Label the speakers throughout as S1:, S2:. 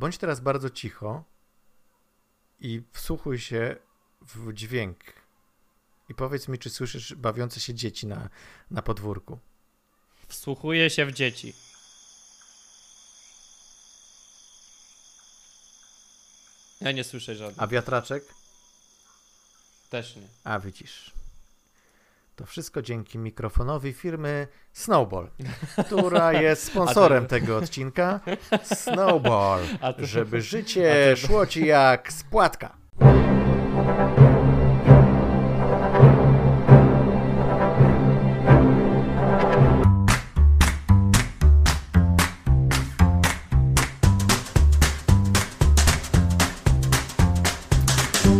S1: bądź teraz bardzo cicho i wsłuchuj się w dźwięk. I powiedz mi, czy słyszysz bawiące się dzieci na, na podwórku.
S2: Wsłuchuję się w dzieci. Ja nie słyszę żadnych.
S1: A wiatraczek?
S2: Też nie.
S1: A widzisz. To wszystko dzięki mikrofonowi firmy Snowball, która jest sponsorem tego odcinka. Snowball,
S2: ty-
S1: żeby życie
S2: ty-
S1: szło ci jak spłatka.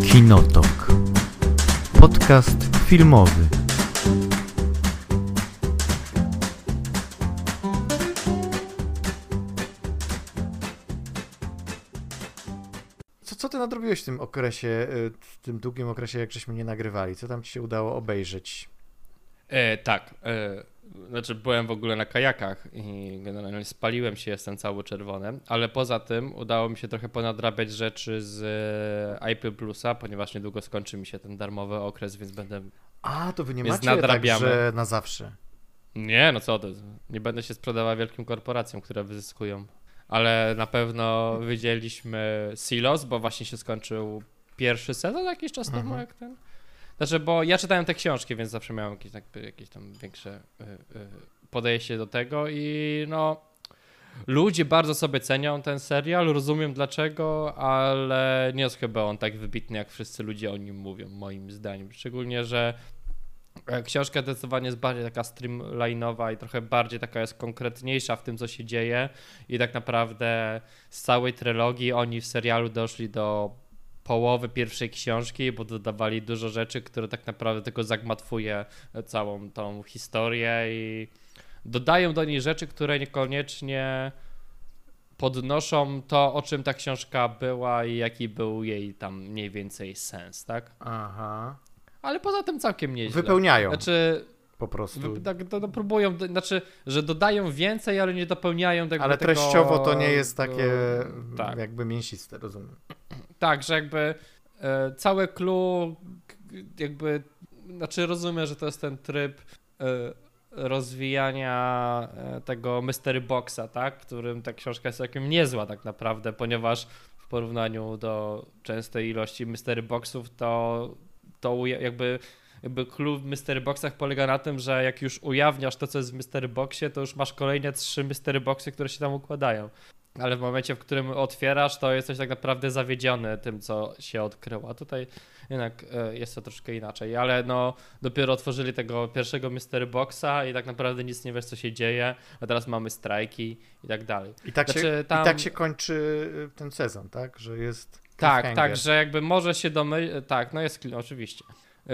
S1: Kinotok. Podcast filmowy. Nadrobiłeś w tym okresie, y, w tym długim okresie, jak żeśmy nie nagrywali? Co tam ci się udało obejrzeć?
S2: E, tak. E, znaczy, byłem w ogóle na kajakach i generalnie spaliłem się, jestem cały czerwony, ale poza tym udało mi się trochę ponadrabiać rzeczy z e, IP Plusa, ponieważ niedługo skończy mi się ten darmowy okres, więc będę.
S1: A, to wy nie macie
S2: nadrabiamy.
S1: tak, że na zawsze.
S2: Nie, no co to? Nie będę się sprzedawał wielkim korporacjom, które wyzyskują. Ale na pewno widzieliśmy Silos, bo właśnie się skończył pierwszy sezon jakiś czas temu,
S1: Mhm.
S2: jak ten. Znaczy, bo ja czytałem te książki, więc zawsze miałem jakieś, jakby, jakieś tam większe y, y, podejście do tego i no. Ludzie bardzo sobie cenią ten serial, rozumiem dlaczego, ale nie jest chyba on tak wybitny, jak wszyscy ludzie o nim mówią, moim zdaniem. Szczególnie, że e, książka zdecydowanie jest bardziej taka streamline'owa i trochę bardziej taka jest konkretniejsza w tym, co się dzieje i tak naprawdę z całej trylogii oni w serialu doszli do połowy pierwszej książki, bo dodawali dużo rzeczy, które tak naprawdę tylko zagmatwuje całą tą historię i dodają do niej rzeczy, które niekoniecznie podnoszą to, o czym ta książka była i jaki był jej tam mniej więcej sens, tak?
S1: Aha.
S2: Ale poza tym całkiem nieźle.
S1: Wypełniają
S2: Znaczy,
S1: po prostu.
S2: tak, próbują, do- znaczy, że dodają więcej, ale nie dopełniają tego.
S1: Ale
S2: tego,
S1: treściowo to nie jest takie
S2: Tak.
S1: jakby mięsiste, rozumiem.
S2: Tak, że jakby e, całe clue jakby, znaczy rozumiem, że to jest ten tryb e, rozwijania e, tego Mystery Boxa, tak, którym ta książka jest całkiem niezła tak naprawdę, ponieważ w porównaniu do częstej ilości Mystery Boxów to, to jakby jakby clue w Mystery Boxach polega na tym, że jak już ujawniasz to, co jest w Mystery Boxie, to już masz kolejne trzy Mystery Boxy, które się tam układają. Ale w momencie, w którym otwierasz, to jesteś tak naprawdę zawiedziony tym, co się odkryło. A tutaj jednak e, jest to troszkę inaczej. Ale no, dopiero otworzyli tego pierwszego Mystery Boxa i tak naprawdę nic nie wiesz, co się dzieje. A teraz mamy strajki i tak dalej.
S1: I tak, się,
S2: Znaczy, tam-
S1: I tak się kończy y, ten sezon, tak? Że jest.
S2: Tak, tak, że jakby może się domyślić, tak, no jest, oczywiście,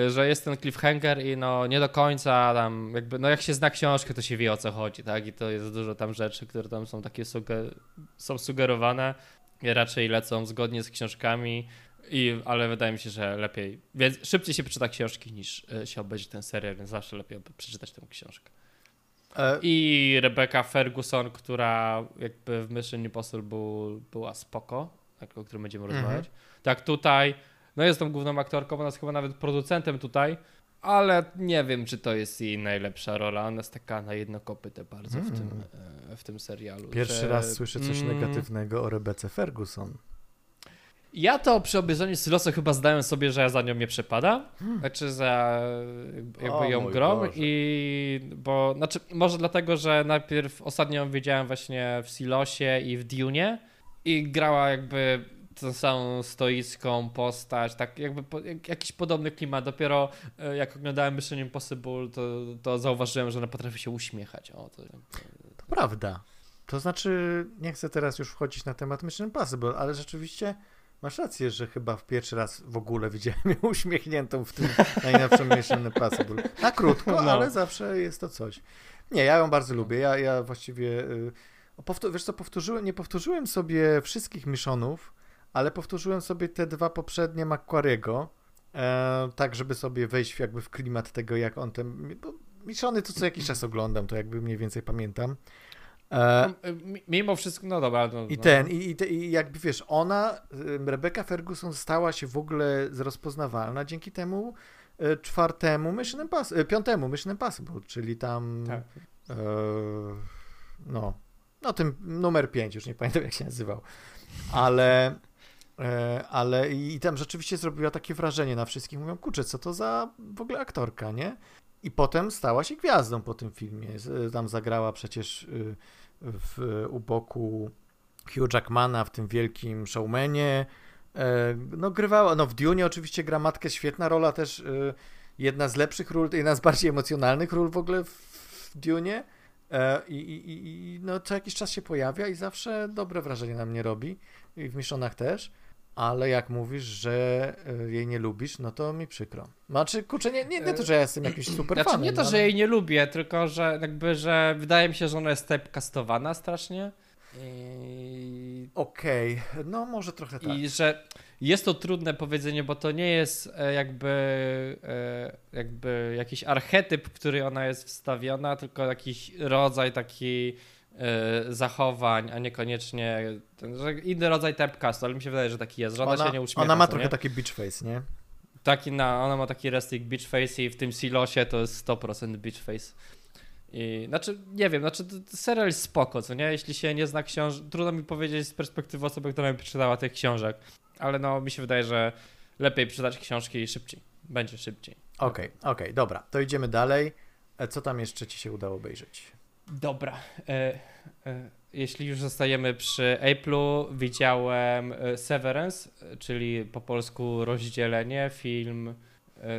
S2: że jest ten cliffhanger i no nie do końca tam jakby, no jak się zna książkę, to się wie o co chodzi, tak, i to jest dużo tam rzeczy, które tam są takie suge- są sugerowane. I raczej lecą zgodnie z książkami, i, ale wydaje mi się, że lepiej, więc szybciej się przeczyta książki niż y, się obejrzy ten serial, więc zawsze lepiej przeczytać tę książkę.
S1: E,
S2: I Rebecca Ferguson, która jakby w Mission Impossible była spoko, o którym będziemy
S1: Mhm.
S2: rozmawiać. Tak tutaj, no jest tą główną aktorką, ona jest chyba nawet producentem tutaj, ale nie wiem, czy to jest jej najlepsza rola. Ona jest taka na jedno kopyte bardzo w, tym, e, w tym serialu.
S1: Pierwszy
S2: że,
S1: raz słyszę coś
S2: mm,
S1: negatywnego o Rebece Ferguson.
S2: Ja to przy obejrzeniu Silosa chyba zdałem sobie, że ja za nią nie przepada. Znaczy za jakby
S1: Hmm. O
S2: ją grom
S1: Boże.
S2: i bo znaczy może dlatego, że najpierw ostatnio ją widziałem właśnie w Silosie i w Dune i grała jakby tą samą stoicką postać, tak jakby po, jak, jakiś podobny klimat. Dopiero e, jak oglądałem Mission Impossible, to, to zauważyłem, że ona potrafi się uśmiechać. O, to,
S1: To prawda. To znaczy, nie chcę teraz już wchodzić na temat Mission Impossible, ale rzeczywiście masz rację, że chyba w pierwszy raz w ogóle widziałem ją uśmiechniętą w tym najnowszym Mission Impossible. Na krótko,
S2: No.
S1: ale zawsze jest to coś. Nie, ja ją bardzo lubię. Ja, ja właściwie, y, powtó- wiesz co, powtórzyłem, nie powtórzyłem sobie wszystkich Missionów, ale powtórzyłem sobie te dwa poprzednie Macquariego, e, tak żeby sobie wejść jakby w klimat tego, jak on ten, bo Missiony to co jakiś czas oglądam, to jakby mniej więcej pamiętam. E,
S2: No, y, mimo wszystko, no dobra. No,
S1: I
S2: no.
S1: ten, i, i, te- i jakby wiesz, ona, y, Rebecca Ferguson stała się w ogóle rozpoznawalna dzięki temu y, czwartemu Mission Impossible, piątemu Mission Impossible, czyli tam
S2: Tak.
S1: e, no, no tym numer 5, już nie pamiętam jak się nazywał, ale e, ale i tam rzeczywiście zrobiła takie wrażenie na wszystkich, mówią, kurczę, co to za w ogóle aktorka, nie? I potem stała się gwiazdą po tym filmie, Z- tam zagrała przecież y, w, u boku Hugh Jackmana w tym wielkim showmanie. E, No grywała, no w Dune oczywiście gra matkę, świetna rola też, y, jedna z lepszych ról, jedna z bardziej emocjonalnych ról w ogóle w Dune. E, I, i, i- no co jakiś czas się pojawia i zawsze dobre wrażenie na mnie robi i w Miszonach też. Ale jak mówisz, że y, jej nie lubisz, no to mi przykro. Znaczy, kurczę, nie, nie, nie to, że ja jestem jakiś super
S2: Znaczy
S1: fanem.
S2: nie to,
S1: no,
S2: że
S1: ale-
S2: jej nie lubię, tylko że jakby, że wydaje mi się, że ona jest typecastowana strasznie. I,
S1: Okej, no może trochę tak.
S2: I że jest to trudne powiedzenie, bo to nie jest e, jakby, e, jakby jakiś archetyp, w który ona jest wstawiona, tylko jakiś rodzaj taki e, zachowań, a niekoniecznie ten, że inny rodzaj typecastu, ale mi się wydaje, że taki jest, że ona,
S1: ona,
S2: się nie uśmiecha.
S1: ona ma trochę
S2: nie?
S1: taki beach face, nie?
S2: Taki na, ona ma taki resting beach face i w tym silosie to jest 100% beach face. I, znaczy, nie wiem, znaczy serial jest spoko, co nie? Jeśli się nie zna książek, trudno mi powiedzieć z perspektywy osoby, która nie przeczytała tych książek, ale no mi się wydaje, że lepiej przeczytać książki szybciej. Będzie szybciej.
S1: Okej, okej, dobra, to idziemy dalej. E, Co tam jeszcze ci się udało obejrzeć?
S2: Dobra. E, e, jeśli już zostajemy przy Apple'u, widziałem e, Severance, czyli po polsku rozdzielenie, film,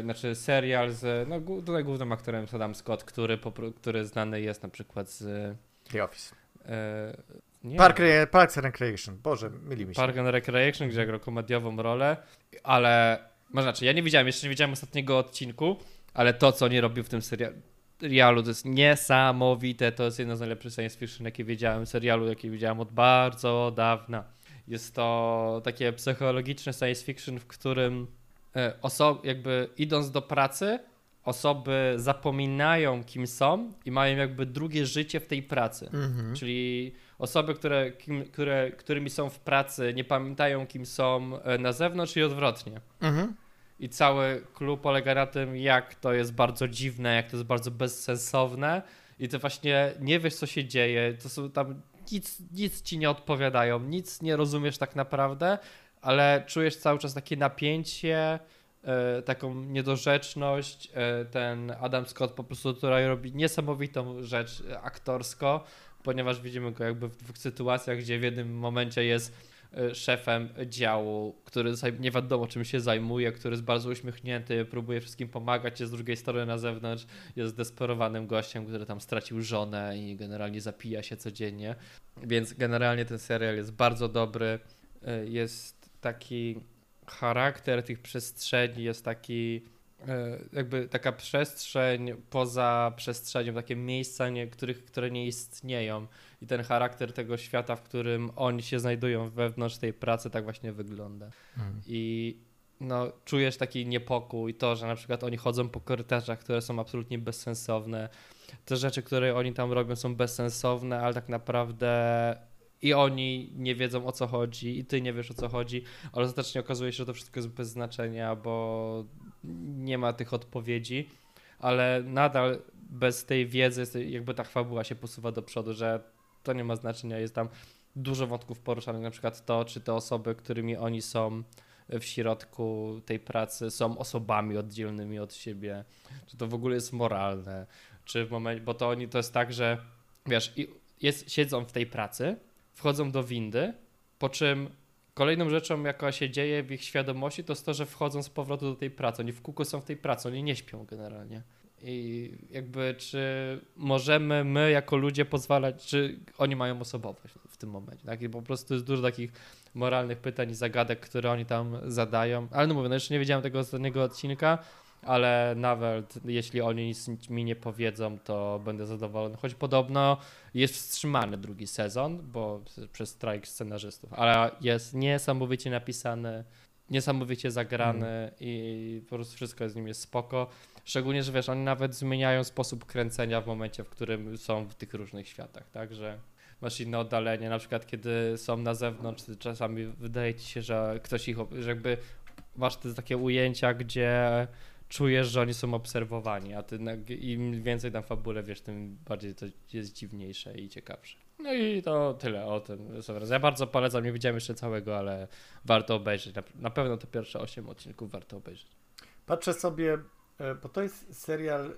S2: znaczy serial z, no tutaj głównym aktorem jest Adam Scott, który, który znany jest na przykład z
S1: The Office.
S2: e, nie,
S1: Park, Parks and Recreation. Boże, myli mi się.
S2: Park and Recreation, gdzie grał komediową rolę, ale, może znaczy, ja nie widziałem, jeszcze nie widziałem ostatniego odcinku, ale to, co oni robił w tym serialu, serialu to jest niesamowite, to jest jedno z najlepszych science fiction, jakie wiedziałem, serialu, jakie widziałem od bardzo dawna. Jest to takie psychologiczne science fiction, w którym e, osoby, jakby idąc do pracy, osoby zapominają, kim są i mają jakby drugie życie w tej pracy.
S1: Mhm.
S2: Czyli osoby, które, kim, które, którymi są w pracy, nie pamiętają, kim są e, na zewnątrz i odwrotnie.
S1: Mhm.
S2: I cały klub polega na tym, jak to jest bardzo dziwne, jak to jest bardzo bezsensowne. I ty właśnie nie wiesz, co się dzieje. To są tam nic, nic ci nie odpowiadają, nic nie rozumiesz tak naprawdę, ale czujesz cały czas takie napięcie, e, taką niedorzeczność. E, ten Adam Scott po prostu tutaj robi niesamowitą rzecz e, aktorsko, ponieważ widzimy go jakby w dwóch sytuacjach, gdzie w jednym momencie jest szefem działu, który nie wiadomo czym się zajmuje, który jest bardzo uśmiechnięty, próbuje wszystkim pomagać, jest z drugiej strony na zewnątrz, jest zdesperowanym gościem, który tam stracił żonę i generalnie zapija się codziennie. Więc generalnie ten serial jest bardzo dobry. Jest taki charakter tych przestrzeni, jest taki e, jakby taka przestrzeń poza przestrzenią, takie miejsca, nie, których, które nie istnieją. I ten charakter tego świata, w którym oni się znajdują wewnątrz tej pracy, tak właśnie wygląda.
S1: Mhm.
S2: I no, czujesz taki niepokój, to, że na przykład oni chodzą po korytarzach, które są absolutnie bezsensowne. Te rzeczy, które oni tam robią, są bezsensowne, ale tak naprawdę i oni nie wiedzą o co chodzi, i ty nie wiesz o co chodzi, ale ostatecznie okazuje się, że to wszystko jest bez znaczenia, bo nie ma tych odpowiedzi, ale nadal bez tej wiedzy, jakby ta fabuła się posuwa do przodu, że to nie ma znaczenia. Jest tam dużo wątków poruszanych, na przykład to, czy te osoby, którymi oni są w środku tej pracy, są osobami oddzielnymi od siebie, czy to w ogóle jest moralne, czy w momencie, bo to oni to jest tak, że wiesz, jest, siedzą w tej pracy, wchodzą do windy, po czym kolejną rzeczą, jaka się dzieje w ich świadomości, to jest to, że wchodzą z powrotu do tej pracy. Oni w kółko są w tej pracy, oni nie śpią generalnie. I jakby, czy możemy my jako ludzie pozwalać, czy oni mają osobowość w tym momencie, tak? I po prostu jest dużo takich moralnych pytań i zagadek, które oni tam zadają. Ale no mówię, no jeszcze nie wiedziałem tego ostatniego odcinka, ale nawet jeśli oni nic mi nie powiedzą, to będę zadowolony. Choć podobno jest wstrzymany drugi sezon, bo przez strajk scenarzystów, ale jest niesamowicie napisany, niesamowicie zagrany i po prostu wszystko z nim jest spoko. Szczególnie, że wiesz, oni nawet zmieniają sposób kręcenia w momencie, w którym są w tych różnych światach, tak, że masz inne oddalenie, na przykład kiedy są na zewnątrz, czasami wydaje ci się, że ktoś ich, że jakby masz te takie ujęcia, gdzie czujesz, że oni są obserwowani, a ty im więcej tam fabule wiesz, tym bardziej to jest dziwniejsze i ciekawsze. No i to tyle o tym. Ja bardzo polecam, nie widziałem jeszcze całego, ale warto obejrzeć. Na pewno te pierwsze 8 odcinków warto obejrzeć.
S1: Patrzę sobie, e, bo to jest serial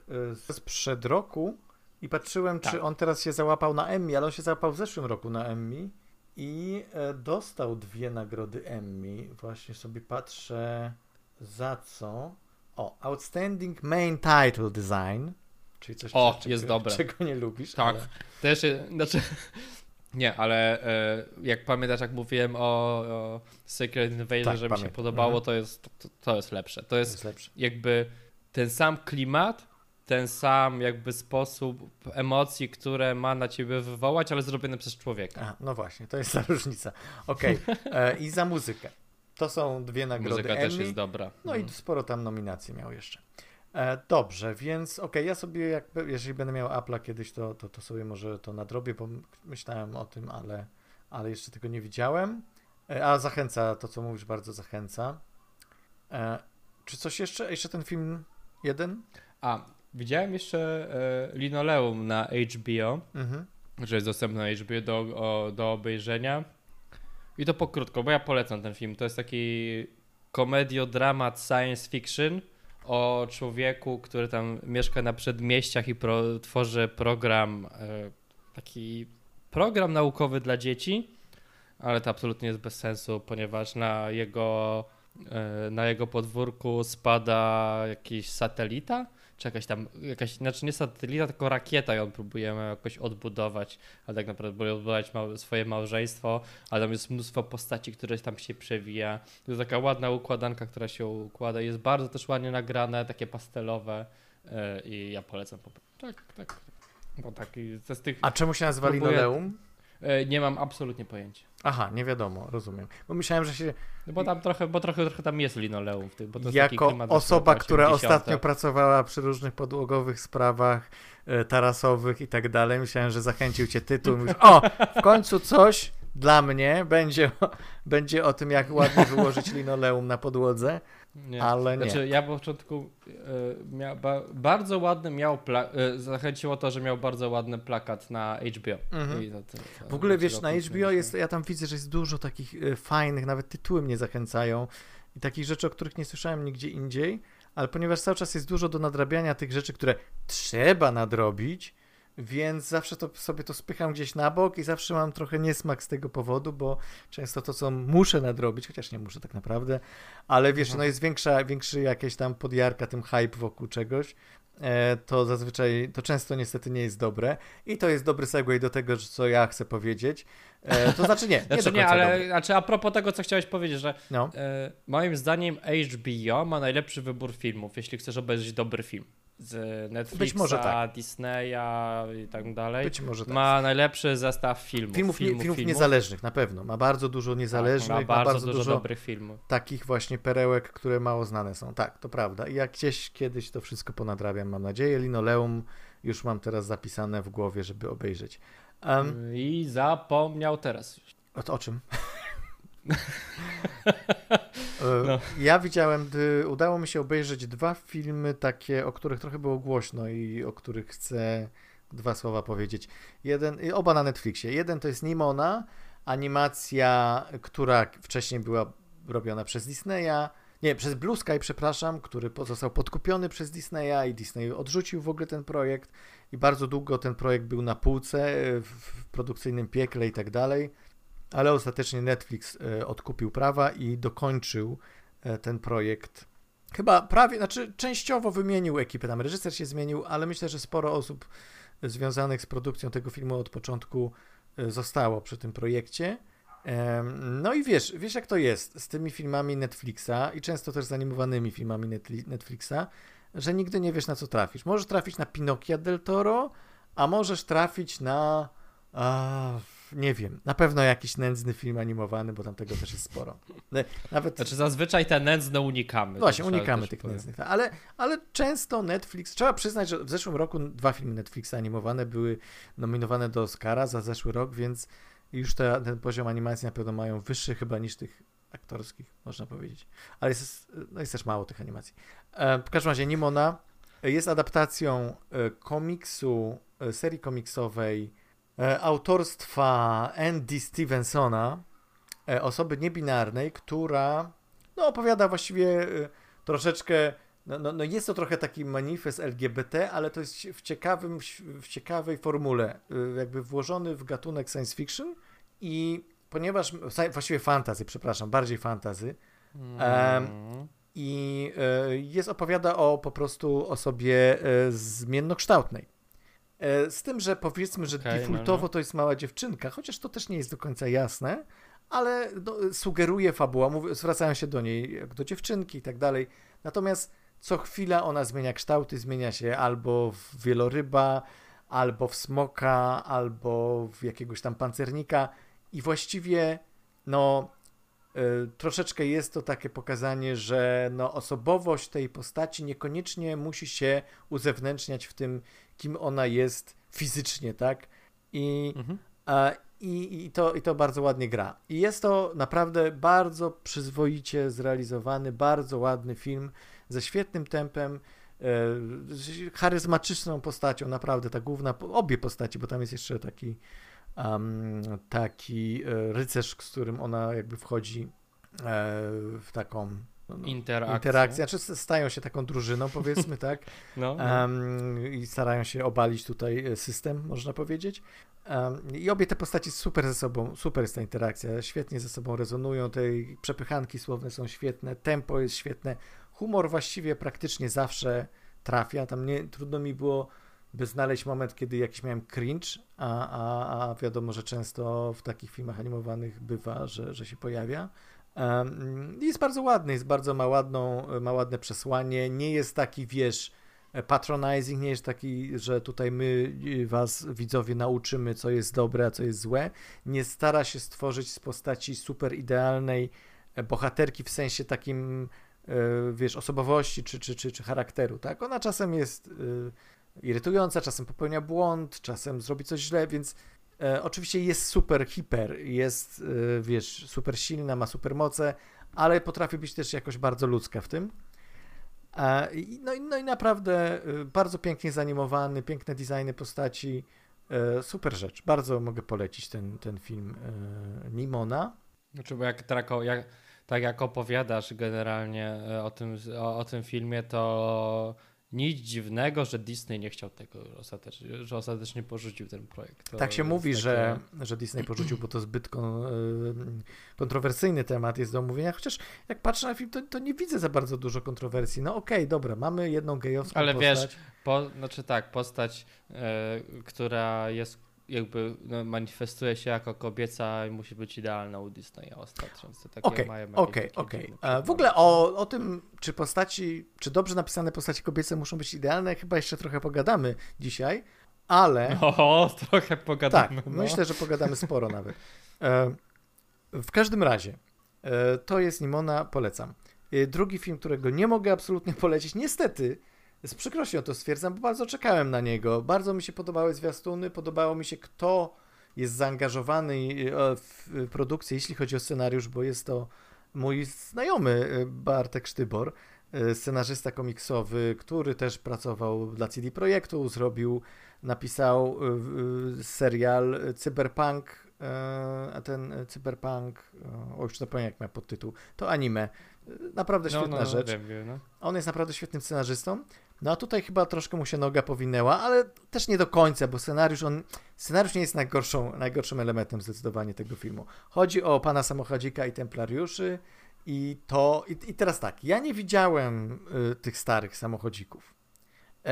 S1: e, sprzed roku i patrzyłem, tak. czy on teraz się załapał na Emmy, ale on się załapał w zeszłym roku na Emmy i e, dostał dwie nagrody Emmy. Właśnie sobie patrzę za co. O, Outstanding Main Title Design. Czyli coś,
S2: o, czego, jest dobre.
S1: czego nie lubisz.
S2: Tak. Ale... Też, znaczy, nie, ale e, jak pamiętasz, jak mówiłem o, o Secret Invasion, tak, że mi się podobało, mhm. to, jest, to, to, jest lepsze. To jest, jest lepsze. jakby ten sam klimat, ten sam jakby sposób emocji, które ma na ciebie wywołać, ale zrobione przez człowieka.
S1: A, no właśnie, to jest ta różnica. Okej, okay. E, i za muzykę. To są dwie nagrody
S2: Muzyka
S1: Emmy.
S2: też jest dobra.
S1: No i mhm. sporo tam nominacji miał jeszcze. E, dobrze, więc okej, okay, ja sobie jakby, jeżeli będę miał Apple'a kiedyś, to, to, to sobie może to nadrobię, bo myślałem o tym, ale, ale jeszcze tego nie widziałem. E, a zachęca, to co mówisz, bardzo zachęca. E, czy coś jeszcze? Jeszcze ten film jeden?
S2: A, widziałem jeszcze e, Linoleum na HBO, mhm. że jest dostępny na HBO do, o, do obejrzenia. I to pokrótko, bo ja polecam ten film. To jest taki komedio-dramat science fiction o człowieku, który tam mieszka na przedmieściach i pro, tworzy program, e, taki program naukowy dla dzieci, ale to absolutnie jest bez sensu, ponieważ na jego, e, na jego podwórku spada jakiś satelita czy jakaś tam, jakaś, znaczy nie satelita, tylko rakieta ją próbujemy jakoś odbudować, ale tak naprawdę próbuje odbudować mał, swoje małżeństwo, ale tam jest mnóstwo postaci, które tam się przewija. To jest taka ładna układanka, która się układa, jest bardzo też ładnie nagrane, takie pastelowe yy, i ja polecam. Tak, tak. Bo tak, z tych,
S1: A czemu się nazywa próbuję... Linoleum?
S2: E, nie mam absolutnie pojęcia.
S1: Aha, nie wiadomo, rozumiem. Bo myślałem, że się.
S2: No bo tam trochę, bo trochę, trochę tam jest linoleum w tym. Bo to
S1: jako osoba, która ostatnio pracowała przy różnych podłogowych sprawach e, tarasowych i tak dalej, myślałem, że zachęcił cię tytuł. Mówisz, o, w końcu coś dla mnie będzie, będzie o tym, jak ładnie wyłożyć linoleum na podłodze. Nie. Ale nie.
S2: Znaczy, ja po początku miał, ba, bardzo ładny miał, pla, e, zachęciło to, że miał bardzo ładny plakat na HBO. Mhm.
S1: To, to, w ogóle wiesz, na HBO jest, ja tam widzę, że jest dużo takich e, fajnych, nawet tytuły mnie zachęcają i takich rzeczy, o których nie słyszałem nigdzie indziej, ale ponieważ cały czas jest dużo do nadrabiania tych rzeczy, które trzeba nadrobić, więc zawsze to sobie to spycham gdzieś na bok i zawsze mam trochę niesmak z tego powodu, bo często to, co muszę nadrobić, chociaż nie muszę tak naprawdę, ale wiesz, no jest większa, większy jakieś tam podjarka, tym hype wokół czegoś, e, to zazwyczaj, to często niestety nie jest dobre i to jest dobry segue do tego, co ja chcę powiedzieć. E, to znaczy nie, nie
S2: znaczy nie, ale znaczy a propos tego, co chciałeś powiedzieć, że no. e, moim zdaniem HBO ma najlepszy wybór filmów, jeśli chcesz obejrzeć dobry film z Netflixa, Być może tak. Disneya i tak dalej. Być może tak. Ma najlepszy zestaw filmów.
S1: Filmów, filmów, filmów, filmów. niezależnych, na pewno. Ma bardzo dużo niezależnych, tak, ma, bardzo ma, bardzo dużo, dużo,
S2: dobrych filmów.
S1: Takich właśnie perełek, które mało znane są. Tak, to prawda. I jak gdzieś kiedyś to wszystko ponadrabiam, mam nadzieję. Linoleum już mam teraz zapisane w głowie, żeby obejrzeć.
S2: Um, I zapomniał teraz.
S1: O, o czym? E, no. Ja widziałem, udało mi się obejrzeć dwa filmy takie, o których trochę było głośno i o których chcę dwa słowa powiedzieć. Jeden, oba na Netflixie. Jeden to jest Nimona, animacja, która wcześniej była robiona przez Disneya, nie, przez Blue Sky, przepraszam, który został podkupiony przez Disneya i Disney odrzucił w ogóle ten projekt i bardzo długo ten projekt był na półce w produkcyjnym piekle i tak dalej ale ostatecznie Netflix e, odkupił prawa i dokończył e, ten projekt. Chyba prawie, znaczy częściowo wymienił ekipę, tam reżyser się zmienił, ale myślę, że sporo osób związanych z produkcją tego filmu od początku e, zostało przy tym projekcie. No i wiesz, wiesz jak to jest z tymi filmami Netflixa i często też z animowanymi filmami Netflixa, że nigdy nie wiesz na co trafisz. Możesz trafić na Pinokia del Toro, a możesz trafić na nie wiem, na pewno jakiś nędzny film animowany, bo tam tego też jest sporo.
S2: Nawet... Znaczy zazwyczaj te nędzne unikamy.
S1: Właśnie, unikamy tych nędznych, tak. ale, ale często Netflix, trzeba przyznać, że w zeszłym roku dwa filmy Netflixa animowane były nominowane do Oscara za zeszły rok, więc już te, ten poziom animacji na pewno mają wyższy chyba niż tych aktorskich, można powiedzieć. Ale jest, no jest też mało tych animacji. E, w każdym razie Nimona jest adaptacją e, komiksu, e, serii komiksowej autorstwa Andy Stevensona, osoby niebinarnej, która no, opowiada właściwie troszeczkę no, no, no, jest to trochę taki manifest LGBT, ale to jest w, ciekawym, w ciekawej formule, jakby włożony w gatunek science fiction i ponieważ, właściwie fantazy, przepraszam, bardziej fantazy, mm. i e, jest opowiada o po prostu osobie e, zmiennokształtnej. E, z tym, że powiedzmy, że okay, defaultowo no, no. to jest mała dziewczynka, chociaż to też nie jest do końca jasne, ale no, sugeruje fabuła, mówi, zwracają się do niej jak do dziewczynki i tak dalej. Natomiast co chwila ona zmienia kształty, zmienia się albo w wieloryba, albo w smoka, albo w jakiegoś tam pancernika i właściwie no y, troszeczkę jest to takie pokazanie, że no, osobowość tej postaci niekoniecznie musi się uzewnętrzniać w tym, kim ona jest fizycznie, tak? I, mhm. a, i, i, to, I to bardzo ładnie gra. I jest to naprawdę bardzo przyzwoicie zrealizowany, bardzo ładny film ze świetnym tempem, e, charyzmatyczną postacią, naprawdę ta główna, obie postaci, bo tam jest jeszcze taki um, taki e, rycerz, z którym ona jakby wchodzi e, w taką
S2: no, no, interakcję.
S1: Znaczy stają się taką drużyną, powiedzmy, tak? no, no. Um, I starają się obalić tutaj e, system, można powiedzieć. Um, I obie te postaci super ze sobą, super jest ta interakcja, świetnie ze sobą rezonują, te przepychanki słowne są świetne, tempo jest świetne, humor właściwie praktycznie zawsze trafia, tam nie, trudno mi było by znaleźć moment, kiedy jakiś miałem cringe, a, a, a wiadomo, że często w takich filmach animowanych bywa, że, że się pojawia. Um, jest bardzo ładny, jest bardzo ma, ładną, ma ładne przesłanie, nie jest taki, wiesz, patronizing, nie jest taki, że tutaj my was, widzowie, nauczymy, co jest dobre, a co jest złe. Nie stara się stworzyć z postaci super idealnej e, bohaterki w sensie takim, e, wiesz, osobowości czy, czy, czy, czy charakteru, tak? Ona czasem jest e, irytująca, czasem popełnia błąd, czasem zrobi coś źle, więc e, oczywiście jest super hiper, jest, e, wiesz, super silna, ma super moce, ale potrafi być też jakoś bardzo ludzka w tym. E, no, no i naprawdę e, bardzo pięknie zanimowany, piękne designy postaci, e, super rzecz. Bardzo mogę polecić ten, ten film e, Nimona.
S2: Znaczy, bo jak, trako, jak, tak jak opowiadasz generalnie o tym, o, o tym filmie, to nic dziwnego, że Disney nie chciał tego ostatecznie, że ostatecznie porzucił ten projekt.
S1: To tak się mówi, takie... że, że Disney porzucił, bo to zbyt kon, e, kontrowersyjny temat jest do omówienia, chociaż jak patrzę na film, to, to nie widzę za bardzo dużo kontrowersji. No okej, okay, dobra, mamy jedną gejowską
S2: Ale
S1: postać.
S2: wiesz, po, znaczy tak, postać, e, która jest jakby no, manifestuje się jako kobieca i musi być idealna u Disneya ostatnio.
S1: Okej, okej, okej. W ogóle o, o tym, czy postaci, czy dobrze napisane postaci kobiece muszą być idealne, chyba jeszcze trochę pogadamy dzisiaj, ale...
S2: O, trochę pogadamy.
S1: Tak, no. myślę, że pogadamy sporo nawet. E, w każdym razie, e, to jest Nimona, polecam. E, drugi film, którego nie mogę absolutnie polecić, niestety, z przykrością to stwierdzam, bo bardzo czekałem na niego. Bardzo mi się podobały zwiastuny, podobało mi się kto jest zaangażowany e, w produkcję, jeśli chodzi o scenariusz, bo jest to mój znajomy e, Bartek Sztybor, e, scenarzysta komiksowy, który też pracował dla CD Projektu, zrobił, napisał serial Cyberpunk, a ten Cyberpunk, o już zapomniałem jak miał podtytuł, to anime. Naprawdę no, świetna no, no, rzecz. Wiem, no. On jest naprawdę świetnym scenarzystą. No a tutaj chyba troszkę mu się noga powinęła, ale też nie do końca, bo scenariusz, on, scenariusz nie jest najgorszą, najgorszym elementem zdecydowanie tego filmu. Chodzi o pana samochodzika i templariuszy i to, i, i teraz tak, ja nie widziałem y, tych starych samochodzików e,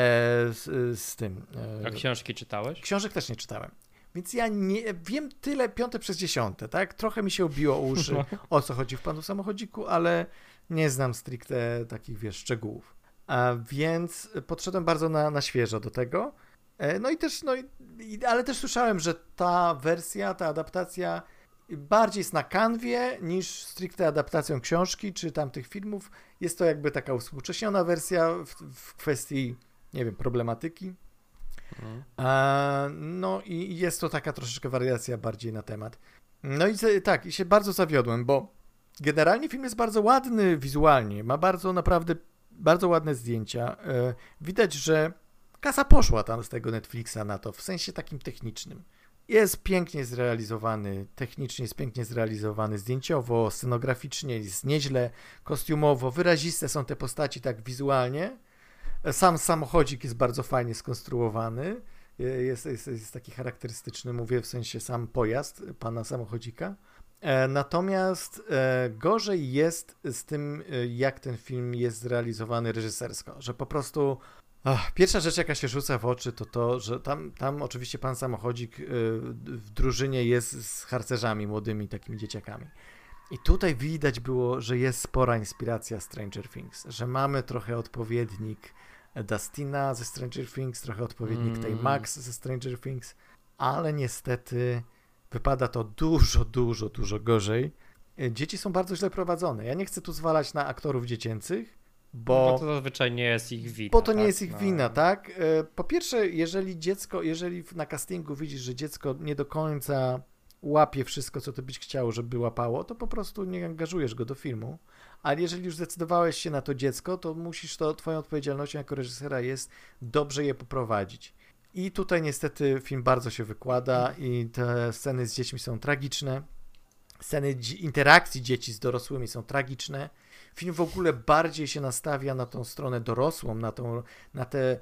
S1: z, z, tym.
S2: E, a książki czytałeś?
S1: Książek też nie czytałem. Więc ja nie wiem tyle piąte przez dziesiąte, tak? Trochę mi się obiło uszy, o co chodzi w panu samochodziku, ale nie znam stricte takich, wiesz, szczegółów. A więc podszedłem bardzo na, na świeżo do tego E, no i też, no, i, ale też słyszałem, że ta wersja, ta adaptacja bardziej jest na kanwie niż stricte adaptacją książki czy tamtych filmów. Jest to jakby taka uspółcześniona wersja w, w kwestii, nie wiem, problematyki. Mhm. E, no i jest to taka troszeczkę wariacja bardziej na temat. No i tak, i się bardzo zawiodłem, bo generalnie film jest bardzo ładny wizualnie, ma bardzo naprawdę bardzo ładne zdjęcia. E, widać, że kasa poszła tam z tego Netflixa na to, w sensie takim technicznym. Jest pięknie zrealizowany, technicznie jest pięknie zrealizowany, zdjęciowo, scenograficznie jest nieźle, kostiumowo, wyraziste są te postaci tak wizualnie. Sam samochodzik jest bardzo fajnie skonstruowany, jest, jest, jest taki charakterystyczny, mówię w sensie sam pojazd pana samochodzika. E, natomiast e, gorzej jest z tym, e, jak ten film jest zrealizowany reżysersko, że po prostu Ach, pierwsza rzecz, jaka się rzuca w oczy, to to, że tam, tam oczywiście pan samochodzik w drużynie jest z harcerzami, młodymi takimi dzieciakami. I tutaj widać było, że jest spora inspiracja Stranger Things, że mamy trochę odpowiednik Dustina ze Stranger Things, trochę odpowiednik mm. tej Max ze Stranger Things, ale niestety wypada to dużo, dużo, dużo gorzej. Dzieci są bardzo źle prowadzone. Ja nie chcę tu zwalać na aktorów dziecięcych, bo,
S2: bo to zazwyczaj nie jest ich wina.
S1: Bo to tak? nie jest ich no. wina, tak? E, po pierwsze, jeżeli dziecko, jeżeli na castingu widzisz, że dziecko nie do końca łapie wszystko, co to byś chciał, żeby łapało, to po prostu nie angażujesz go do filmu. Ale jeżeli już zdecydowałeś się na to dziecko, to musisz to, twoją odpowiedzialnością jako reżysera jest dobrze je poprowadzić. I tutaj niestety film bardzo się wykłada i te sceny z dziećmi są tragiczne. Sceny interakcji dzieci z dorosłymi są tragiczne Film w ogóle bardziej się nastawia na tą stronę dorosłą, na, tą, na te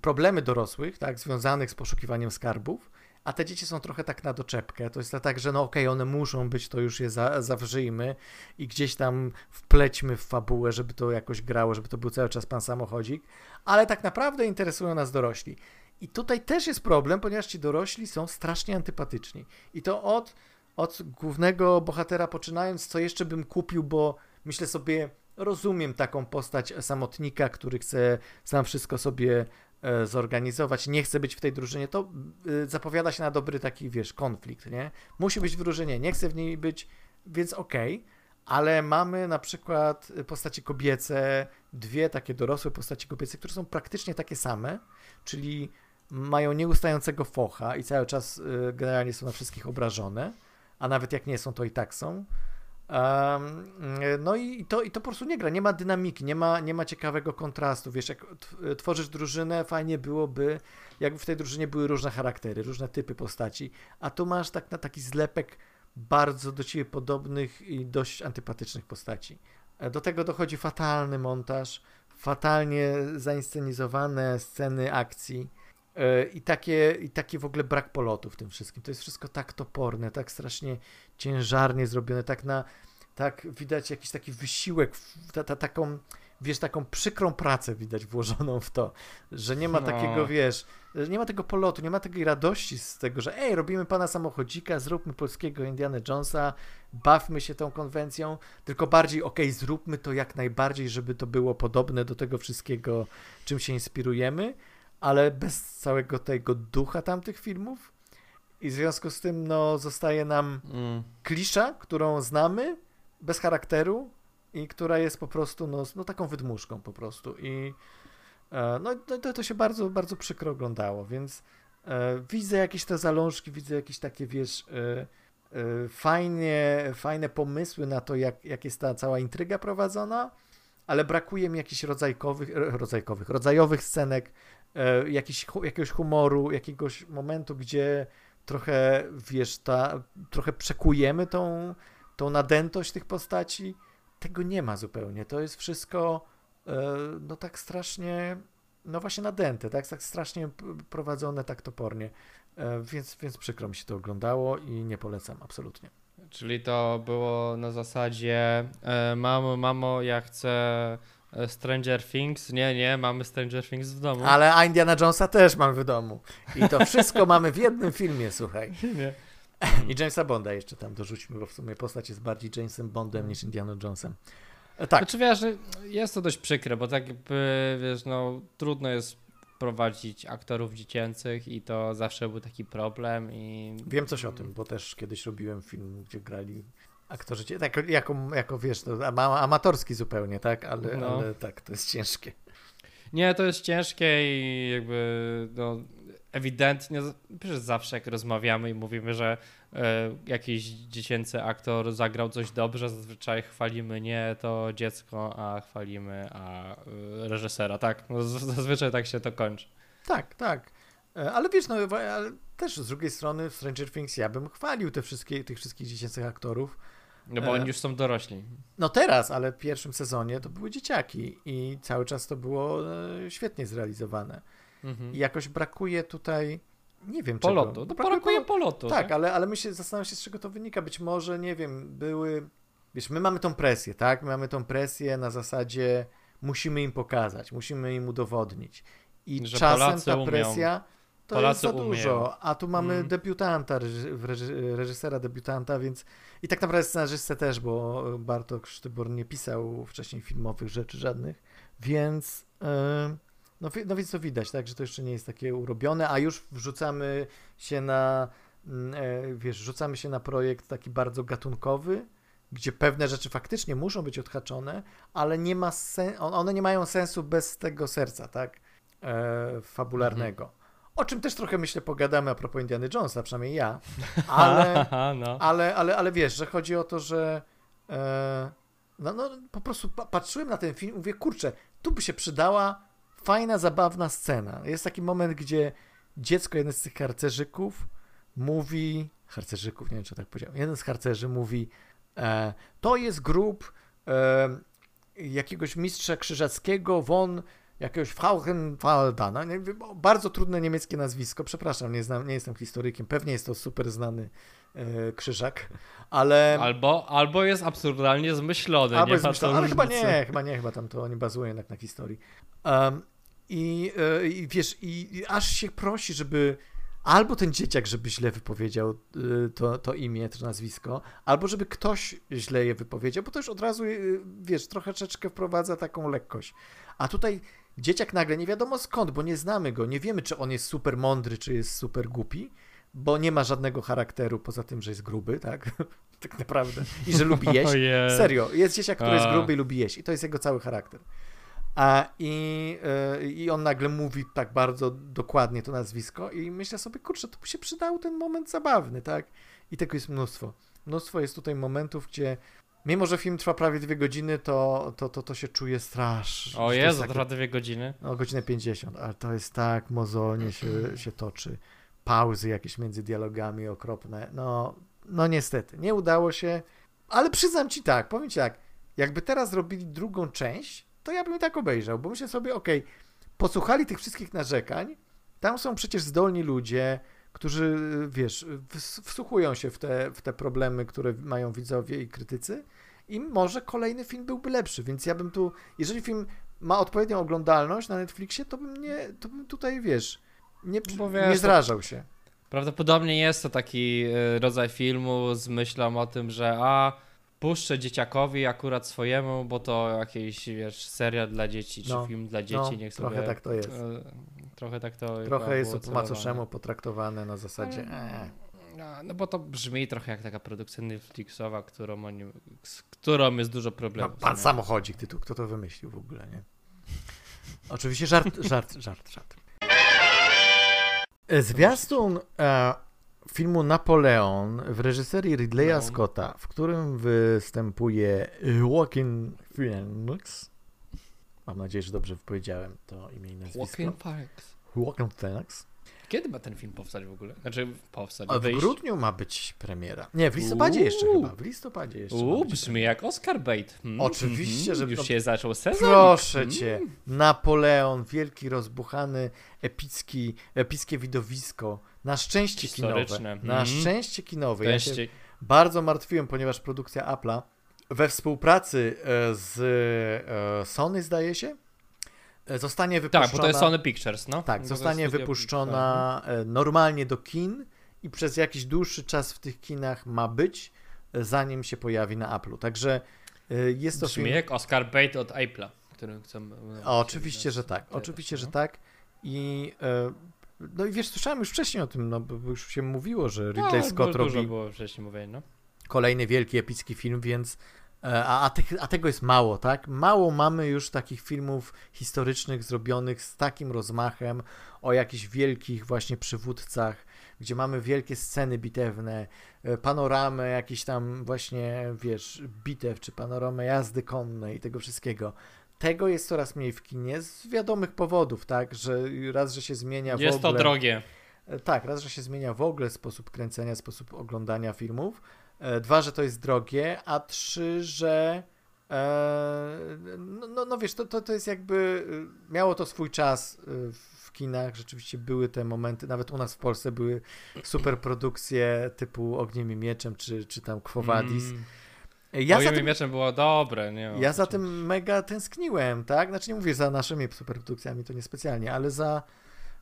S1: problemy dorosłych, tak, związanych z poszukiwaniem skarbów, a te dzieci są trochę tak na doczepkę. To jest tak, że no okej, okay, one muszą być, to już je za, zawrzyjmy i gdzieś tam wplećmy w fabułę, żeby to jakoś grało, żeby to był cały czas pan samochodzik, ale tak naprawdę interesują nas dorośli. I tutaj też jest problem, ponieważ ci dorośli są strasznie antypatyczni. I to od, od głównego bohatera poczynając, co jeszcze bym kupił, bo myślę sobie, rozumiem taką postać samotnika, który chce sam wszystko sobie e, zorganizować, nie chce być w tej drużynie, to e, zapowiada się na dobry taki, wiesz, konflikt, nie? Musi być w drużynie, nie chce w niej być, więc okej, okay. ale mamy na przykład postacie kobiece, dwie takie dorosłe postacie kobiece, które są praktycznie takie same, czyli mają nieustającego focha i cały czas e, generalnie są na wszystkich obrażone, a nawet jak nie są, to i tak są. Um, no i to, i to po prostu nie gra, nie ma dynamiki, nie ma, nie ma ciekawego kontrastu. Wiesz, jak tworzysz drużynę, fajnie byłoby, jakby w tej drużynie były różne charaktery, różne typy postaci, a tu masz tak na taki zlepek bardzo do ciebie podobnych i dość antypatycznych postaci. E, do tego dochodzi fatalny montaż, fatalnie zainscenizowane sceny akcji I takie, I taki w ogóle brak polotu w tym wszystkim. To jest wszystko tak toporne, tak strasznie ciężarnie zrobione, tak na, tak widać jakiś taki wysiłek, ta, ta, taką, wiesz, taką przykrą pracę widać włożoną w to, że nie ma no. takiego, wiesz, nie ma tego polotu, nie ma takiej radości z tego, że ej, robimy pana samochodzika, zróbmy polskiego Indiana Jonesa, bawmy się tą konwencją, tylko bardziej, okej, okay, zróbmy to jak najbardziej, żeby to było podobne do tego wszystkiego, czym się inspirujemy, ale bez całego tego ducha tamtych filmów. I w związku z tym no, zostaje nam mm. klisza, którą znamy, bez charakteru i która jest po prostu no, no taką wydmuszką po prostu. I e, no, to, to się bardzo, bardzo przykro oglądało, więc e, widzę jakieś te zalążki, widzę jakieś takie, wiesz, e, e fajnie, fajne pomysły na to, jak, jak jest ta cała intryga prowadzona, ale brakuje mi jakichś rodzajkowych, rodzajkowych, rodzajowych scenek, e, jakiś, jakiegoś humoru, jakiegoś momentu, gdzie trochę, wiesz, ta, trochę przekujemy tą, tą nadętość tych postaci. Tego nie ma zupełnie. To jest wszystko e, no tak strasznie, no właśnie nadęte, tak, tak strasznie prowadzone, tak topornie. E, więc, więc przykro mi się to oglądało i nie polecam absolutnie.
S2: Czyli to było na zasadzie mamo, mamo, ja chcę Stranger Things. Nie, nie, mamy Stranger Things w domu.
S1: Ale Indiana Jonesa też mamy w domu. I to wszystko mamy w jednym filmie, słuchaj.
S2: Nie.
S1: I Jamesa Bonda jeszcze tam dorzućmy, bo w sumie postać jest bardziej Jamesem Bondem niż Indiana Jonesem. E, tak.
S2: Znaczy wiesz, jest to dość przykre, bo tak jakby, wiesz, no trudno jest wprowadzić aktorów dziecięcych i to zawsze był taki problem i...
S1: Wiem coś o tym, bo też kiedyś robiłem film, gdzie grali aktorzy, tak, jako, jako wiesz, to ama- amatorski zupełnie, tak, ale,
S2: No.
S1: ale tak, to jest ciężkie.
S2: Nie, to jest ciężkie i jakby no, ewidentnie, przecież zawsze jak rozmawiamy i mówimy, że e, jakiś dziecięcy aktor zagrał coś dobrze, zazwyczaj chwalimy nie to dziecko, a chwalimy a e, reżysera, tak? No, zazwyczaj tak się to kończy.
S1: Tak, tak. E, Ale wiesz, no ale też z drugiej strony w Stranger Things ja bym chwalił te wszystkie, tych wszystkich dziecięcych aktorów.
S2: No bo
S1: E.
S2: oni już są dorośli.
S1: No teraz, ale w pierwszym sezonie to były dzieciaki i cały czas to było e, świetnie zrealizowane.
S2: Mhm.
S1: I jakoś brakuje tutaj, nie wiem
S2: Polotu.
S1: czego.
S2: No,
S1: Brakuje
S2: brakuje
S1: polo-
S2: polotu.
S1: Tak, ale, ale myślę, zastanawiam się z czego to wynika. Być może, nie wiem, były, wiesz, my mamy tą presję, tak? My mamy tą presję na zasadzie musimy im pokazać, musimy im udowodnić. I
S2: Że
S1: czasem
S2: Polacy
S1: ta
S2: umią.
S1: To
S2: Polacy
S1: jest za dużo.
S2: umieją.
S1: A tu mamy
S2: Mm.
S1: debiutanta, reżysera debiutanta, więc i tak naprawdę scenarzystę też, bo Bartok Sztybor nie pisał wcześniej filmowych rzeczy żadnych, więc e, no, no więc to widać, tak, że to jeszcze nie jest takie urobione, a już wrzucamy się na mm, e, wiesz, rzucamy się na projekt taki bardzo gatunkowy, gdzie pewne rzeczy faktycznie muszą być odhaczone, ale nie ma sen- on- one nie mają sensu bez tego serca, tak, e, fabularnego. O czym też trochę myślę pogadamy a propos Indiana Jonesa, przynajmniej ja, ale,
S2: no.
S1: ale, ale, ale wiesz, że chodzi o to, że e, no, no, po prostu pa- patrzyłem na ten film i mówię, kurczę, tu by się przydała fajna, zabawna scena. Jest taki moment, gdzie dziecko, jeden z tych harcerzyków mówi, harcerzyków, nie wiem, czy tak powiedziałem, jeden z harcerzy mówi, e, to jest grób e, jakiegoś mistrza krzyżackiego von jakiegoś Frauenwalda, no, nie bardzo trudne niemieckie nazwisko, przepraszam, nie, znam, nie jestem historykiem, pewnie jest to super znany e, krzyżak, ale...
S2: Albo, albo jest absurdalnie zmyślony.
S1: Albo
S2: nie
S1: jest
S2: to
S1: ale chyba nie, chyba nie, chyba tam to oni bazują jednak na historii. Um, i, e, I wiesz, i, i aż się prosi, żeby albo ten dzieciak, żeby źle wypowiedział y, to, to imię, to nazwisko, albo żeby ktoś źle je wypowiedział, bo to już od razu, y, wiesz, troszeczkę wprowadza taką lekkość. A tutaj dzieciak nagle nie wiadomo skąd, bo nie znamy go, nie wiemy, czy on jest super mądry, czy jest super głupi, bo nie ma żadnego charakteru poza tym, że jest gruby, tak? tak naprawdę. I że lubi jeść.
S2: Ojej.
S1: Serio, jest dzieciak, który jest gruby i lubi jeść i to jest jego cały charakter. A, i, y, I on nagle mówi tak bardzo dokładnie to nazwisko i myślę sobie, kurczę, to by się przydał ten moment zabawny, tak? I tego jest mnóstwo. Mnóstwo jest tutaj momentów, gdzie mimo, że film trwa prawie dwie godziny, to, to, to, to się czuje strasznie.
S2: O Jezu, trwa dwie godziny.
S1: No, godzinę 50, ale to jest tak mozolnie się, się toczy. Pauzy jakieś między dialogami okropne. No, no niestety, nie udało się, ale przyznam ci tak, powiem ci tak, jakby teraz zrobili drugą część, to ja bym tak obejrzał, bo myślę sobie, okej, posłuchali tych wszystkich narzekań, tam są przecież zdolni ludzie, którzy, wiesz, ws- wsłuchują się w te, w te problemy, które mają widzowie i krytycy i może kolejny film byłby lepszy, więc ja bym tu, jeżeli film ma odpowiednią oglądalność na Netflixie, to bym nie, to bym tutaj, wiesz, nie,
S2: wiesz,
S1: nie zrażał się.
S2: Prawdopodobnie jest to taki e, rodzaj filmu z myślą o tym, że a puszczę dzieciakowi akurat swojemu, bo to jakiś, wiesz, serial dla dzieci, czy
S1: No,
S2: film dla dzieci,
S1: no,
S2: niech sobie...
S1: trochę tak to jest.
S2: e, Trochę tak to
S1: Trochę jest po macoszemu potraktowane na zasadzie, e,
S2: No, no bo to brzmi trochę jak taka produkcja Netflixowa, którą oni, z którą jest dużo
S1: no,
S2: problemów.
S1: pan
S2: nie?
S1: samochodzik tytuł, kto to wymyślił w ogóle, nie? Oczywiście żart, żart, żart, żart. Zwiastun e, filmu Napoleon w reżyserii Ridleya
S2: No.
S1: Scotta, w którym występuje Joaquin Phoenix. Mam nadzieję, że dobrze powiedziałem to imię i nazwisko.
S2: Joaquin Phoenix.
S1: Joaquin Phoenix.
S2: Kiedy ma ten film powstać w ogóle? Znaczy powstać,
S1: A w
S2: wyjść?
S1: grudniu ma być premiera. Nie, w listopadzie jeszcze
S2: Uuu.
S1: chyba. W listopadzie jeszcze.
S2: Uuu, brzmi jak Oscar bait. Hmm,
S1: Oczywiście, że-
S2: Już się zaczął sezon.
S1: Proszę
S2: Hmm.
S1: cię, Napoleon, wielki, rozbuchany, epicki, epickie widowisko. Na szczęście kinowe. Na
S2: Mhm.
S1: szczęście kinowe. Ja się bardzo martwiłem, ponieważ produkcja Apple'a we współpracy e, z e, Sony, zdaje się, e, zostanie wypuszczona.
S2: Tak, bo to jest Sony Pictures, no.
S1: Tak, zostanie wypuszczona normalnie do kin i przez jakiś dłuższy czas w tych kinach ma być, zanim się pojawi na Apple'u. Także jest to
S2: Brzmi
S1: film.
S2: jak Oscar bait od Apple'a, który chcę...
S1: O, oczywiście, że tak. Oczywiście, że
S2: no.
S1: tak. I no i wiesz, słyszałem już wcześniej o tym, no bo już się mówiło, że Ridley
S2: no,
S1: Scott
S2: dużo
S1: robi
S2: było wcześniej mówię, no.
S1: kolejny wielki, epicki film, więc e, a, a, te, a, tego jest mało, tak? Mało mamy już takich filmów historycznych zrobionych z takim rozmachem o jakichś wielkich właśnie przywódcach, gdzie mamy wielkie sceny bitewne, e, panoramę jakiś tam właśnie, wiesz, bitew, czy panoramę jazdy konnej i tego wszystkiego. Tego jest coraz mniej w kinie z wiadomych powodów, tak, że raz, że się zmienia
S2: jest
S1: w ogóle...
S2: to drogie.
S1: E, tak, raz, że się zmienia w ogóle sposób kręcenia, sposób oglądania filmów, e, dwa, że to jest drogie, a trzy, że e, no, no, no wiesz, to, to, to jest jakby, miało to swój czas w kinach, rzeczywiście były te momenty, nawet u nas w Polsce były super produkcje typu Ogniem i Mieczem, czy, czy tam Quo Vadis. Mm.
S2: Ja za tym, mieczem było dobre, nie?
S1: Ja za tym mega tęskniłem, tak? Znaczy nie mówię za naszymi superprodukcjami, to niespecjalnie, ale za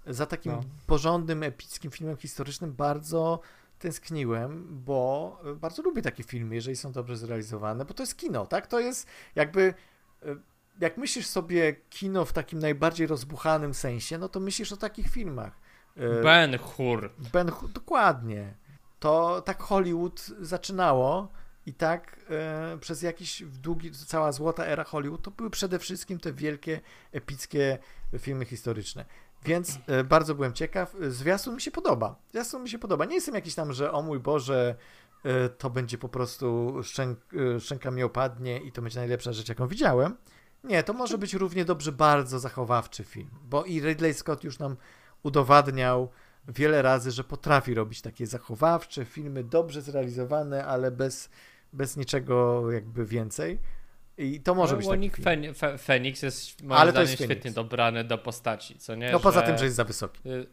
S1: za takim no. porządnym, epickim filmem historycznym bardzo tęskniłem, bo bardzo lubię takie filmy, jeżeli są dobrze zrealizowane, bo to jest kino, tak? To jest jakby e, jak myślisz sobie kino w takim najbardziej rozbuchanym sensie, no to myślisz o takich filmach.
S2: E, ben Hur.
S1: Ben Hur, dokładnie. To tak Hollywood zaczynało i tak e, przez jakiś długi, cała złota era Hollywood, to były przede wszystkim te wielkie, epickie filmy historyczne. Więc e, bardzo byłem ciekaw. Zwiastun mi się podoba. Zwiastun mi się podoba. Nie jestem jakiś tam, że o mój Boże, e, to będzie po prostu szczęk, szczęka mi opadnie i to będzie najlepsza rzecz, jaką widziałem. Nie, to może być równie dobrze bardzo zachowawczy film, bo i Ridley Scott już nam udowadniał wiele razy, że potrafi robić takie zachowawcze filmy, dobrze zrealizowane, ale bez, bez niczego jakby więcej. I to może no, być taki
S2: Fen Fe Feniks jest moim Ale zdaniem jest świetnie dobrany do postaci, co nie?
S1: No poza tym, że jest za wysoki. Y,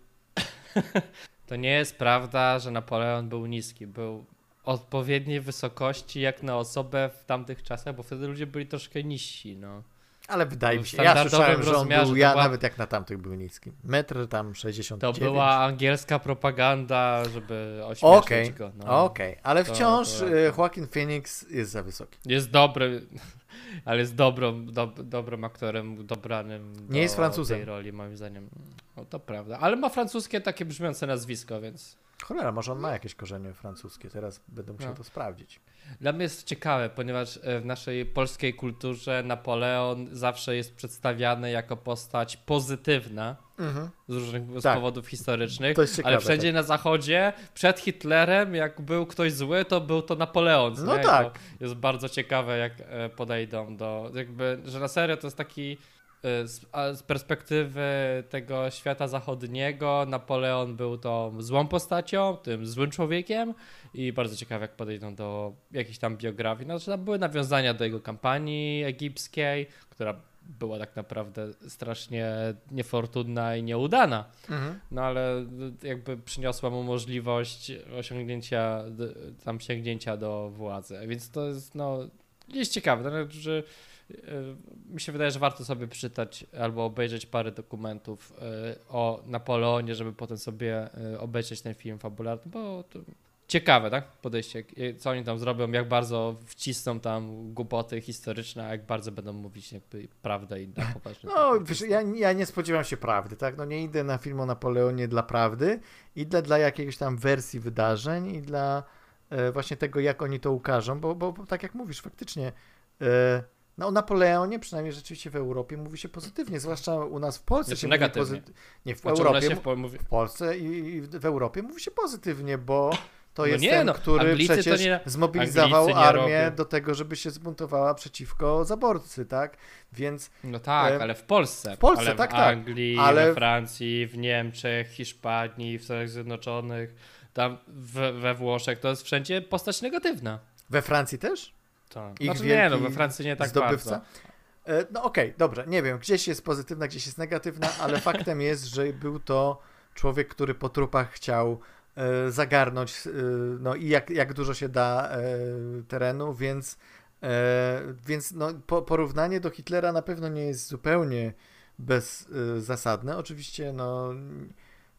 S2: to nie jest prawda, że Napoleon był niski. Był odpowiedniej wysokości jak na osobę w tamtych czasach, bo wtedy ludzie byli troszkę niżsi, no.
S1: Ale wydaje mi się, ja słyszałem, że on był, ja była... nawet jak na tamtych był niski. Metr tam 60.
S2: To była angielska propaganda, żeby ośmieszyć okay, go.
S1: No. Okej, okay. ale wciąż to, to... Y, Joaquin Phoenix jest za wysoki.
S2: Jest dobry, ale jest dobrą, do, dobrym aktorem, dobranym
S1: Nie jest Francuzem.
S2: tej roli, moim zdaniem. No to prawda, ale ma francuskie takie brzmiące nazwisko, więc...
S1: Cholera, może on ma jakieś korzenie francuskie, teraz będę musiał no. to sprawdzić.
S2: Dla mnie jest ciekawe, ponieważ e, w naszej polskiej kulturze Napoleon zawsze jest przedstawiany jako postać pozytywna mhm. z różnych tak. powodów historycznych, ciekawe, ale wszędzie tak. na zachodzie przed Hitlerem, jak był ktoś zły, to był to Napoleon.
S1: No nie? tak. To
S2: jest bardzo ciekawe, jak e, podejdą do, jakby, że na serio to jest taki z, z, perspektywy tego świata zachodniego Napoleon był tą złą postacią, tym złym człowiekiem i bardzo ciekawe jak podejdą do jakiejś tam biografii. Znaczy tam były nawiązania do jego kampanii egipskiej, która była tak naprawdę strasznie niefortunna i nieudana. Mhm. No ale jakby przyniosła mu możliwość osiągnięcia, tam sięgnięcia do władzy. Więc to jest no jest ciekawe, to znaczy, że mi się wydaje, że warto sobie przeczytać albo obejrzeć parę dokumentów e, o Napoleonie, żeby potem sobie e, obejrzeć ten film fabularny, bo to ciekawe, tak? Podejście, co oni tam zrobią, jak bardzo wcisną tam głupoty historyczne, a jak bardzo będą mówić jakby prawdę i na poważne.
S1: No, wiesz, ja, ja nie spodziewam się prawdy, tak? No nie idę na film o Napoleonie dla prawdy, idę dla jakiejś tam wersji wydarzeń i dla e, właśnie tego, jak oni to ukażą, bo, bo, bo tak jak mówisz, faktycznie e, no o Napoleonie, przynajmniej rzeczywiście w Europie, mówi się pozytywnie, zwłaszcza u nas w Polsce
S2: znaczy się negatywnie. mówi pozytywnie.
S1: Nie, w znaczy Europie, w, w, Polsce i w Europie mówi się pozytywnie, bo to no jest nie, ten, no, który Anglicy przecież nie, zmobilizował armię robią. do tego, żeby się zbuntowała przeciwko zaborcy, tak? Więc...
S2: No tak, e, ale w Polsce.
S1: W Polsce,
S2: ale
S1: tak,
S2: w Anglii, tak. Ale... we Francji, w Niemczech, Hiszpanii, w Stanach Zjednoczonych, tam we Włoszech, to jest wszędzie postać negatywna.
S1: We Francji też?
S2: Tak. Ich znaczy nie, no we Francji nie tak zdobywca. bardzo.
S1: E, no okej, okay, dobrze, nie wiem, gdzieś jest pozytywna, gdzieś jest negatywna, ale faktem jest, że był to człowiek, który po trupach chciał e, zagarnąć, e, no i jak, jak dużo się da terenu, więc, więc no, po, porównanie do Hitlera na pewno nie jest zupełnie bezzasadne. Oczywiście, no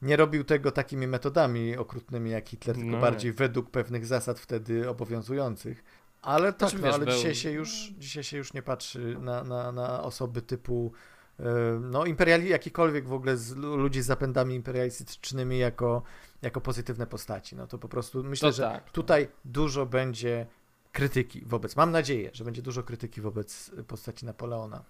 S1: nie robił tego takimi metodami okrutnymi jak Hitler, tylko no. bardziej według pewnych zasad wtedy obowiązujących. Ale tak, no, ale dzisiaj, się już, dzisiaj się już nie patrzy na, na, na osoby typu no imperiali, jakikolwiek w ogóle z ludzi z zapędami imperialistycznymi jako, jako pozytywne postaci. No to po prostu myślę, to że tak. tutaj dużo będzie krytyki wobec, mam nadzieję, że będzie dużo krytyki wobec postaci Napoleona.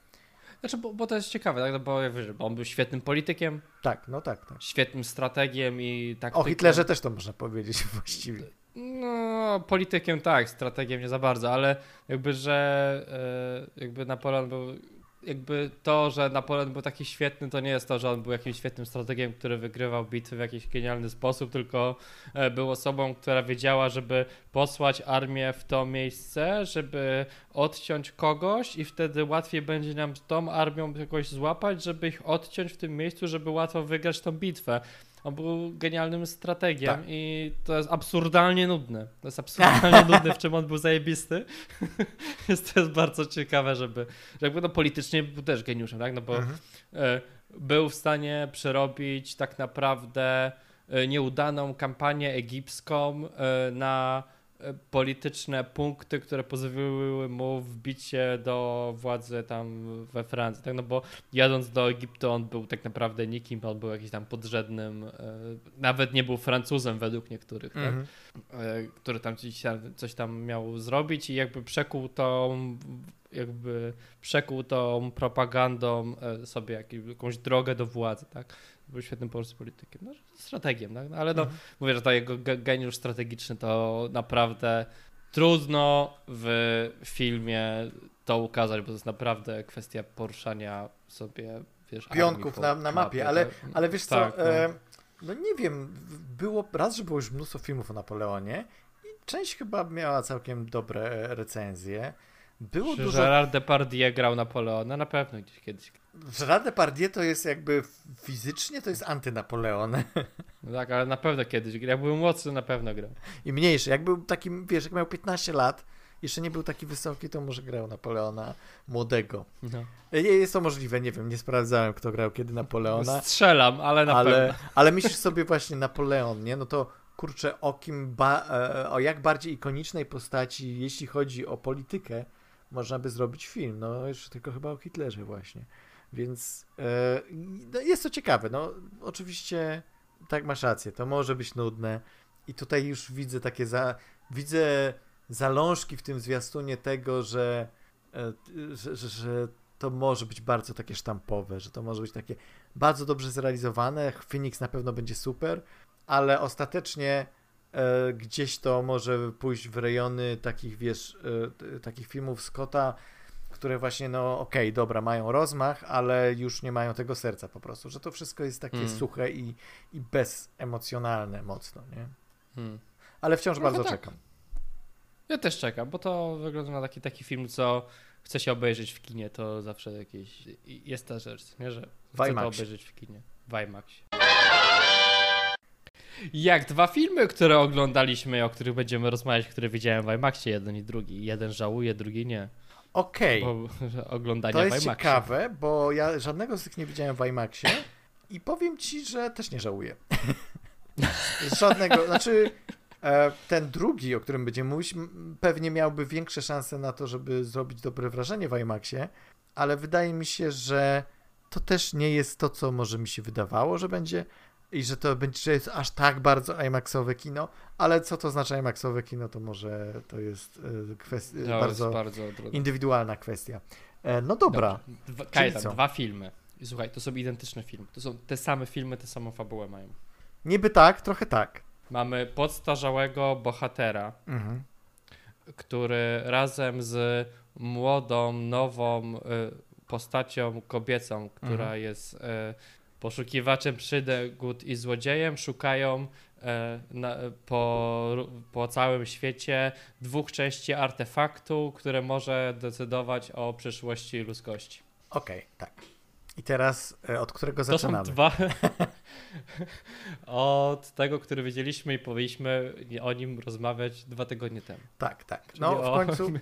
S2: Znaczy, bo, bo to jest ciekawe, tak? No bo on był świetnym politykiem.
S1: Tak, no tak, tak.
S2: Świetnym strategiem i tak.
S1: O Hitlerze też to można powiedzieć właściwie.
S2: No, politykiem tak, strategiem nie za bardzo, ale jakby, że e, jakby Napoleon był jakby to, że Napoleon był taki świetny, to nie jest to, że on był jakimś świetnym strategiem, który wygrywał bitwy w jakiś genialny sposób, tylko e, był osobą, która wiedziała, żeby posłać armię w to miejsce, żeby odciąć kogoś i wtedy łatwiej będzie nam tą armią jakoś złapać, żeby ich odciąć w tym miejscu, żeby łatwo wygrać tą bitwę. On był genialnym strategiem tak. i to jest absurdalnie nudne. To jest absurdalnie nudne, w czym on był zajebisty. jest to jest bardzo ciekawe, żeby. Że jakby no politycznie był też geniuszem, tak? No bo mhm. E, był w stanie przerobić tak naprawdę e, nieudaną kampanię egipską e, na polityczne punkty, które pozwoliły mu wbić się do władzy tam we Francji, tak? No bo jadąc do Egiptu on był tak naprawdę nikim, on był jakiś tam podrzędnym, e, nawet nie był Francuzem według niektórych, tak? mm -hmm. który tam coś, coś tam miał zrobić i jakby przekuł tą jakby przekuł tą propagandą e, sobie jakąś drogę do władzy, tak? Był świetnym polskim politykiem, no, strategiem, tak? No, ale no, mhm. mówię, że to jego geniusz strategiczny to naprawdę trudno w filmie to ukazać, bo to jest naprawdę kwestia poruszania sobie, wiesz,
S1: pionków na, na mapie, ale, tak? ale wiesz tak, co, no. E, no nie wiem, było raz, że było już mnóstwo filmów o Napoleonie i część chyba miała całkiem dobre recenzje. Było
S2: Czy
S1: dużo...
S2: Gerard Depardieu grał Napoleona? Na pewno gdzieś kiedyś.
S1: Gerard Depardieu to jest jakby fizycznie to jest antynapoleon.
S2: No tak, ale na pewno kiedyś. Jak był młodszy, na pewno grał.
S1: I mniejszy. Jak był takim, wiesz, jak miał 15 lat, jeszcze nie był taki wysoki, to może grał Napoleona młodego. No. Jest to możliwe, nie wiem, nie sprawdzałem, kto grał kiedy Napoleona.
S2: Strzelam, ale na
S1: ale,
S2: pewno.
S1: Ale myślisz sobie właśnie Napoleon, nie? No to kurczę, o kim, ba, e, o jak bardziej ikonicznej postaci, jeśli chodzi o politykę, można by zrobić film. No, już tylko chyba o Hitlerze właśnie. Więc e, no jest to ciekawe. No, oczywiście tak masz rację, to może być nudne. I tutaj już widzę takie za, widzę zalążki w tym zwiastunie tego, że, e, że, że, że to może być bardzo takie sztampowe, że to może być takie bardzo dobrze zrealizowane. Phoenix na pewno będzie super, ale ostatecznie E, gdzieś to może pójść w rejony takich, wiesz, e, takich filmów Scotta, które właśnie, no okej, okay, dobra, mają rozmach, ale już nie mają tego serca po prostu, że to wszystko jest takie hmm. suche i, i bezemocjonalne mocno, nie? Hmm. Ale wciąż no bardzo tak. czekam.
S2: Ja też czekam, bo to wygląda na taki, taki film, co chce się obejrzeć w kinie, to zawsze jakieś jest ta rzecz, nie? że chcę to obejrzeć w kinie. W IMAXie. Jak dwa filmy, które oglądaliśmy, o których będziemy rozmawiać, które widziałem w IMAXie, jeden i drugi. Jeden żałuje, drugi nie.
S1: Okej. Okay.
S2: Oglądania
S1: to
S2: jest
S1: ciekawe, bo ja żadnego z tych nie widziałem w IMAXie i powiem ci, że też nie żałuję. żadnego, znaczy e, ten drugi, o którym będziemy mówić, pewnie miałby większe szanse na to, żeby zrobić dobre wrażenie w IMAXie, ale wydaje mi się, że to też nie jest to, co może mi się wydawało, że będzie, i że to będzie że jest aż tak bardzo IMAXowe kino, ale co to znaczy IMAXowe kino, to może to jest e, kwestia, no, bardzo, bardzo indywidualna kwestia. E, no dobra.
S2: Dwa, Kajetan, dwa filmy. Słuchaj, to są identyczne filmy. To są te same filmy, te samą fabułę mają.
S1: Niby tak, trochę tak.
S2: Mamy podstarzałego bohatera, mhm. który razem z młodą, nową postacią kobiecą, która mhm. jest poszukiwaczem przygód i złodziejem szukają e, na, po, po całym świecie dwóch części artefaktu, które może decydować o przyszłości ludzkości.
S1: Okej, okay, tak. I teraz e, od którego zaczynamy?
S2: To są dwa. od tego, który widzieliśmy i powinniśmy o nim rozmawiać dwa tygodnie temu.
S1: Tak, tak. no w, końcu,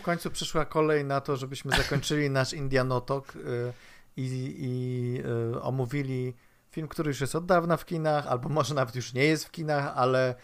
S1: w końcu przyszła kolej na to, żebyśmy zakończyli nasz Indianotok. Y i, i y, omówili Film, który już jest od dawna w kinach, albo może nawet już nie jest w kinach, ale e,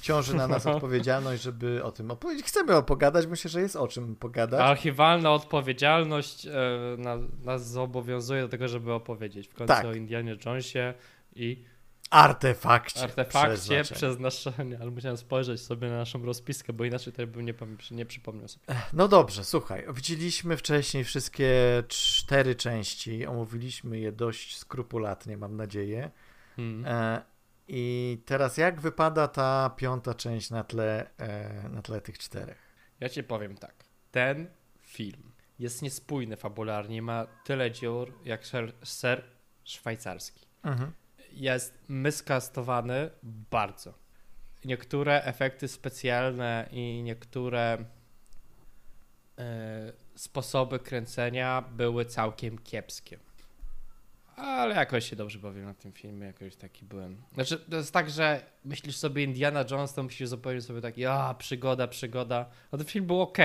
S1: ciąży na nas odpowiedzialność, żeby o tym opowiedzieć. Chcemy o pogadać, myślę, że jest o czym pogadać.
S2: Archiwalna odpowiedzialność e, na, nas zobowiązuje do tego, żeby opowiedzieć w końcu
S1: Tak.
S2: o Indianie Jonesie i
S1: Artefakcie.
S2: artefakcie
S1: przeznaczenia.
S2: ale musiałem spojrzeć sobie na naszą rozpiskę, bo inaczej tutaj bym nie, nie przypomniał sobie.
S1: No dobrze, słuchaj. Widzieliśmy wcześniej wszystkie cztery części. Omówiliśmy je dość skrupulatnie, mam nadzieję.
S2: Hmm.
S1: E, I teraz jak wypada ta piąta część na tle, e, na tle tych czterech?
S2: Ja ci powiem tak. Ten film jest niespójny fabularnie, ma tyle dziur jak ser, ser szwajcarski.
S1: Mhm.
S2: Jest myskastowany bardzo. Niektóre efekty specjalne i niektóre e, sposoby kręcenia były całkiem kiepskie. Ale jakoś się dobrze bawiłem na tym filmie, jakoś taki byłem. Znaczy, to jest tak, że myślisz sobie Indiana Jones, to myślisz zupełnie sobie tak, ja, przygoda, przygoda. A ten film był ok.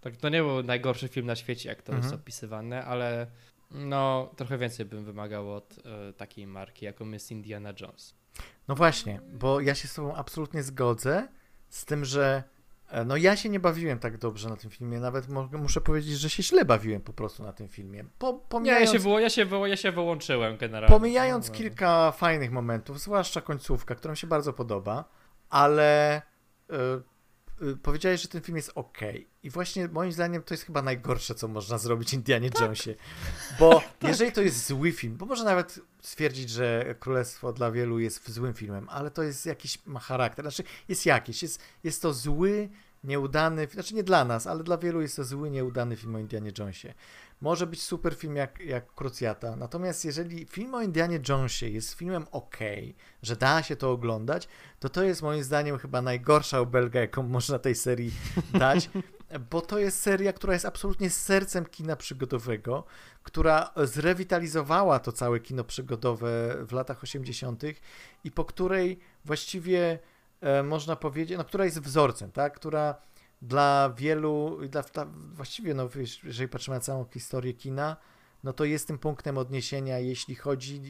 S2: Tak, to nie był najgorszy film na świecie, jak to
S1: Mhm.
S2: jest opisywane, ale no, trochę więcej bym wymagał od e, takiej marki, jaką jest Indiana Jones.
S1: No właśnie, bo ja się z tobą absolutnie zgodzę z tym, że e, no ja się nie bawiłem tak dobrze na tym filmie, nawet muszę powiedzieć, że się źle bawiłem po prostu na tym filmie. Po,
S2: Nie, ja
S1: pomijając,
S2: się, wyło, ja, się wyło, ja się wyłączyłem generalnie.
S1: pomijając
S2: No,
S1: kilka fajnych momentów, zwłaszcza końcówka, która mi się bardzo podoba, ale e, powiedziałeś, że ten film jest ok. I właśnie moim zdaniem to jest chyba najgorsze, co można zrobić Indianie Jonesie. Bo jeżeli to jest zły film, bo może nawet stwierdzić, że Królestwo dla wielu jest złym filmem, ale to jest jakiś, ma charakter, znaczy jest jakiś, jest, jest to zły, nieudany, znaczy nie dla nas, ale dla wielu jest to zły, nieudany film o Indianie Jonesie. Może być super film jak, jak Krucjata, natomiast jeżeli film o Indianie Jonesie jest filmem ok, że da się to oglądać, to to jest moim zdaniem chyba najgorsza obelga, jaką można tej serii dać, bo to jest seria, która jest absolutnie sercem kina przygodowego, która zrewitalizowała to całe kino przygodowe w latach 80. i po której właściwie e, można powiedzieć, no która jest wzorcem, tak, która dla wielu, dla, właściwie, no jeżeli patrzymy na całą historię kina, no to jest tym punktem odniesienia, jeśli chodzi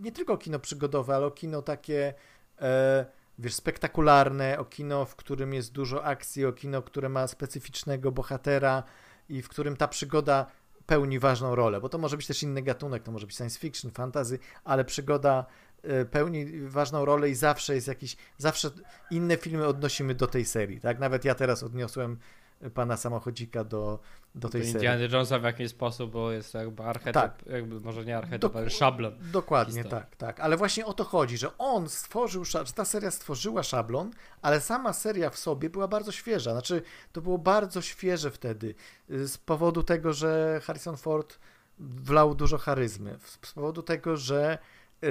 S1: nie tylko o kino przygodowe, ale o kino takie, e, wiesz, spektakularne, o kino, w którym jest dużo akcji, o kino, które ma specyficznego bohatera i w którym ta przygoda pełni ważną rolę, bo to może być też inny gatunek, to może być science fiction, fantasy, ale przygoda pełni ważną rolę i zawsze jest jakiś, zawsze inne filmy odnosimy do tej serii, tak? Nawet ja teraz odniosłem pana samochodzika do, do tej
S2: Do
S1: serii.
S2: Indiana Jonesa w jakiś sposób, bo jest jakby archetyp,
S1: Tak.
S2: jakby może nie archetyp,
S1: Dok-
S2: ale szablon.
S1: Dokładnie,
S2: historii.
S1: tak, tak. Ale właśnie o to chodzi, że on stworzył, że ta seria stworzyła szablon, ale sama seria w sobie była bardzo świeża. Znaczy, to było bardzo świeże wtedy y, z powodu tego, że Harrison Ford wlał dużo charyzmy, z powodu tego, że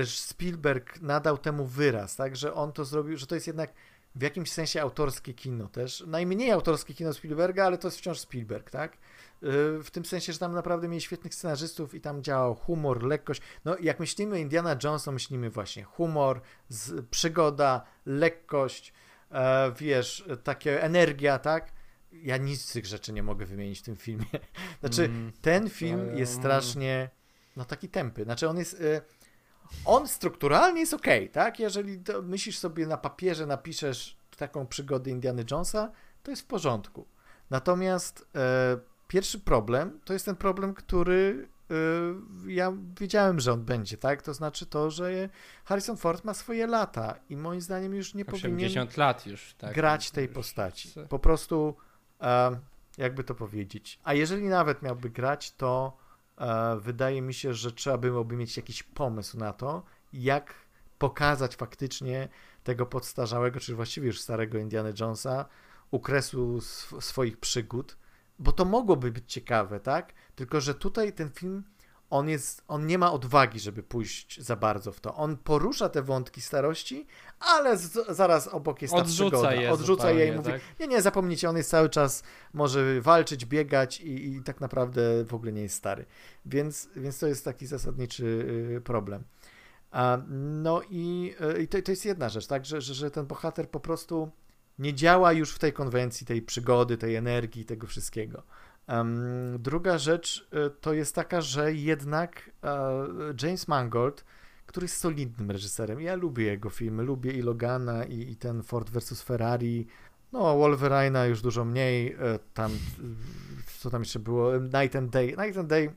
S1: Spielberg nadał temu wyraz, tak, że on to zrobił, że to jest jednak w jakimś sensie autorskie kino też. Najmniej autorskie kino Spielberga, ale to jest wciąż Spielberg, tak? Yy, W tym sensie, że tam naprawdę mieli świetnych scenarzystów i tam działał humor, lekkość. No, jak myślimy Indiana Jones, to myślimy właśnie humor, przygoda, lekkość, e, wiesz, takie energia, tak? Ja nic z tych rzeczy nie mogę wymienić w tym filmie. Znaczy,
S2: Mm.
S1: ten film jest strasznie, no taki tępy. Znaczy, on jest, y, on strukturalnie jest ok, tak? Jeżeli myślisz sobie na papierze, napiszesz taką przygodę Indiana Jonesa, to jest w porządku. Natomiast e, pierwszy problem to jest ten problem, który e, ja wiedziałem, że on będzie, tak? To znaczy to, że Harrison Ford ma swoje lata i moim zdaniem już nie powinien
S2: 80 lat już, tak.
S1: grać tej
S2: Już
S1: postaci. Po prostu, e, jakby to powiedzieć. A jeżeli nawet miałby grać, to wydaje mi się, że trzeba byłoby mieć jakiś pomysł na to, jak pokazać faktycznie tego podstarzałego, czy właściwie już starego Indiana Jonesa, u kresu sw- swoich przygód, bo to mogłoby być ciekawe, tak? Tylko, że tutaj ten film, on jest, on nie ma odwagi, żeby pójść za bardzo w to. On porusza te wątki starości, ale z, zaraz obok jest ta
S2: Odrzuca
S1: przygoda.
S2: je
S1: Odrzuca je i
S2: zupełnie,
S1: mówi,
S2: tak?
S1: nie, nie, zapomnijcie, on jest cały czas, może walczyć, biegać i, i tak naprawdę w ogóle nie jest stary. Więc, więc to jest taki zasadniczy y, problem. A, no i, y, i to, to jest jedna rzecz, tak, że, że, że ten bohater po prostu nie działa już w tej konwencji, tej przygody, tej energii, tego wszystkiego. Druga rzecz y, to jest taka, że jednak e, James Mangold, który jest solidnym reżyserem. Ja lubię jego filmy, lubię i Logana, i, i ten Ford vs. Ferrari. No, Wolverine'a już dużo mniej. E, tam, co tam jeszcze było? Night and Day. Night and Day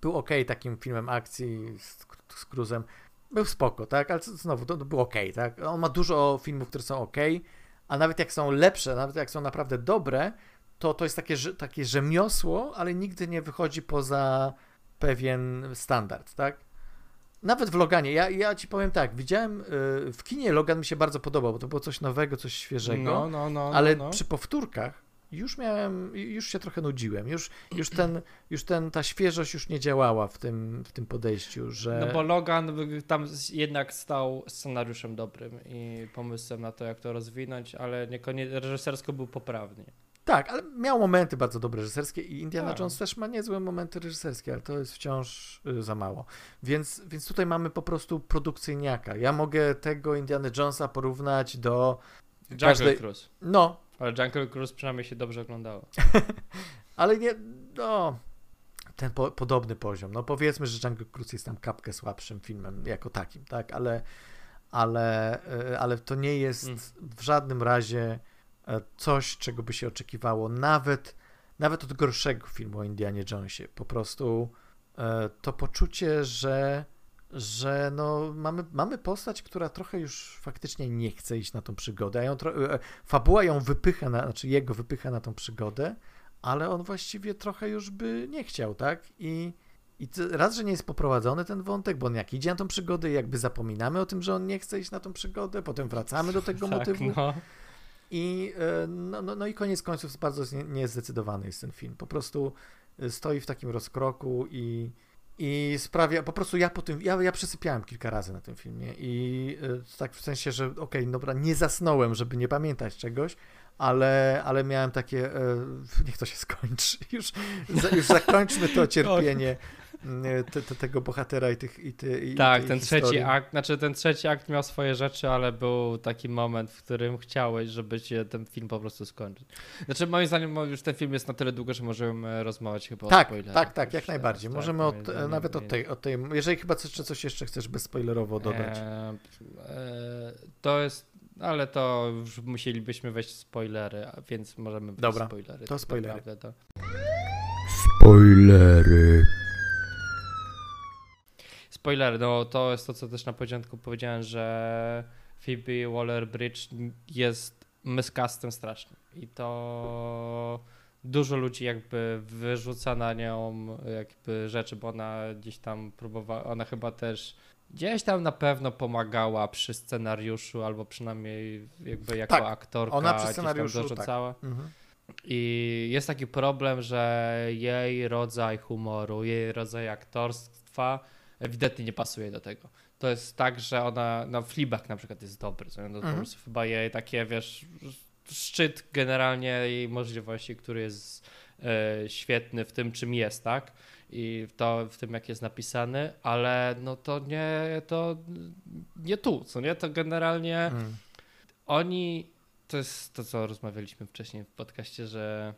S1: był ok takim filmem akcji z, z Cruzem. Był spoko, tak? Ale znowu, to, to był ok, tak? On ma dużo filmów, które są ok, a nawet jak są lepsze, nawet jak są naprawdę dobre, to to jest takie, takie rzemiosło, ale nigdy nie wychodzi poza pewien standard, tak? Nawet w Loganie, ja, ja ci powiem tak, widziałem y, w kinie Logan mi się bardzo podobał, bo to było coś nowego, coś świeżego, no, no, no, ale no, no. przy powtórkach już miałem, już się trochę nudziłem, już, już, ten, już ten, ta świeżość już nie działała w tym, w tym podejściu, że...
S2: No bo Logan tam jednak stał scenariuszem dobrym i pomysłem na to, jak to rozwinąć, ale niekoniecznie reżysersko był poprawny.
S1: Tak, ale miał momenty bardzo dobre reżyserskie i Indiana tak. Jones też ma niezłe momenty reżyserskie, ale to jest wciąż y, za mało. Więc, więc tutaj mamy po prostu produkcyjniaka. Ja mogę tego Indiana Jonesa porównać do
S2: Jungle każdej... Cruise.
S1: No.
S2: Ale Jungle Cruise przynajmniej się dobrze oglądało.
S1: ale nie, no, ten po, podobny poziom. No powiedzmy, że Jungle Cruise jest tam kapkę słabszym filmem jako takim, tak, ale, ale, y, ale to nie jest mm. w żadnym razie coś, czego by się oczekiwało nawet, nawet od gorszego filmu o Indianie Jonesie. Po prostu e, to poczucie, że, że no, mamy, mamy postać, która trochę już faktycznie nie chce iść na tą przygodę. A ją e, fabuła ją wypycha, na, znaczy jego wypycha na tą przygodę, ale on właściwie trochę już by nie chciał, tak? I, i raz, że nie jest poprowadzony ten wątek, bo on jak idzie na tą przygodę, jakby zapominamy o tym, że on nie chce iść na tą przygodę, potem wracamy do tego tak, motywu. No. I e, no, no, no i koniec końców bardzo niezdecydowany jest ten film. Po prostu e, stoi w takim rozkroku i, i sprawia, po prostu ja po tym, ja, ja przesypiałem kilka razy na tym filmie i e, tak w sensie, że okej, okay, dobra, nie zasnąłem, żeby nie pamiętać czegoś, ale, ale miałem takie, niech to się skończy, już, już zakończmy to cierpienie te, te, tego bohatera i tych i ty, i
S2: Tak, ten historii. trzeci akt, znaczy ten trzeci akt miał swoje rzeczy, ale był taki moment, w którym chciałeś, żeby się ten film po prostu skończył. Znaczy moim zdaniem już ten film jest na tyle długo, że możemy rozmawiać chyba
S1: tak,
S2: o spoilerach.
S1: Tak, tak, jak najbardziej. Tak, możemy od, nawet od tej, od tej, jeżeli chyba coś, coś jeszcze chcesz bezspoilerowo dodać. E,
S2: e, to jest ale to już musielibyśmy wejść w spoilery, więc możemy wejść
S1: Dobra,
S2: spoilery.
S1: to spoilery.
S2: to...
S1: Spoilery.
S2: Spoiler, no to jest to, co też na początku powiedziałem, że Phoebe Waller-Bridge jest miscastem strasznym i to dużo ludzi jakby wyrzuca na nią jakby rzeczy, bo ona gdzieś tam próbowała, ona chyba też gdzieś tam na pewno pomagała przy scenariuszu, albo przynajmniej jakby jako tak, aktorka
S1: ona przy scenariuszu,
S2: dorzucała. Tak. Mhm. I jest taki problem, że jej rodzaj humoru, jej rodzaj aktorstwa ewidentnie nie pasuje do tego. To jest tak, że ona, no Fleabag na przykład jest dobry, to mm. po mhm. prostu chyba jej takie, wiesz, szczyt generalnie jej możliwości, który jest e, świetny w tym, czym jest, tak? I to w tym, jak jest napisany, ale no to nie, to nie tu, co nie? To generalnie mm. oni, to jest to, co rozmawialiśmy wcześniej w podcaście, że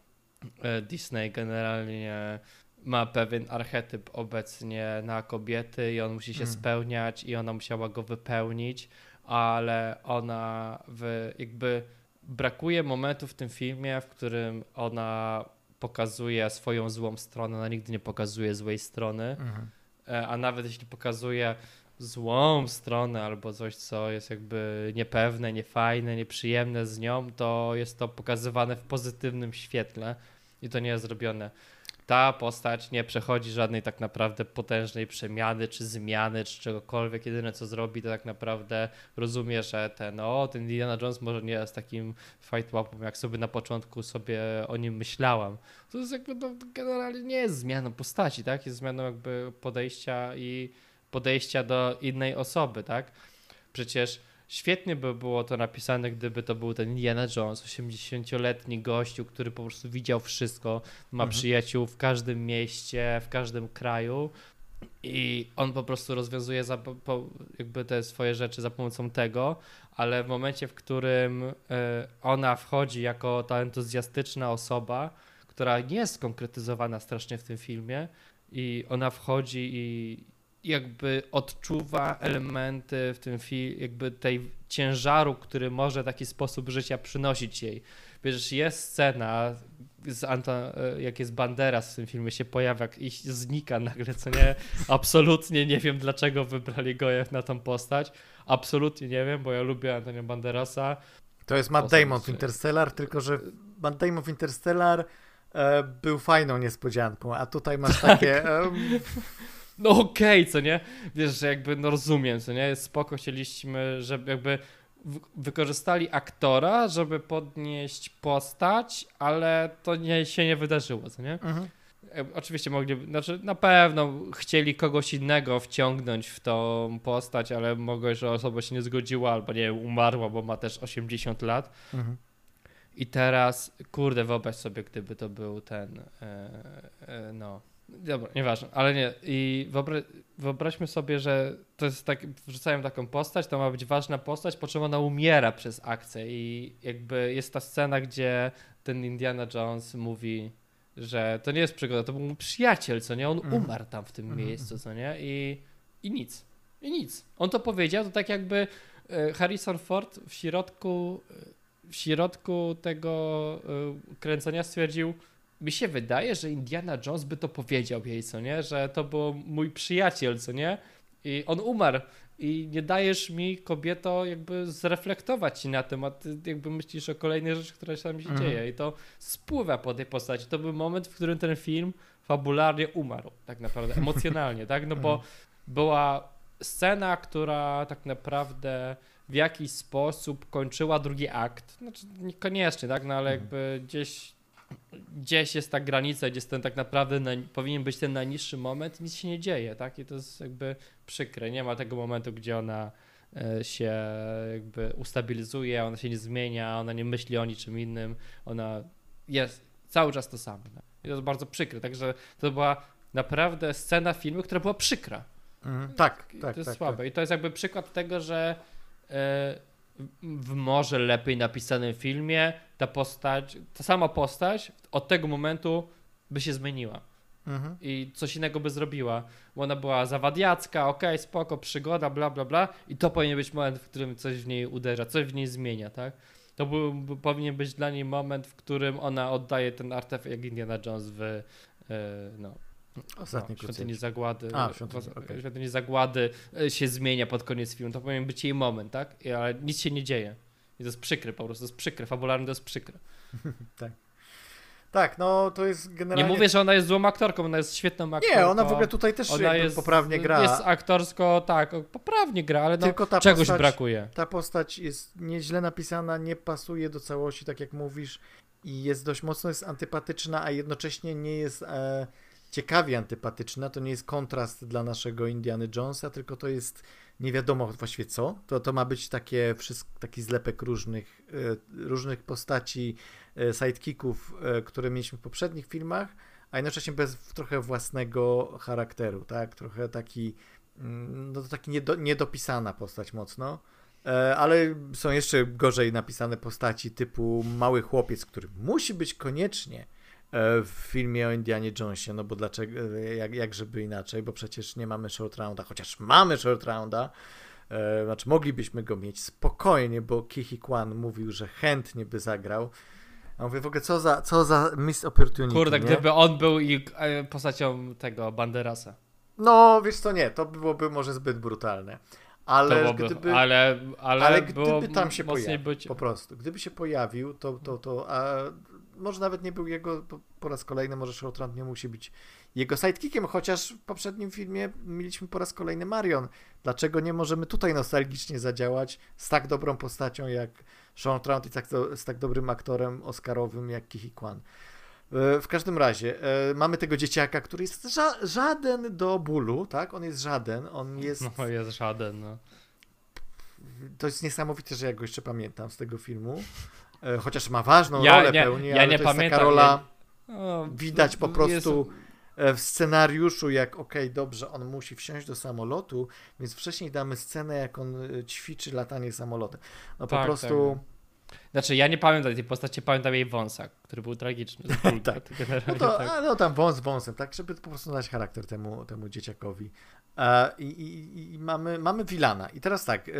S2: e, Disney generalnie ma pewien archetyp obecnie na kobiety i on musi się mm. spełniać i ona musiała go wypełnić, ale ona w, jakby brakuje momentu w tym filmie, w którym ona pokazuje swoją złą stronę, ona nigdy nie pokazuje złej strony, mm. a nawet jeśli pokazuje złą stronę albo coś, co jest jakby niepewne, niefajne, nieprzyjemne z nią, to jest to pokazywane w pozytywnym świetle i to nie jest zrobione ta postać nie przechodzi żadnej tak naprawdę potężnej przemiany, czy zmiany, czy czegokolwiek. Jedyne co zrobi, to tak naprawdę rozumie, że ten, o, ten Indiana Jones może nie jest takim fight łapą, jak sobie na początku sobie o nim myślałam. To jest jakby, no, generalnie nie jest zmianą postaci, tak? Jest zmianą jakby podejścia i podejścia do innej osoby, tak? Przecież Świetnie by było to napisane, gdyby to był ten Indiana Jones, 80-letni gościu, który po prostu widział wszystko, ma mhm. przyjaciół w każdym mieście, w każdym kraju i on po prostu rozwiązuje za, po, jakby te swoje rzeczy za pomocą tego, ale w momencie, w którym y, ona wchodzi jako ta entuzjastyczna osoba, która nie jest skonkretyzowana strasznie w tym filmie i ona wchodzi i jakby odczuwa elementy w tym filmie, jakby tej ciężaru, który może taki sposób życia przynosić jej. Wiesz, jest scena, z Anton, jak jest Banderas w tym filmie się pojawia i znika nagle, co nie? Absolutnie nie wiem, dlaczego wybrali go na tą postać. Absolutnie nie wiem, bo ja lubię Antonio Banderasa.
S1: To jest Matt Damon w Interstellar, tylko że Matt Damon w Interstellar e, był fajną niespodzianką, a tutaj masz takie... E,
S2: no okej, okay, co nie? Wiesz, że jakby, no rozumiem, co nie? Spoko chcieliśmy, żeby jakby wykorzystali aktora, żeby podnieść postać, ale to nie, się nie wydarzyło, co nie? Mhm. Oczywiście mogli, znaczy na pewno chcieli kogoś innego wciągnąć w tą postać, ale mogło, że osoba się nie zgodziła albo nie umarła, bo ma też 80 lat. Mhm. I teraz, kurde, wyobraź sobie, gdyby to był ten, e, e, no, Dobra, nieważne, ale nie. I wyobra wyobraźmy sobie, że to jest tak, wrzucają taką postać, to ma być ważna postać, po czym ona umiera przez akcję i jakby jest ta scena, gdzie ten Indiana Jones mówi, że to nie jest przygoda, to był mój przyjaciel, co nie? On mm. umarł tam w tym mm. miejscu, co nie? I, I nic. I nic. On to powiedział, to tak jakby e, Harrison Ford w środku, e, w środku tego e, kręcenia stwierdził, mi się wydaje, że Indiana Jones by to powiedział jej, co nie? Że to był mój przyjaciel, co nie? I on umarł. I nie dajesz mi, kobieto, jakby zreflektować się na temat, jakby myślisz o kolejnej rzeczy, która się tam się mhm. dzieje. I to spływa po tej postaci. To był moment, w którym ten film fabularnie umarł, tak naprawdę, emocjonalnie, tak? No bo mhm. była scena, która tak naprawdę w jakiś sposób kończyła drugi akt. Znaczy, niekoniecznie, tak? No ale mhm. jakby gdzieś gdzieś jest ta granica, gdzie jest ten tak naprawdę na, powinien być ten najniższy moment i nic się nie dzieje, tak? I to jest jakby przykre. Nie ma tego momentu, gdzie ona e, się jakby ustabilizuje, ona się nie zmienia, ona nie myśli o niczym innym, ona jest cały czas to samo. Tak? I to jest bardzo przykre, także to była naprawdę scena filmu, która była przykra.
S1: Mhm. Tak, tak.
S2: To jest
S1: tak,
S2: słabe.
S1: Tak.
S2: I to jest jakby przykład tego, że e, w może lepiej napisanym filmie ta postać, ta sama postać od tego momentu by się zmieniła. Mhm. I coś innego by zrobiła, bo ona była zawadiacka, okej, okay, spoko, przygoda, bla, bla, bla i to powinien być moment, w którym coś w niej uderza, coś w niej zmienia, tak? To był, powinien być dla niej moment, w którym ona oddaje ten artefakt jak Indiana Jones w, yy, no,
S1: Ostatni
S2: no, Świątyni Zagłady.
S1: A, świątyni, okay.
S2: świątyni Zagłady e, się zmienia pod koniec filmu. To powinien być jej moment, tak? Ale nic się nie dzieje. I to jest przykre po prostu, to jest przykre, fabularnie to jest przykre.
S1: tak. Tak, no to jest generalnie...
S2: Nie mówię, że ona jest złą aktorką, ona jest świetną aktorką.
S1: Nie, ona w ogóle tutaj też ona jest, poprawnie gra.
S2: Jest aktorsko, tak, poprawnie gra, ale no, Tylko ta czegoś postać, brakuje.
S1: Ta postać jest nieźle napisana, nie pasuje do całości, tak jak mówisz, i jest dość mocno jest antypatyczna, a jednocześnie nie jest... E ciekawie antypatyczna, to nie jest kontrast dla naszego Indiany Jonesa, tylko to jest nie wiadomo właściwie co. To, to ma być takie, taki zlepek różnych, e, różnych postaci, e, sidekicków, e, które mieliśmy w poprzednich filmach, a jednocześnie bez trochę własnego charakteru, tak? Trochę taki, mm, no to taki niedo, niedopisana postać mocno. Ale są jeszcze gorzej napisane postaci typu mały chłopiec, który musi być koniecznie w filmie o Indianie Jonesie, no bo dlaczego, e, jak, jak żeby inaczej, bo przecież nie mamy short rounda, chociaż mamy short rounda, e, znaczy moglibyśmy go mieć spokojnie, bo Kihi Kwan mówił, że chętnie by zagrał. A mówię w ogóle, co za, co za miss opportunity,
S2: Kurde,
S1: nie?
S2: gdyby on był i postacią tego Banderasa.
S1: No, wiesz co, nie, to byłoby może zbyt brutalne. Ale byłoby, gdyby,
S2: ale, ale,
S1: ale gdyby tam się pojawił, być... po prostu, gdyby się pojawił, to, to, to a może nawet nie był jego po, po raz kolejny, może nie musi być jego sidekickiem, chociaż w poprzednim filmie mieliśmy po raz kolejny Marion. Dlaczego nie możemy tutaj nostalgicznie zadziałać z tak dobrą postacią jak Sean i tak, z tak dobrym aktorem oscarowym jak Kihi Kwan? E, w każdym razie, e, mamy tego dzieciaka, który jest ża żaden do bólu, tak? On jest żaden, on jest...
S2: No jest żaden, no.
S1: To jest niesamowite, że ja go jeszcze pamiętam z tego filmu. E, chociaż ma ważną ja, rolę nie, pełni, ja ale nie to pamiętam, jest taka rola, ja... widać po prostu jest... w scenariuszu, jak okej, okay, dobrze, on musi wsiąść do samolotu, więc wcześniej damy scenę, jak on e, ćwiczy latanie samolotem. No po tak, prostu... Tak.
S2: Znaczy, ja nie pamiętam tej postaci, pamiętam jej wąsa, który był tragiczny.
S1: tak. No, to, tak. no tam wąs wąsem, tak, żeby po prostu dać charakter temu, temu dzieciakowi. I, i, i mamy, mamy Wilana. I teraz tak, e,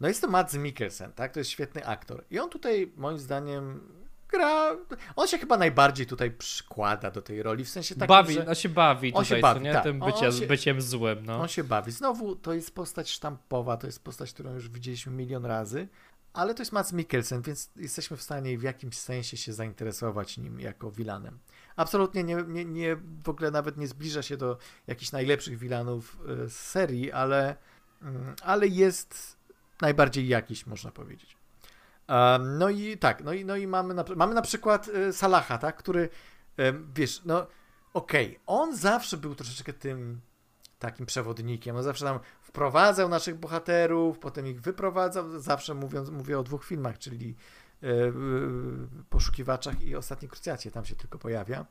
S1: no jest to Mads Mikkelsen, tak, to jest świetny aktor. I on tutaj, moim zdaniem, gra. On się chyba najbardziej tutaj przykłada do tej roli, w sensie takim,
S2: bawi,
S1: że...
S2: On się bawi
S1: on
S2: tutaj,
S1: się bawi,
S2: nie?
S1: tak.
S2: Tym
S1: On
S2: bycie,
S1: się-
S2: byciem złym, no.
S1: On się bawi. Znowu to jest postać sztampowa, to jest postać, którą już widzieliśmy milion razy, ale to jest Mads Mikkelsen, więc jesteśmy w stanie w jakimś sensie się zainteresować nim jako vilanem. Absolutnie nie, nie, nie w ogóle nawet nie zbliża się do jakichś najlepszych vilanów e, z serii, ale, mm, ale jest najbardziej jakiś, można powiedzieć. No i tak, no i, no i mamy, na, mamy na przykład e, Salaha, tak, który wiesz, no okej, on zawsze był troszeczkę tym takim przewodnikiem. On zawsze nam wprowadzał naszych bohaterów, potem ich wyprowadzał. Zawsze mówiąc, mówię o dwóch filmach, czyli Poszukiwaczach i Ostatniej Krucjacie, tam się tylko pojawia.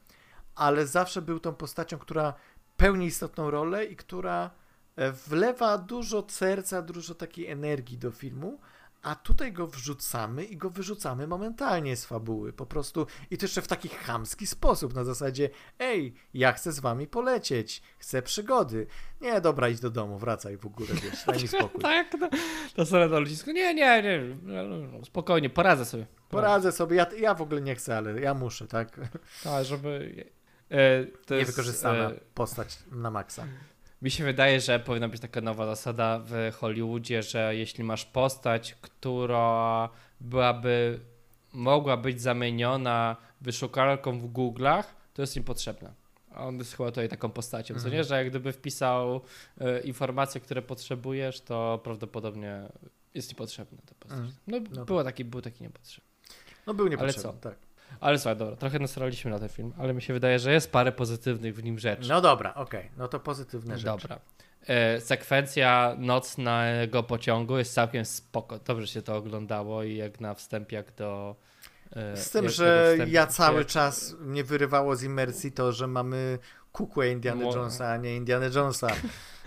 S1: Ale zawsze był tą postacią, która pełni istotną rolę i która e, wlewa dużo serca, dużo takiej energii do filmu, a tutaj go wrzucamy i go wyrzucamy momentalnie z fabuły. Po prostu i to jeszcze w taki chamski sposób, na zasadzie ej, ja chcę z wami polecieć, chcę przygody. Nie, dobra, idź do domu, wracaj w ogóle, wiesz, daj mi spokój.
S2: Tak, no, to sobie na ludzisku. Nie, nie, nie, no, no, spokojnie, poradzę sobie.
S1: Poradzę sobie, ja, ja w ogóle nie chcę, ale ja muszę, tak?
S2: Tak, żeby... E, to jest,
S1: Niewykorzystana
S2: e,
S1: postać na maksa.
S2: Mi się wydaje, że powinna być taka nowa zasada w Hollywoodzie, że jeśli masz postać, która byłaby, mogła być zamieniona wyszukarką w Google'ach, to jest im potrzebna. A on jest chyba tutaj taką postacią, co
S1: Mhm.
S2: nie, że jak gdyby wpisał e, informacje, które potrzebujesz, to prawdopodobnie jest niepotrzebna ta postać.
S1: Mhm.
S2: No,
S1: No
S2: było taki, był taki niepotrzebny.
S1: No był niepotrzebny,
S2: co?
S1: tak.
S2: Ale słuchaj, dobra, trochę nasraliśmy na ten film, ale mi się wydaje, że jest parę pozytywnych w nim rzeczy.
S1: No dobra, okej, no to pozytywne rzeczy.
S2: Dobra. E, sekwencja nocnego pociągu jest całkiem spoko. Dobrze się to oglądało i jak na wstęp, jak do. e,
S1: Z tym, że ja cały czas mnie wyrywało z imersji to, że mamy kukłę Indiana Jonesa, a nie Indiana Jonesa.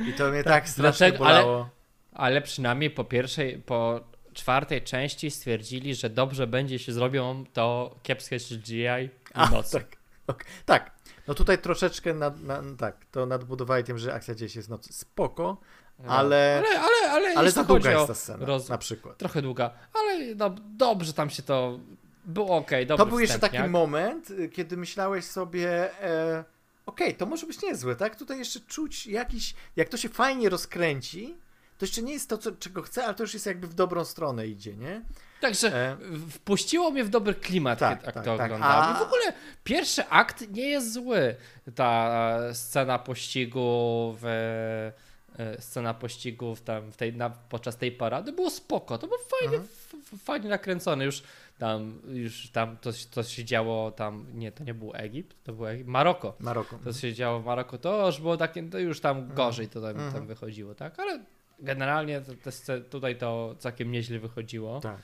S1: I to mnie tak strasznie
S2: Dlaczego? Ale-
S1: bolało.
S2: Ale przynajmniej po pierwszej, po czwartej części stwierdzili, że dobrze będzie, jeśli zrobią to kiepskie CGI w nocy.
S1: tak, ok. tak. No tutaj troszeczkę nad, na, tak, to nadbudowali tym, że akcja dzieje się z nocy. Spoko,
S2: No.
S1: ale,
S2: ale, ale, ale,
S1: za długa jest ta scena,
S2: roz-
S1: na przykład.
S2: Trochę długa, ale no, dobrze tam się to. Było ok, dobry
S1: To był jeszcze taki moment, y, kiedy myślałeś sobie, e, okej, to może być niezłe, tak? Tutaj jeszcze czuć jakiś, jak to się fajnie rozkręci, to jeszcze nie jest to, co, czego chcę, ale to już jest jakby w dobrą stronę idzie, nie?
S2: Także
S1: E,
S2: wpuściło mnie w dobry klimat,
S1: Tak,
S2: jak,
S1: tak,
S2: to
S1: tak.
S2: oglądałem.
S1: A-
S2: I w ogóle pierwszy akt nie jest zły. Ta e, scena pościgu w e, scena pościgu w tam w tej, na, podczas tej parady było spoko. To było fajnie,
S1: Mhm.
S2: f, fajnie nakręcone. Już tam, już tam to, to się działo tam, nie, to nie był Egipt, to był Egipt, Maroko.
S1: Maroko.
S2: To się działo w Maroku, to już było takie, to już tam gorzej to tam,
S1: Mhm.
S2: tam wychodziło, tak? Ale generalnie to, sce- tutaj to całkiem nieźle wychodziło.
S1: Tak.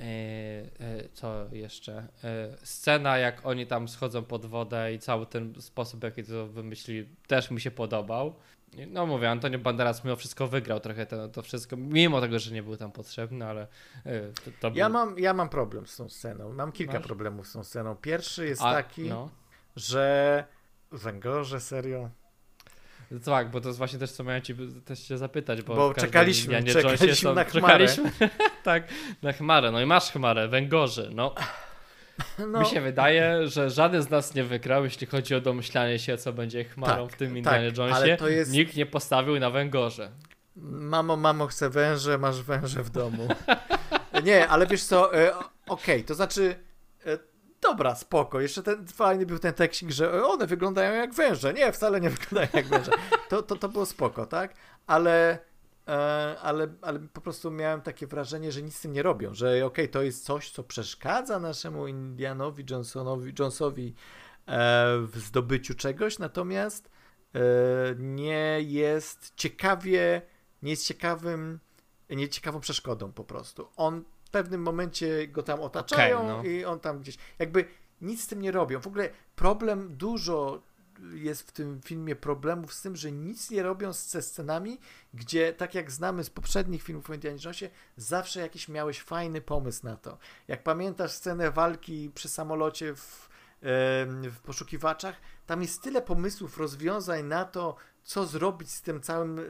S2: E, e, co jeszcze? E, scena, jak oni tam schodzą pod wodę i cały ten sposób, jaki to wymyślili, też mi się podobał. No mówię, Antonio Banderas mimo wszystko wygrał trochę to, to wszystko, mimo tego, że nie był tam potrzebny, ale to, to
S1: Ja
S2: był...
S1: mam, ja mam problem z tą sceną. Mam kilka
S2: Masz?
S1: problemów z tą sceną. Pierwszy jest
S2: A,
S1: taki,
S2: No.
S1: że węgorze, serio?
S2: Tak, bo to jest właśnie też co miałem ci też cię zapytać, bo,
S1: Bo czekaliśmy,
S2: Indianie Jonesie
S1: czekaliśmy na chmarę.
S2: czekaliśmy, tak, na chmarę, no i masz chmarę, węgorze, no.
S1: No,
S2: Mi się wydaje, że żaden z nas nie wygrał, jeśli chodzi o domyślanie się, co będzie chmarą
S1: Tak,
S2: w tym
S1: tak,
S2: Indianie
S1: ale
S2: Jonesie.
S1: to jest-
S2: Nikt nie postawił na węgorze.
S1: Mamo, mamo, chcę węże, masz węże w domu. Nie, ale wiesz co, e, okej, to znaczy, dobra, spoko, jeszcze ten fajny był ten tekstik, że one wyglądają jak węże. Nie, wcale nie wyglądają jak węże. To, to, to było spoko, tak? Ale, e, ale, ale po prostu miałem takie wrażenie, że nic z tym nie robią, że okej, to jest coś, co przeszkadza naszemu Indianowi Johnsonowi, Jonesowi e, w zdobyciu czegoś, natomiast e, nie jest ciekawie, nie jest ciekawym, nie ciekawą przeszkodą po prostu. On pewnym momencie go tam otaczają
S2: Okej, no.
S1: i on tam gdzieś, jakby nic z tym nie robią. W ogóle problem dużo jest w tym filmie problemów z tym, że nic nie robią ze scenami, gdzie tak jak znamy z poprzednich filmów o Indiana Jonesie, zawsze jakiś miałeś fajny pomysł na to. Jak pamiętasz scenę walki przy samolocie w, w poszukiwaczach, tam jest tyle pomysłów, rozwiązań na to, co zrobić z tym całym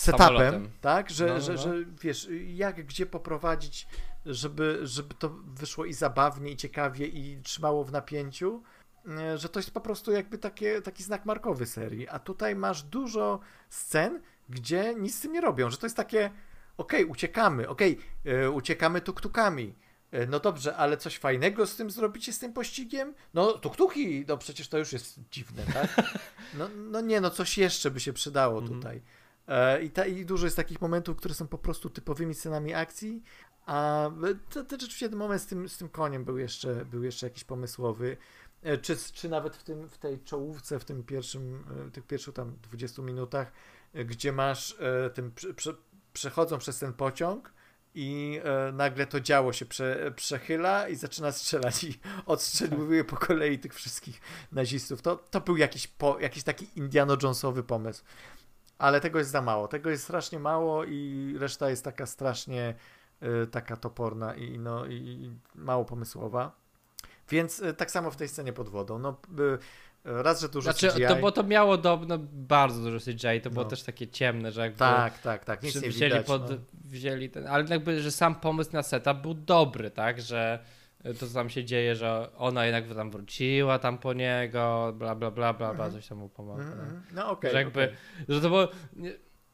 S1: setupem, tak, że, no, no, że, no. że wiesz, jak, gdzie poprowadzić, żeby, żeby to wyszło i zabawnie, i ciekawie, i trzymało w napięciu, e, że to jest po prostu jakby takie, taki znak markowy serii, a tutaj masz dużo scen, gdzie nic z tym nie robią, że to jest takie, okej, okay, uciekamy, okej, okay, e, uciekamy tuktukami, e, no dobrze, ale coś fajnego z tym zrobicie, z tym pościgiem? No, tuktuki, no przecież to już jest dziwne, tak? No, no nie, no coś jeszcze by się przydało mhm. tutaj. E, I, ta, I dużo jest takich momentów, które są po prostu typowymi scenami akcji, a to, to rzeczywiście ten moment z tym, z tym koniem był jeszcze, był jeszcze jakiś pomysłowy. E, czy, czy nawet w, tym, w tej czołówce, w tym pierwszym, e, tych pierwszych tam 20 minutach, gdzie masz tym, prze, przechodzą przez ten pociąg i nagle to działo się prze, przechyla i zaczyna strzelać i odstrzeliwuje po kolei tych wszystkich nazistów. To, to był jakiś, po, jakiś taki Indiano Jonesowy pomysł ale tego jest za mało. Tego jest strasznie mało i reszta jest taka strasznie y, taka toporna i, no, i mało pomysłowa. Więc y, tak samo w tej scenie pod wodą. No, y, raz, że dużo
S2: znaczy,
S1: CGI.
S2: To, bo to miało do, no, bardzo dużo CGI, to było no. też takie ciemne, że jakby...
S1: Tak, tak, tak, nic nie
S2: wzięli,
S1: widać,
S2: pod,
S1: no.
S2: wzięli ten, ale jakby, że sam pomysł na setup był dobry, tak, że to co tam się dzieje, że ona jednak tam wróciła tam po niego, bla bla bla bla, bla coś tam mu pomogło. Mm -hmm.
S1: No okej. Okay,
S2: że jakby,
S1: okay.
S2: że to było,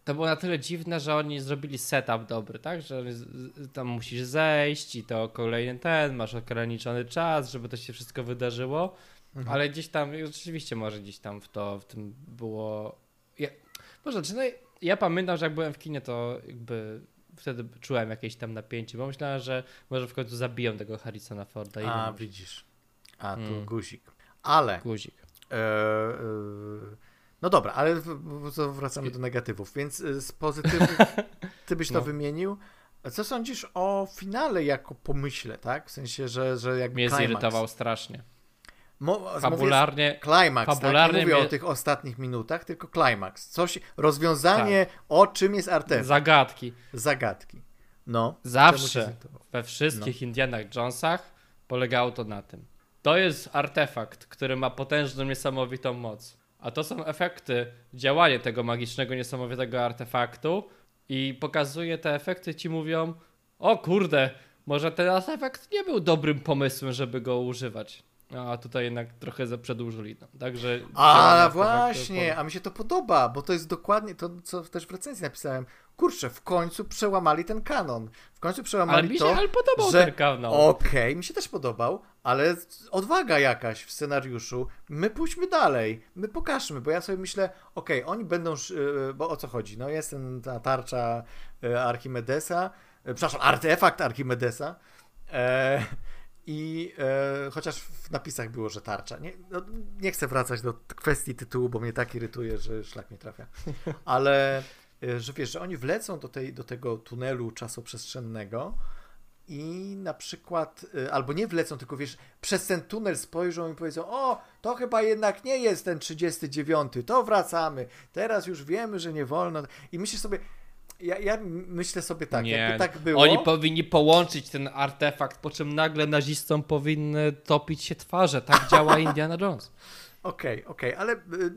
S2: to było na tyle dziwne, że oni zrobili setup dobry, tak, że tam musisz zejść i to kolejny ten, masz ograniczony czas, żeby to się wszystko wydarzyło, mhm. ale gdzieś tam, rzeczywiście może gdzieś tam w to, w tym było, ja, może, znaczy, no, ja pamiętam, że jak byłem w kinie, to jakby wtedy czułem jakieś tam napięcie, bo myślałem, że może w końcu zabiją tego Harrisona Forda.
S1: A, widzisz. A, tu hmm. guzik. Ale...
S2: Guzik. E,
S1: e, no dobra, ale wracamy do negatywów, więc e, z pozytywów ty byś no. to wymienił. Co sądzisz o finale jako pomyśle, tak? W sensie, że, że jakby
S2: Mnie zirytował strasznie. Fabularnie.
S1: Climax, fabularnie tak? Nie mówię mnie... o tych ostatnich minutach, tylko climax. Coś, rozwiązanie, tak. o czym jest artefakt.
S2: Zagadki.
S1: Zagadki. No.
S2: Zawsze we wszystkich no. Indianach Jonesach polegało to na tym. To jest artefakt, który ma potężną, niesamowitą moc. A to są efekty, działanie tego magicznego, niesamowitego artefaktu i pokazuje te efekty, ci mówią, o kurde, może ten artefakt nie był dobrym pomysłem, żeby go używać. A tutaj jednak trochę za przedłużyli. No. Także
S1: a właśnie, a mi się to podoba, bo to jest dokładnie to, co też w recenzji napisałem. Kurczę, w końcu przełamali ten kanon. W końcu przełamali
S2: ale mi
S1: się,
S2: to, ale podobał że, ten kanon.
S1: Okej, okay, mi się też podobał, ale odwaga jakaś w scenariuszu. My pójdźmy dalej, my pokażmy, bo ja sobie myślę, okej, okay, oni będą, y, bo o co chodzi? No jest ten, ta tarcza y, Archimedesa, y, przepraszam, artefakt Archimedesa. E, i e, chociaż w napisach było, że tarcza. Nie, no, nie chcę wracać do kwestii tytułu, bo mnie tak irytuje, że szlak mnie trafia. Ale e, że wiesz, że oni wlecą do, tej, do tego tunelu czasoprzestrzennego i na przykład, e, albo nie wlecą, tylko wiesz, przez ten tunel spojrzą i powiedzą, o, to chyba jednak nie jest ten 39, to wracamy, teraz już wiemy, że nie wolno. I myślisz sobie, ja, ja myślę sobie tak, nie. jakby tak było.
S2: Oni powinni połączyć ten artefakt, po czym nagle nazistom powinny topić się twarze. Tak działa Indiana Jones.
S1: Okej, okay, okej, okay, ale y,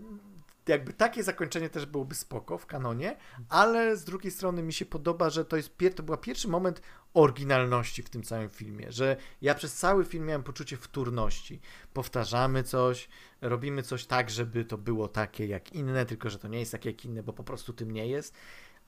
S1: jakby takie zakończenie też byłoby spoko w kanonie, ale z drugiej strony mi się podoba, że to jest to był pierwszy moment oryginalności w tym całym filmie, że ja przez cały film miałem poczucie wtórności. Powtarzamy coś, robimy coś tak, żeby to było takie jak inne, tylko że to nie jest takie jak inne, bo po prostu tym nie jest.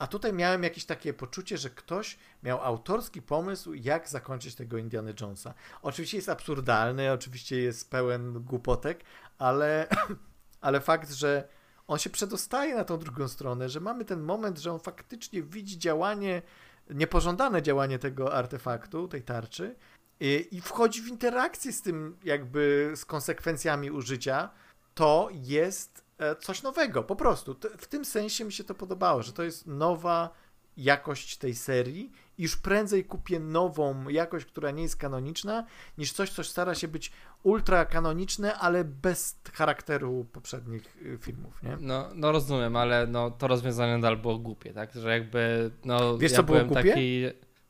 S1: A tutaj miałem jakieś takie poczucie, że ktoś miał autorski pomysł, jak zakończyć tego Indiana Jonesa. Oczywiście jest absurdalny, oczywiście jest pełen głupotek, ale, ale fakt, że on się przedostaje na tą drugą stronę, że mamy ten moment, że on faktycznie widzi działanie, niepożądane działanie tego artefaktu, tej tarczy i, i wchodzi w interakcję z tym, jakby z konsekwencjami użycia, to jest coś nowego, po prostu. W tym sensie mi się to podobało, że to jest nowa jakość tej serii już prędzej kupię nową jakość, która nie jest kanoniczna, niż coś, co stara się być ultra kanoniczne, ale bez charakteru poprzednich y, filmów, nie?
S2: No, no rozumiem, ale no, to rozwiązanie nadal było głupie, tak? Że jakby, no,
S1: Wiesz,
S2: ja
S1: co było głupie?
S2: taki,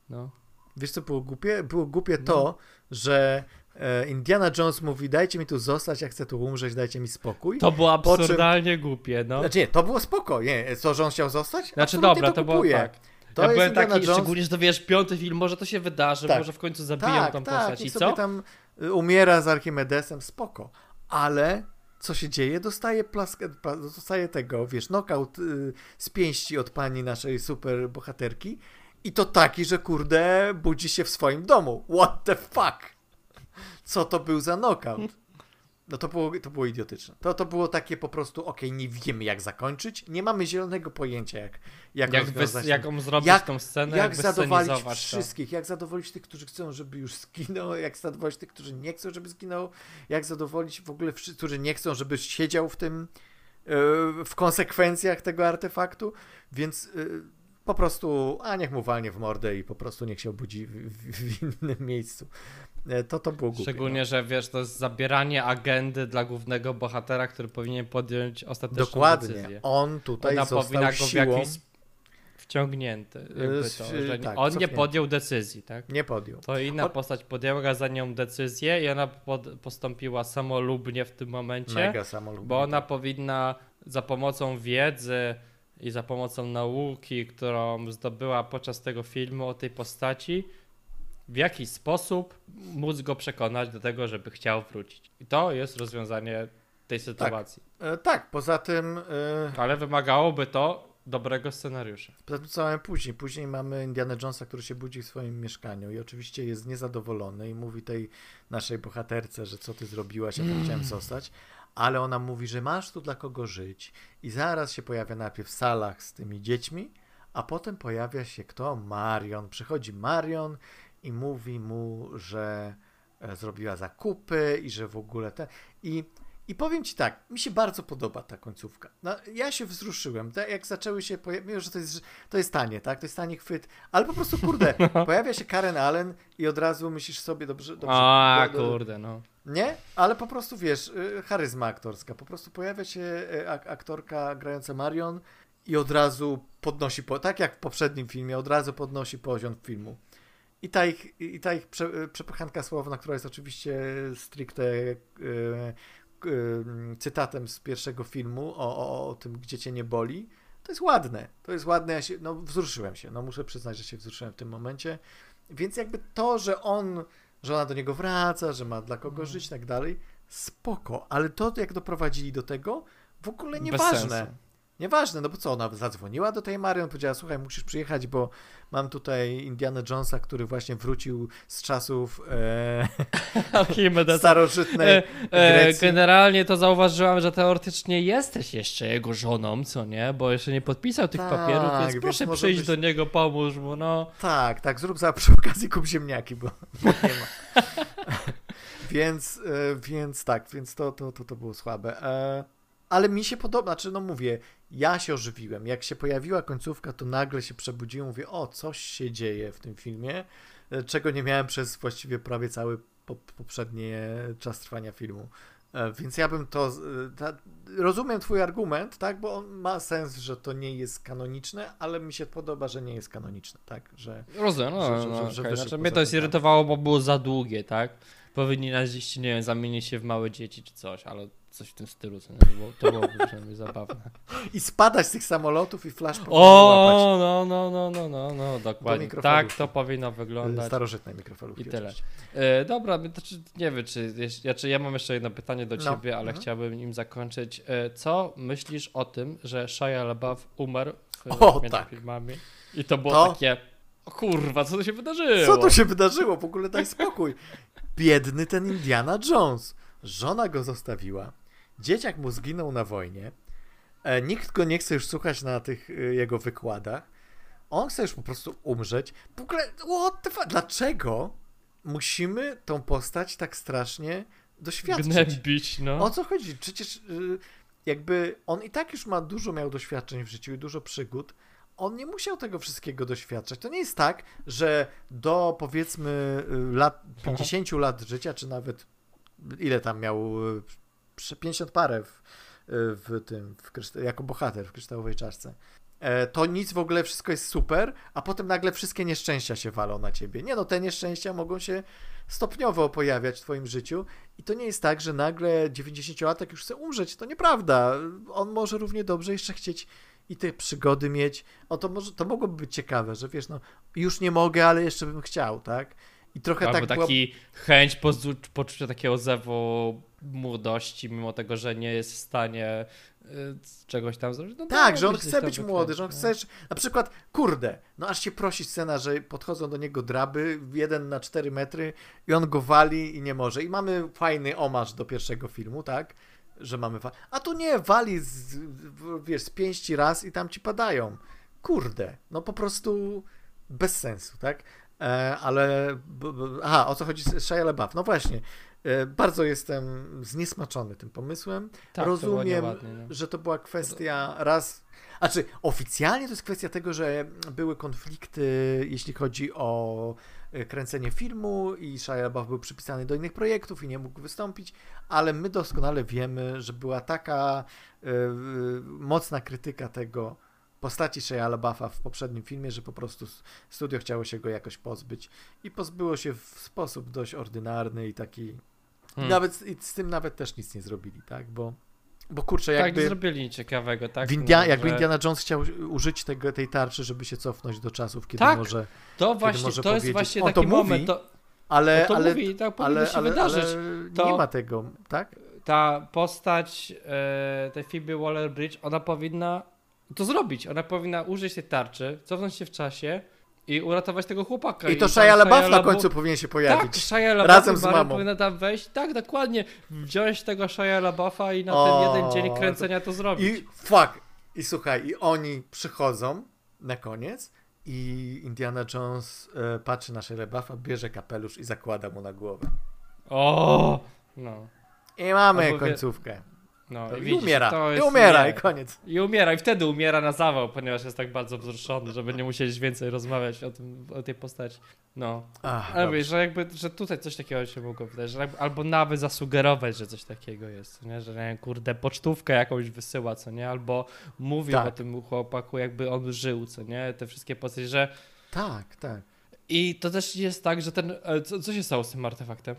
S2: no,
S1: Wiesz, co było głupie? Było głupie
S2: No.
S1: to, że e, Indiana Jones mówi, dajcie mi tu zostać, ja chcę tu umrzeć, dajcie mi spokój.
S2: to było
S1: Po czym-
S2: absurdalnie głupie, no.
S1: Znaczy nie, to było spoko, nie, co, że on chciał zostać?
S2: Znaczy
S1: Absolutnie
S2: dobra, to było
S1: kupuję.
S2: tak.
S1: To
S2: ja
S1: jest
S2: byłem
S1: Indiana
S2: taki,
S1: Jones,
S2: szczególnie, że to wiesz, piąty film, może to się wydarzy,
S1: Tak.
S2: może w końcu zabiją
S1: tak,
S2: tą
S1: tak,
S2: postać
S1: i
S2: i co?
S1: tam y, umiera z Archimedesem, spoko. Ale co się dzieje? Dostaje, plaskę, dostaje tego, wiesz, knockout y, z pięści od pani naszej super bohaterki i to taki, że kurde, budzi się w swoim domu. What the fuck? Co to był za knockout? No to było, to było idiotyczne. To, to było takie po prostu, okej, nie wiemy jak zakończyć, nie mamy zielonego pojęcia jak, jak,
S2: Jak, wys,
S1: ten-
S2: zrobić
S1: Jak-
S2: tą scenę,
S1: jak
S2: jak,
S1: zadowolić
S2: wyscenizować to.
S1: wszystkich, jak zadowolić tych, którzy chcą, żeby już zginął, jak zadowolić tych, którzy nie chcą, żeby zginął, jak zadowolić w ogóle wszyscy, którzy nie chcą, żeby siedział w tym, e, w konsekwencjach tego artefaktu, więc e, po prostu, a niech mu walnie w mordę i po prostu niech się obudzi w, w, w innym miejscu. E, To to było głupie.
S2: Szczególnie,
S1: no.
S2: że wiesz, to jest zabieranie agendy dla głównego bohatera, który powinien podjąć ostateczną
S1: Dokładnie.
S2: decyzję.
S1: On tutaj
S2: Ona
S1: został
S2: powinna go w jakiś wciągnięty. To, że
S1: tak,
S2: on nie podjął decyzji, tak?
S1: nie podjął.
S2: To inna
S1: On-
S2: postać podjęła za nią decyzję i ona pod, postąpiła samolubnie w tym momencie,
S1: Mega samolub.
S2: bo ona powinna za pomocą wiedzy i za pomocą nauki, którą zdobyła podczas tego filmu o tej postaci, w jakiś sposób móc go przekonać do tego, żeby chciał wrócić. I to jest rozwiązanie tej sytuacji.
S1: E, Tak, poza tym... e,
S2: Ale wymagałoby to dobrego scenariusza.
S1: Poza tym co mamy później? Później mamy Indiana Jonesa, który się budzi w swoim mieszkaniu i oczywiście jest niezadowolony i mówi tej naszej bohaterce, że co ty zrobiłaś, ja tam chciałem zostać, ale ona mówi, że masz tu dla kogo żyć i zaraz się pojawia najpierw w salach z tymi dziećmi, a potem pojawia się kto? Marion. Przychodzi Marion i mówi mu, że e, zrobiła zakupy i że w ogóle te... I i powiem ci tak, mi się bardzo podoba ta końcówka. No, ja się wzruszyłem. Tak jak zaczęły się pojawiać, że to jest, to jest tanie, tak? To jest tani chwyt, ale po prostu kurde, pojawia się Karen Allen i od razu myślisz sobie dobrze, dobrze.
S2: A
S1: do- do-
S2: kurde, no.
S1: Nie? Ale po prostu wiesz, y, charyzma aktorska. Po prostu pojawia się y, ak- aktorka grająca Marion i od razu podnosi, po, tak jak w poprzednim filmie, od razu podnosi poziom filmu. I ta ich, i ta ich prze, przepychanka słowna, która jest oczywiście stricte y, cytatem z pierwszego filmu o, o, o tym, gdzie cię nie boli, to jest ładne. To jest ładne. Ja się, no, wzruszyłem się. No, muszę przyznać, że się wzruszyłem w tym momencie. Więc jakby to, że on, że ona do niego wraca, że ma dla kogo żyć i tak dalej, spoko. Ale to, jak doprowadzili do tego, w ogóle nieważne. Nieważne, no bo co, ona zadzwoniła do tej Marion, powiedziała, słuchaj, musisz przyjechać, bo mam tutaj Indiana Jonesa, który właśnie wrócił z czasów e, starożytnej
S2: E, e, generalnie to zauważyłam, że teoretycznie jesteś jeszcze jego żoną, co nie? Bo jeszcze nie podpisał tych
S1: Tak,
S2: papierów, więc
S1: więc
S2: proszę przyjść
S1: być-
S2: do niego, pomóż mu, no.
S1: Tak, tak, zrób za przy okazji kup ziemniaki, bo, bo nie ma. więc, e, więc tak, więc to, to, to, to było słabe. E, ale mi się podoba, znaczy no mówię, ja się ożywiłem. Jak się pojawiła końcówka, to nagle się przebudziłem, mówię, o, coś się dzieje w tym filmie, e, czego nie miałem przez właściwie prawie cały po, poprzedni czas trwania filmu. E, Więc ja bym to. z- Ta, rozumiem Twój argument, tak? Bo on ma sens, że to nie jest kanoniczne, ale mi się podoba, że nie jest kanoniczne, tak? Że
S2: Rozumiem, no,
S1: Że- że-
S2: no,
S1: że- wyszedł
S2: znaczy, mnie to jest
S1: ten temat.
S2: irytowało, bo było za długie, tak? Powinni gdzieś, nie wiem, zamienić się w małe dzieci czy coś, ale coś w tym stylu, co nie? To było, to byłoby przynajmniej zabawne.
S1: I spadać z tych samolotów i flash.
S2: O, no, no, no, no, no, no, dokładnie. Tak to powinno wyglądać.
S1: Starożytnej mikrofalówki.
S2: I tyle. E, dobra, my to, czy, nie wiem, czy, ja, czy ja mam jeszcze jedno pytanie do
S1: No.
S2: ciebie, ale
S1: Mhm.
S2: chciałbym nim zakończyć. E, co myślisz o tym, że Shia LaBeouf umarł w,
S1: O,
S2: między
S1: tak.
S2: filmami? I to było
S1: To?
S2: takie, o kurwa, co tu się wydarzyło?
S1: Co tu się wydarzyło? W ogóle daj spokój. Biedny ten Indiana Jones. Żona go zostawiła. Dzieciak mu zginął na wojnie. E, nikt go nie chce już słuchać na tych e, jego wykładach. On chce już po prostu umrzeć. W ogóle, what the fuck? Dlaczego musimy tą postać tak strasznie doświadczyć?
S2: Gnębić, no.
S1: O co chodzi? Przecież y, jakby on i tak już ma dużo miał doświadczeń w życiu i dużo przygód. on nie musiał tego wszystkiego doświadczać. To nie jest tak, że do powiedzmy y, lat 50 lat życia, czy nawet ile tam miał, y, 50 parę w, w tym, w jako bohater w kryształowej czaszce. E, To nic w ogóle, wszystko jest super, a potem nagle wszystkie nieszczęścia się walą na ciebie. Nie no, te nieszczęścia mogą się stopniowo pojawiać w twoim życiu i to nie jest tak, że nagle 90-latek już chce umrzeć. To nieprawda. On może równie dobrze jeszcze chcieć i te przygody mieć. O, to, może, to mogłoby być ciekawe, że wiesz, no już nie mogę, ale jeszcze bym chciał, tak? I trochę
S2: Albo
S1: tak
S2: taki chęć pozu- poczucia takiego zewu młodości, mimo tego, że nie jest w stanie y, czegoś tam zrobić. No
S1: Tak, że on chce być młody, że on
S2: no.
S1: chce, na przykład, kurde, no aż się prosi scena, że podchodzą do niego draby, jeden na 4 metry i on go wali i nie może. I mamy fajny omarz do pierwszego filmu, tak? Że mamy wa- A tu nie, wali z, wiesz, z pięści raz i tam ci padają. Kurde, no po prostu bez sensu, tak? E, ale, aha, o co chodzi z Shia LaBeouf? No właśnie, e, bardzo jestem zniesmaczony tym pomysłem.
S2: Tak, to
S1: Rozumiem,
S2: nieładnie, no.
S1: że to była kwestia raz. Znaczy, oficjalnie to jest kwestia tego, że były konflikty, jeśli chodzi o e, kręcenie filmu i Shia LaBeouf był przypisany do innych projektów i nie mógł wystąpić, ale my doskonale wiemy, że była taka e, mocna krytyka tego postaci Shia LaBeoufa w poprzednim filmie, że po prostu studio chciało się go jakoś pozbyć i pozbyło się w sposób dość ordynarny i taki
S2: Hmm.
S1: nawet i z tym nawet też nic nie zrobili, tak? Bo, bo kurczę,
S2: Tak, nie
S1: jakby,
S2: zrobili nic ciekawego, tak?
S1: w India,
S2: no,
S1: jakby
S2: że-
S1: Indiana Jones chciał użyć tego, tej tarczy, żeby się cofnąć do czasów, kiedy
S2: Tak,
S1: może.
S2: To właśnie,
S1: może
S2: to jest
S1: powiedzieć-
S2: właśnie
S1: on
S2: taki
S1: mówi,
S2: moment, to,
S1: Ale,
S2: no to
S1: ale,
S2: mówi, tak powinno
S1: ale,
S2: się
S1: ale,
S2: wydarzyć.
S1: ale nie ma tego, tak?
S2: Ta postać e, tej Phoebe Waller-Bridge, ona powinna to zrobić, ona powinna użyć tej tarczy, cofnąć się w czasie i uratować tego chłopaka.
S1: I to Shia LaBeouf na końcu powinien się
S2: Tak,
S1: pojawić.
S2: Shia LaBeouf
S1: razem z mamą.
S2: powinna tam wejść, tak, dokładnie, wziąć tego Shia LaBeouf'a i na
S1: O,
S2: ten jeden dzień kręcenia to zrobić.
S1: I fuck. I słuchaj, i oni przychodzą na koniec i Indiana Jones e, patrzy na Shia LaBeouf'a, bierze kapelusz i zakłada mu na głowę.
S2: O, no.
S1: I mamy
S2: Albo
S1: końcówkę.
S2: No,
S1: To I
S2: widzisz,
S1: umiera.
S2: to
S1: I
S2: jest-
S1: umiera,
S2: nie.
S1: i koniec.
S2: I umiera, i wtedy umiera na zawał, ponieważ jest tak bardzo wzruszony, żeby nie musieć więcej rozmawiać o, tym, o tej postaci. No.
S1: Ach,
S2: Ale wiesz, że jakby, że tutaj coś takiego się mogło wydarzyć, albo nawet zasugerować, że coś takiego jest, nie? Że nie wiem, kurde, pocztówkę jakąś wysyła, co nie? Albo mówi
S1: Tak.
S2: o tym chłopaku, jakby on żył, co nie? Te wszystkie postacie, że...
S1: Tak, tak.
S2: I to też jest tak, że ten... e, Co, co się stało z tym artefaktem?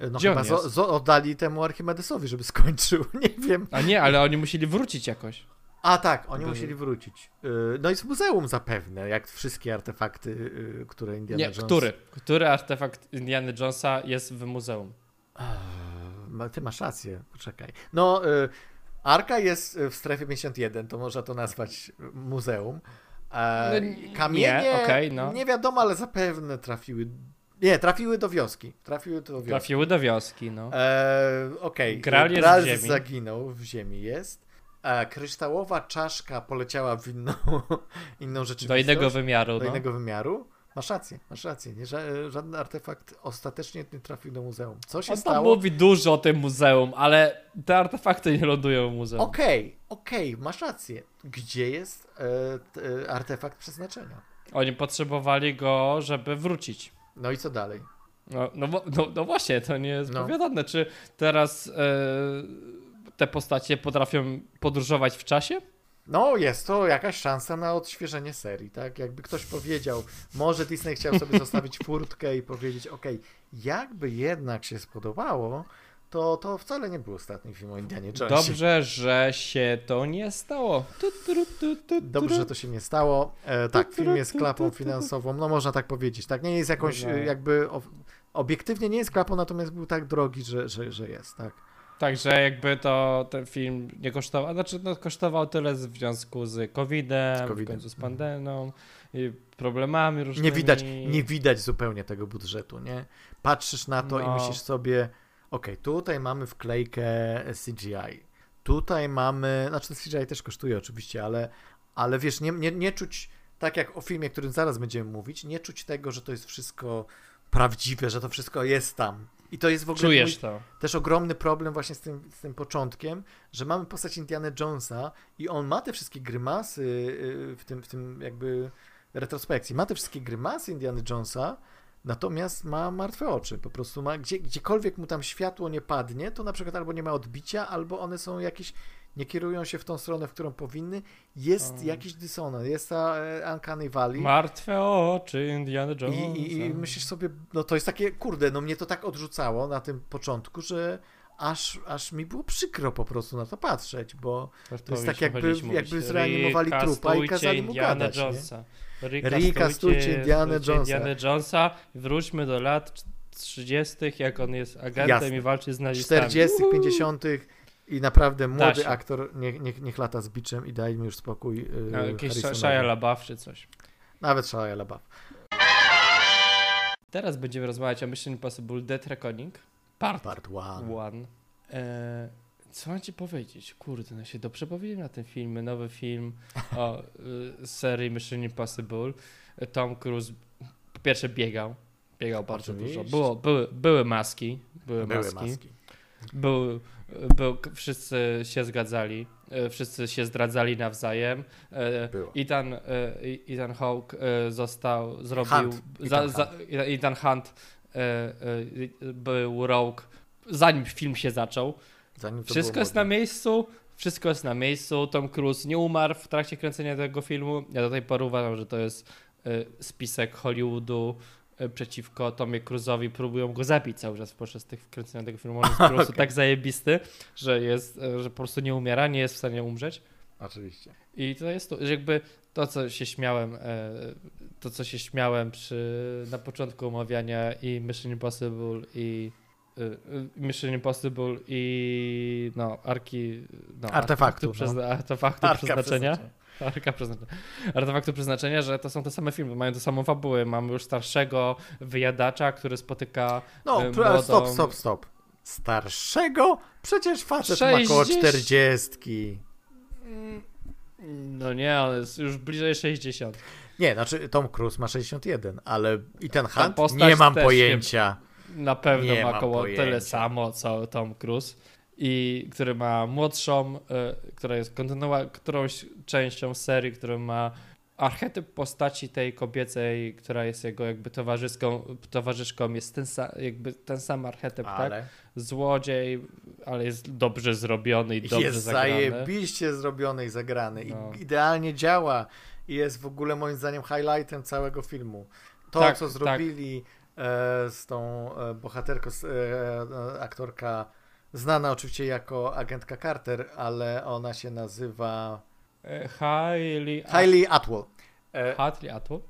S1: No
S2: Gdzie
S1: chyba
S2: on
S1: zo,
S2: jest?
S1: zo, oddali temu Archimedesowi, żeby skończył. Nie wiem.
S2: A nie, ale oni musieli wrócić jakoś.
S1: A tak, oni
S2: By-
S1: musieli wrócić. Y, No i z muzeum zapewne, jak wszystkie artefakty, y, które Indiana
S2: Nie,
S1: Jones...
S2: który? Który artefakt Indiana Jonesa jest w muzeum?
S1: Ty masz rację, poczekaj. No, y, Arka jest w strefie 51, to można to nazwać muzeum. E,
S2: No, nie,
S1: Kamienie,
S2: okej, no.
S1: nie wiadomo, ale zapewne trafiły... Nie, trafiły do wioski. Trafiły do wioski.
S2: Trafiły do wioski, no.
S1: E, Okej,
S2: Graal jest w ziemi.
S1: zaginął, w ziemi jest. E, kryształowa czaszka poleciała w inną, inną rzeczywistość.
S2: Do innego wymiaru,
S1: do
S2: no.
S1: innego wymiaru. Masz rację, masz rację. Nie, ża- żaden artefakt ostatecznie nie trafił do muzeum. Co się
S2: On tam
S1: stało?
S2: mówi dużo o tym muzeum, ale te artefakty nie lądują w muzeum.
S1: Okej, okej, masz rację. Gdzie jest e, t, e, artefakt przeznaczenia?
S2: Oni potrzebowali go, żeby wrócić.
S1: No i co dalej?
S2: No, no, no, no właśnie, to nie jest
S1: No.
S2: powiadane. Czy teraz e, te postacie potrafią podróżować w czasie?
S1: No, jest to jakaś szansa na odświeżenie serii, tak? Jakby ktoś powiedział, może Disney chciał sobie zostawić furtkę i powiedzieć, okej, jakby jednak się spodobało, to to wcale nie był ostatni film o Indianie Jonesie.
S2: Dobrze, że się to nie stało.
S1: Dobrze, że to się nie stało. E, tak, film jest klapą finansową, no można tak powiedzieć. Tak, nie jest jakąś
S2: No.
S1: jakby obiektywnie nie jest klapą, natomiast był tak drogi, że, że, że jest, tak.
S2: Także jakby to ten film nie kosztował, znaczy no, kosztował tyle w związku z COVID-em, w końcu z pandemią i problemami różnymi.
S1: Nie widać, nie widać zupełnie tego budżetu, nie? Patrzysz na to i
S2: No.
S1: myślisz sobie, okej, tutaj mamy wklejkę CGI, tutaj mamy, znaczy CGI też kosztuje oczywiście, ale, ale wiesz, nie, nie, nie czuć, tak jak o filmie, o którym zaraz będziemy mówić, nie czuć tego, że to jest wszystko prawdziwe, że to wszystko jest tam. I to jest w ogóle
S2: Czujesz to.
S1: też ogromny problem właśnie z tym, z tym początkiem, że mamy postać Indiana Jonesa i on ma te wszystkie grymasy y, w tym, w tym jakby retrospekcji, ma te wszystkie grymasy Indiana Jonesa, natomiast ma martwe oczy, po prostu ma, gdzie, gdziekolwiek mu tam światło nie padnie, to na przykład albo nie ma odbicia, albo one są jakieś, nie kierują się w tą stronę, w którą powinny, jest
S2: Um.
S1: jakiś dysonans, jest ta e, Uncanny Valley.
S2: Martwe oczy Indiana Jonesa.
S1: I, i, I myślisz sobie, no to jest takie, kurde, no mnie to tak odrzucało na tym początku, że aż, aż mi było przykro po prostu na to patrzeć, bo to jest tak jakby- jakby zreanimowali trupa i kazali mu
S2: Indiana
S1: gadać, nie? Recastujcie Indiana Jonesa.
S2: Indiana Jonesa. Wróćmy do lat 30., jak on jest agentem
S1: Jasne.
S2: i walczy z nazistami.
S1: 40., 50. i naprawdę młody aktor niech, niech, niech lata z biczem i daj mi już spokój. Yy,
S2: Jakiś. Shia LaBeouf czy coś.
S1: Nawet Shia LaBeouf.
S2: Teraz będziemy rozmawiać o Mission Impossible Dead Reckoning. Part
S1: Part one.
S2: One. E, co mam ci powiedzieć? Kurde, no się dobrze bawiłem na tym filmie. Nowy film o y, serii Mission Impossible. Tom Cruise po pierwsze biegał. Biegał bardzo
S1: Oczywiście.
S2: dużo. Było, były, były maski. Były,
S1: Były
S2: maski.
S1: maski.
S2: Był, był, wszyscy się zgadzali. e, Wszyscy się zdradzali nawzajem. E,
S1: Było.
S2: Ethan, Ethan Hawke został, zrobił,
S1: Hunt.
S2: za,
S1: Ethan
S2: za, Ethan Hunt e, e, był Rogue, zanim film się zaczął. Wszystko jest na miejscu, wszystko jest na miejscu. Tom Cruise nie umarł w trakcie kręcenia tego filmu. Ja do tej pory uważam, że to jest e, spisek Hollywoodu e, przeciwko Tomie Cruise'owi. Próbują go zabić cały czas podczas tych kręcenia tego filmu. On jest po prostu
S1: Okej.
S2: tak zajebisty, że jest, e, że po prostu nie umiera, nie jest w stanie umrzeć.
S1: Oczywiście.
S2: I to jest to, jakby to, co się śmiałem, e, to, co się śmiałem przy, na początku omawiania i Mission Impossible i Mission Impossible i no, arki, no,
S1: Artefaktu, no.
S2: artefaktu
S1: Arka
S2: przeznaczenia. Arka przeznaczenia. Artefaktu przeznaczenia, że to są te same filmy, mają tę samą fabułę. Mamy już starszego wyjadacza, który spotyka
S1: No, pr- ale stop,
S2: młodą-
S1: stop, stop. Starszego? Przecież facet ma około
S2: 60.
S1: 40.
S2: No nie, on jest już bliżej 60.
S1: Nie, znaczy Tom Cruise ma 61, ale i ten Hunt nie mam pojęcia.
S2: Na pewno
S1: Nie
S2: ma około
S1: pojęcia.
S2: tyle samo co Tom Cruise. I który ma młodszą, y, która jest kontynuua którąś częścią serii, która ma archetyp postaci tej kobiecej, która jest jego jakby towarzyską, towarzyszką, jest ten, sa, jakby ten sam archetyp, tak?
S1: Ale
S2: Złodziej, ale jest dobrze zrobiony i dobrze
S1: jest
S2: zagrany.
S1: zajebiście zrobiony i zagrany.
S2: No.
S1: I idealnie działa. I jest w ogóle moim zdaniem highlightem całego filmu. To,
S2: Tak,
S1: co
S2: tak.
S1: zrobili e, z tą e, bohaterką, e, e, aktorka znana oczywiście jako agentka Carter, ale ona się nazywa
S2: E, Hailey,
S1: Atwell. E,
S2: Hatley Atwell?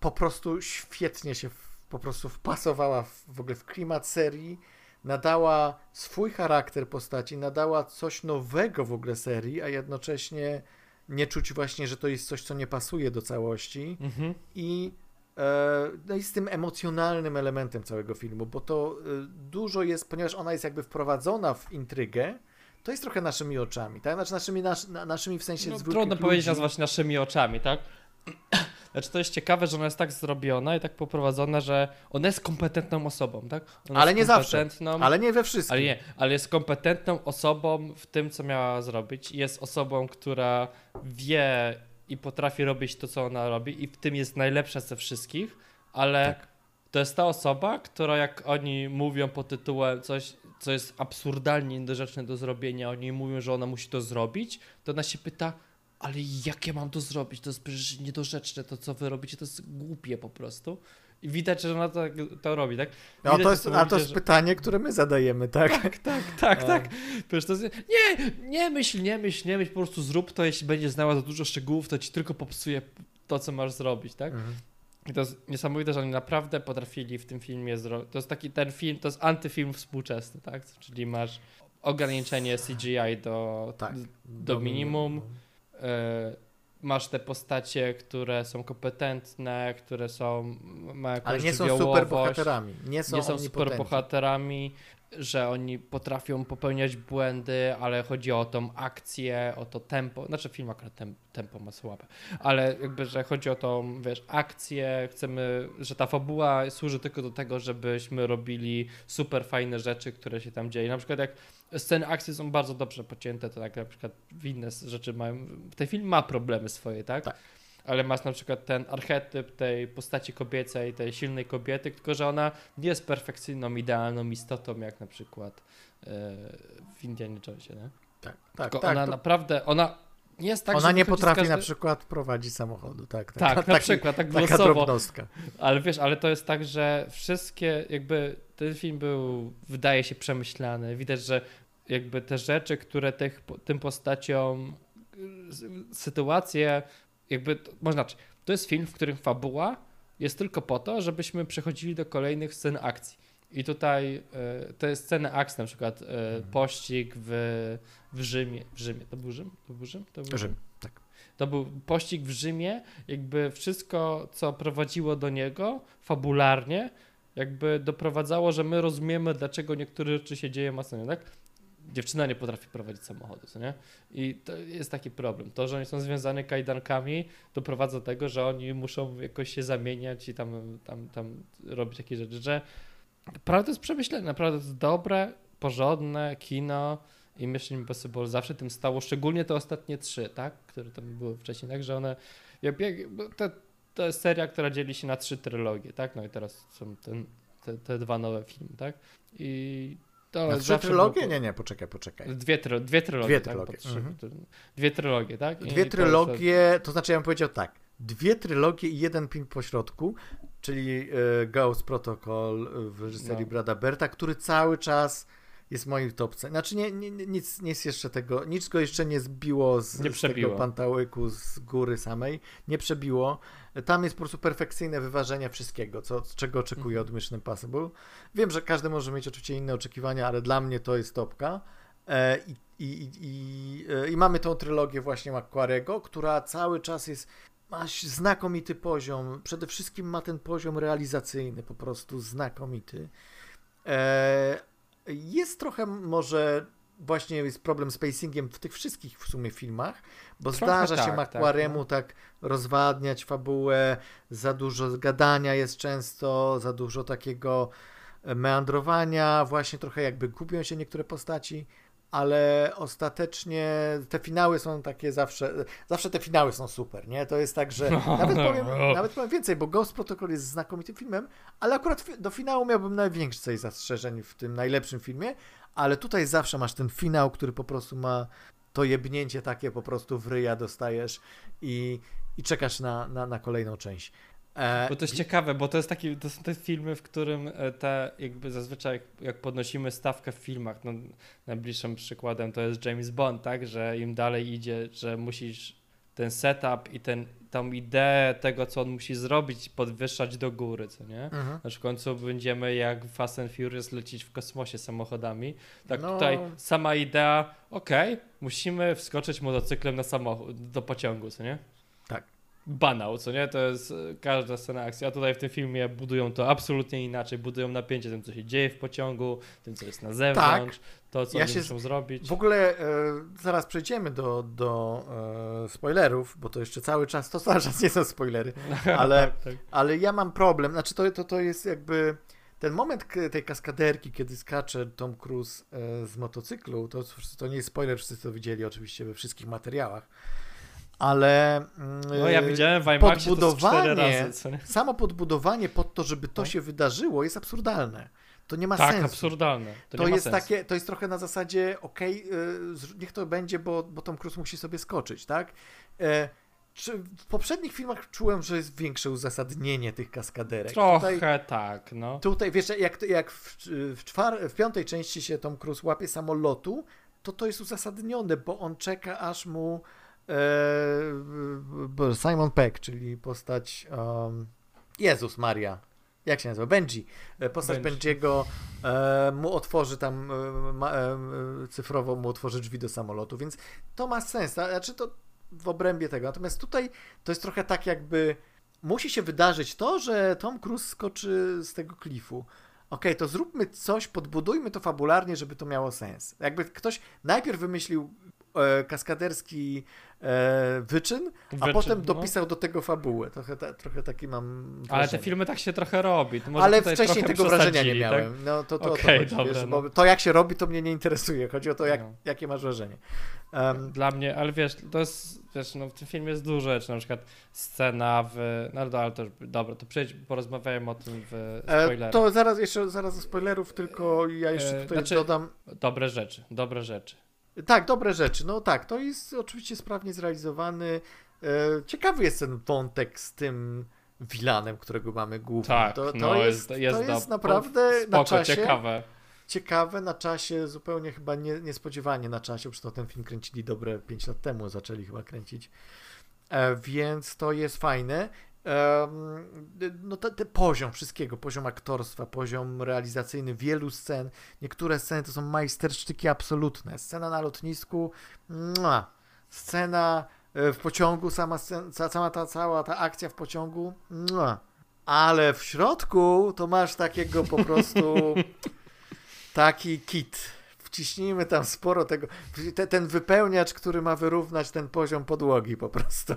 S1: po prostu świetnie się po prostu wpasowała w, w ogóle w klimat serii, nadała swój charakter postaci, nadała coś nowego w ogóle serii, a jednocześnie nie czuć właśnie, że to jest coś, co nie pasuje do całości
S2: Mhm.
S1: i e, no i z tym emocjonalnym elementem całego filmu, bo to e, dużo jest, ponieważ ona jest jakby wprowadzona w intrygę, to jest trochę naszymi oczami, tak? Znaczy naszymi, nas, na- naszymi w sensie
S2: No, trudno powiedzieć
S1: ludzi.
S2: nazwać naszymi oczami, tak? Znaczy to jest ciekawe, że ona jest tak zrobiona i tak poprowadzona, że ona jest kompetentną osobą, tak? Ona
S1: Ale nie zawsze. Ale nie we wszystkim.
S2: Ale nie, ale jest kompetentną osobą w tym, co miała zrobić. Jest osobą, która wie i potrafi robić to, co ona robi i w tym jest najlepsza ze wszystkich, ale
S1: Tak.
S2: to jest ta osoba, która jak oni mówią pod tytułem coś, co jest absurdalnie niedorzeczne do zrobienia, oni mówią, że ona musi to zrobić, to ona się pyta, ale jak ja mam to zrobić? To jest przecież niedorzeczne, to co wy robicie, to jest głupie po prostu. I widać, że ona to, to robi, tak?
S1: No
S2: Widać
S1: to jest, a to jest
S2: że-
S1: pytanie, które my zadajemy, tak?
S2: tak, tak, tak,
S1: A.
S2: tak. Przecież to jest... Nie, nie myśl, nie myśl, nie myśl, po prostu zrób to, jeśli będziesz znała za dużo szczegółów, to ci tylko popsuje to, co masz zrobić, tak?
S1: Mhm.
S2: I to jest niesamowite, że oni naprawdę potrafili w tym filmie zrobić. To jest taki ten film, to jest antyfilm współczesny, tak? Czyli masz ograniczenie CGI do,
S1: Tak.
S2: do minimum. E, masz te postacie, które są kompetentne, które są mają
S1: Ale nie są super bohaterami. Nie są,
S2: nie są super bohaterami, że oni potrafią popełniać błędy, ale chodzi o tą akcję, o to tempo. Znaczy film akurat tem, tempo ma słabe, ale jakby, że chodzi o tą, wiesz, akcję, chcemy, że ta fabuła służy tylko do tego, żebyśmy robili super fajne rzeczy, które się tam dzieją. Na przykład jak sceny akcji są bardzo dobrze pocięte, to tak na przykład inne rzeczy mają, ten film ma problemy swoje, tak? tak ale masz na przykład ten archetyp tej postaci kobiecej, tej silnej kobiety, tylko że ona nie jest perfekcyjną, idealną istotą, jak na przykład e, w Indianie Jonesie, nie?
S1: Tak, tak.
S2: Tylko
S1: tak,
S2: ona
S1: to...
S2: naprawdę, ona nie jest tak,
S1: Ona nie potrafi każdy... na przykład prowadzić samochodu, tak.
S2: Tak, tak na przykład, tak taka
S1: drobnostka.
S2: Ale wiesz, ale to jest tak, że wszystkie, jakby ten film był, wydaje się przemyślany. Widać, że jakby te rzeczy, które tych, tym postaciom sytuacje jakby, można znaczy, to jest film, w którym fabuła jest tylko po to, żebyśmy przechodzili do kolejnych scen akcji. I tutaj to jest sceny akcji, na przykład y, pościg w, w Rzymie. W Rzymie. To był Rzym? To był Rzym? To był
S1: Rzym, tak.
S2: To był pościg w Rzymie, jakby wszystko, co prowadziło do niego fabularnie, jakby doprowadzało, że my rozumiemy, dlaczego niektóre rzeczy się dzieją mocno, tak? dziewczyna nie potrafi prowadzić samochodu, co nie? I to jest taki problem. To, że oni są związani kajdankami, doprowadza do tego, że oni muszą jakoś się zamieniać i tam, tam, tam robić jakieś rzeczy, że naprawdę jest przemyślane, naprawdę jest dobre, porządne kino i Mission Impossible zawsze tym stało, szczególnie te ostatnie trzy, tak? Które tam były wcześniej, tak? Że one, jak, te, to jest seria, która dzieli się na trzy trylogie, tak? No i teraz są ten, te, te dwa nowe filmy, tak? I
S1: to Na trzy trylogie? Było... Nie, nie, poczekaj, poczekaj.
S2: Dwie, try... dwie trylogie.
S1: Dwie trylogie. Tak?
S2: Mhm. Dwie trylogie, tak?
S1: I dwie trylogie, to, to znaczy ja bym powiedział tak, dwie trylogie i jeden film pośrodku, czyli y, Ghost Protocol w reżyserii no. Brada Berta, który cały czas jest moim topce. Znaczy nie, nie, nic, nic jeszcze tego, nic go jeszcze nie zbiło z, nie z tego pantałyku z góry samej, nie przebiło. Tam jest po prostu perfekcyjne wyważenie wszystkiego, co, czego oczekuję od mhm. Mission Impossible. Wiem, że każdy może mieć oczywiście inne oczekiwania, ale dla mnie to jest topka. E, i, i, i, e, I mamy tą trylogię właśnie Macquarego, która cały czas jest ma znakomity poziom. Przede wszystkim ma ten poziom realizacyjny, po prostu znakomity. E, jest trochę może właśnie jest problem z pacingiem w tych wszystkich w sumie filmach, bo Trochę zdarza tak, się Macquaremu tak, no. tak rozwadniać fabułę, za dużo gadania jest często, za dużo takiego meandrowania, właśnie trochę jakby gubią się niektóre postaci, ale ostatecznie te finały są takie zawsze, zawsze te finały są super, nie? To jest tak, że no, nawet, powiem, no. nawet powiem więcej, bo Ghost Protocol jest znakomitym filmem, ale akurat do finału miałbym najwięcej zastrzeżeń w tym najlepszym filmie, ale tutaj zawsze masz ten finał, który po prostu ma to jebnięcie takie po prostu w ryja dostajesz i, i czekasz na, na, na kolejną część.
S2: E, bo to jest ciekawe, bo to jest taki, to są te filmy, w którym te jakby zazwyczaj jak, jak podnosimy stawkę w filmach, no najbliższym przykładem to jest James Bond, tak, że im dalej idzie, że musisz ten setup i ten, tą ideę tego, co on musi zrobić, podwyższać do góry, co nie? Mhm. Aż w końcu będziemy jak Fast and Furious lecieć w kosmosie samochodami. Tak no. tutaj sama idea, okej, okay, musimy wskoczyć motocyklem na samochód, do pociągu, co nie? Banał, co nie? To jest e, każda scena akcji, a tutaj w tym filmie budują to absolutnie inaczej, budują napięcie tym, co się dzieje w pociągu, tym, co jest na zewnątrz, tak. to, co ja oni muszą zrobić.
S1: W ogóle e, zaraz przejdziemy do, do e, spoilerów, bo to jeszcze cały czas, to cały czas nie są spoilery, ale, tak, tak. ale ja mam problem, znaczy to, to, to jest jakby ten moment tej kaskaderki, kiedy skacze Tom Cruise e, z motocyklu, to, to nie jest spoiler, wszyscy to widzieli oczywiście we wszystkich materiałach, ale
S2: no ja widziałem w podbudowanie, razy,
S1: samo podbudowanie pod to, żeby to no. się wydarzyło jest absurdalne. To nie ma
S2: tak,
S1: sensu.
S2: absurdalne.
S1: To, to jest sensu. takie, to jest trochę na zasadzie, okej, okay, niech to będzie, bo, bo Tom Cruise musi sobie skoczyć, tak? E, czy w poprzednich filmach czułem, że jest większe uzasadnienie tych kaskaderek.
S2: Trochę tutaj, tak, no.
S1: Tutaj, wiesz, jak, jak w, w, czwar, w piątej części się Tom Cruise łapie samolotu, to to jest uzasadnione, bo on czeka, aż mu Simon Peck, czyli postać um, Jezus Maria, jak się nazywa? Benji. E, postać Benji. Benjiego e, mu otworzy tam e, e, cyfrowo mu otworzy drzwi do samolotu, więc to ma sens. Znaczy to w obrębie tego. Natomiast tutaj to jest trochę tak jakby musi się wydarzyć to, że Tom Cruise skoczy z tego klifu. Okej, okay, to zróbmy coś, podbudujmy to fabularnie, żeby to miało sens. Jakby ktoś najpierw wymyślił e, kaskaderski e, wyczyn, a
S2: Wyczyn,
S1: potem
S2: no.
S1: dopisał do tego fabułę. Trochę, ta, trochę taki mam wrażenie.
S2: Ale te filmy tak się trochę robi.
S1: Ale wcześniej tego wrażenia nie
S2: tak?
S1: miałem. No to, to,
S2: Okej,
S1: to chodzi,
S2: dobra,
S1: wiesz,
S2: no.
S1: bo to jak się robi, to mnie nie interesuje. Chodzi o to, jak,
S2: No.
S1: jakie masz wrażenie. Um,
S2: Dla mnie, ale wiesz, to jest, wiesz, no w tym filmie jest dużo rzeczy, na przykład scena w, no ale to już, dobra, to przejdź, porozmawiajmy o tym w
S1: e,
S2: spoilerach.
S1: to zaraz jeszcze zaraz ze spoilerów, tylko ja jeszcze tutaj
S2: znaczy-
S1: dodam.
S2: Dobre rzeczy, dobre rzeczy.
S1: Tak, dobre rzeczy. No tak, to jest oczywiście sprawnie zrealizowany. E, ciekawy jest ten wątek z tym Wilanem, którego mamy głównym.
S2: Tak,
S1: to, to
S2: no
S1: jest,
S2: jest, jest,
S1: to jest naprawdę
S2: spoko,
S1: na czasie.
S2: ciekawe.
S1: ciekawe na czasie, zupełnie chyba nie, niespodziewanie na czasie, przecież to ten film kręcili dobre 5 lat temu, zaczęli chyba kręcić, e, więc to jest fajne. Em, no te, te poziom wszystkiego, poziom aktorstwa, poziom realizacyjny wielu scen, niektóre sceny to są majstersztyki absolutne. Scena na lotnisku, mua. scena e, w pociągu, sama, scen, ca- cała ta, cała ta akcja w pociągu, mua. ale w środku to masz takiego po prostu taki kit. Wciśnijmy tam sporo tego. Te, ten wypełniacz, który ma wyrównać ten poziom podłogi po prostu.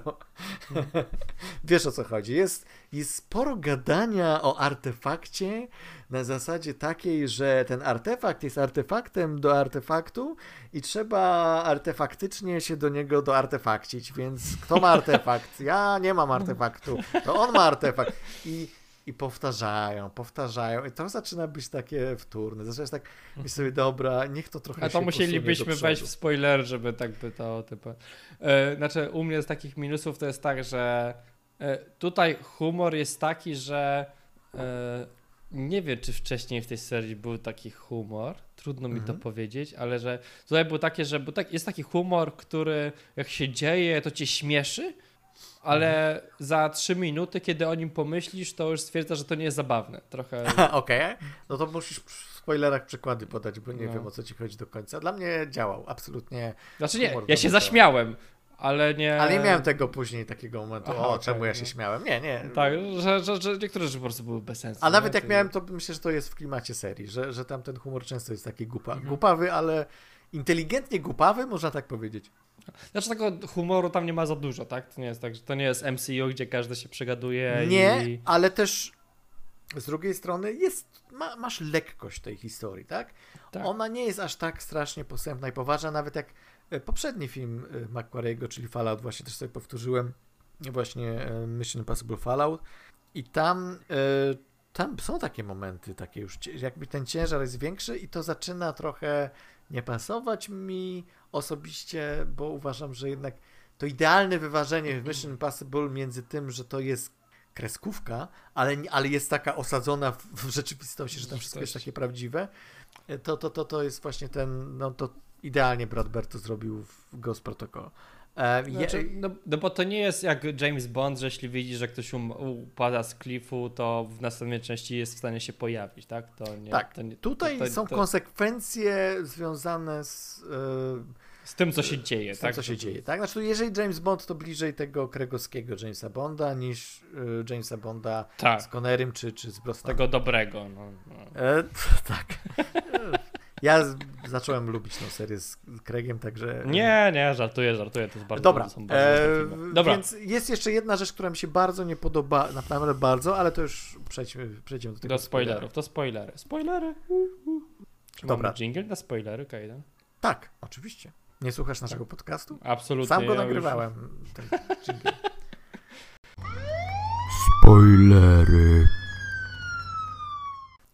S1: Wiesz o co chodzi. Jest, jest sporo gadania o artefakcie na zasadzie takiej, że ten artefakt jest artefaktem do artefaktu i trzeba artefaktycznie się do niego doartefakcić. Więc kto ma artefakt? Ja nie mam artefaktu. To on ma artefakt. I i powtarzają, powtarzają. I to zaczyna być takie wtórne. Zaczynasz tak myśleć sobie, dobra, niech to trochę
S2: A to musielibyśmy wejść w spoiler, żeby tak by to typu. E, znaczy, u mnie z takich minusów to jest tak, że e, tutaj humor jest taki, że e, nie wiem, czy wcześniej w tej serii był taki humor. Trudno mi
S1: Mhm.
S2: to powiedzieć, ale że tutaj był takie, że był tak, jest taki humor, który jak się dzieje, to cię śmieszy, ale
S1: Mhm.
S2: za trzy minuty, kiedy o nim pomyślisz, to już stwierdza, że to nie jest zabawne. Trochę.
S1: Okej, no to musisz w spoilerach przykłady podać, bo nie
S2: No.
S1: wiem o co ci chodzi do końca. Dla mnie działał, absolutnie.
S2: Znaczy nie, ja się zaśmiałem, ale nie.
S1: Ale nie miałem tego później takiego momentu,
S2: Aha,
S1: o,
S2: okej,
S1: czemu ja się
S2: no.
S1: śmiałem. Nie, nie.
S2: Tak, że, że, że niektóre rzeczy po prostu były bez sensu.
S1: A nawet
S2: nie?
S1: jak miałem, to myślę, że to jest w klimacie serii, że, że tam ten humor często jest taki głupa,
S2: Mhm.
S1: głupawy, ale inteligentnie głupawy, można tak powiedzieć.
S2: Znaczy tego humoru tam nie ma za dużo, tak? To nie jest tak, że to nie jest MCU, gdzie każdy się przegaduje
S1: Nie,
S2: i...
S1: ale też z drugiej strony jest, ma, masz lekkość tej historii, tak?
S2: Tak.
S1: Ona nie jest aż tak strasznie posępna i poważna, nawet jak e, poprzedni film e, McQuarriego, czyli Fallout, właśnie też sobie powtórzyłem, właśnie e, Mission Impossible Fallout i tam, tam są takie momenty, takie już, jakby ten ciężar jest większy i to zaczyna trochę nie pasować mi osobiście, bo uważam, że jednak to idealne wyważenie w Mission Impossible między tym, że to jest kreskówka, ale, ale jest taka osadzona w, w rzeczywistości, że tam wszystko jest takie prawdziwe, to, to, to, to jest właśnie ten, no to idealnie Brad Bird to zrobił w Ghost Protocol. E, je,
S2: Znaczy, no, no bo to nie jest jak James Bond, że jeśli widzi, że ktoś um, upada z klifu, to w następnej części jest w stanie się pojawić, tak? To nie,
S1: tak,
S2: to nie,
S1: tutaj
S2: to, to,
S1: są
S2: to,
S1: konsekwencje związane z, e,
S2: Z tym, co się dzieje,
S1: z tym,
S2: tak?
S1: co się
S2: To-
S1: dzieje. Tak? Znaczy, jeżeli James Bond to bliżej tego kregowskiego Jamesa Bonda niż e, Jamesa Bonda
S2: Tak,
S1: z Connerym czy, czy z Brosnanem.
S2: tego dobrego. No, no.
S1: E, tak. Ja z, zacząłem lubić tą serię z Craigiem, także...
S2: Nie, nie, żartuję, żartuję, to jest bardzo
S1: Dobra,
S2: to są bardzo
S1: e.
S2: Dobra,
S1: więc jest jeszcze jedna rzecz, która mi się bardzo nie podoba, naprawdę bardzo, ale to już przejdźmy, przejdziemy do tego
S2: do spoilerów, to spoilery. Spoilery. Czy
S1: Dobra.
S2: mamy jingle na spoilery, Kajdan?
S1: Tak, oczywiście. Nie słuchasz naszego
S2: Tak.
S1: podcastu?
S2: Absolutnie.
S1: Sam go
S2: ja już-
S1: nagrywałem. Ten jingle.
S3: Spoilery.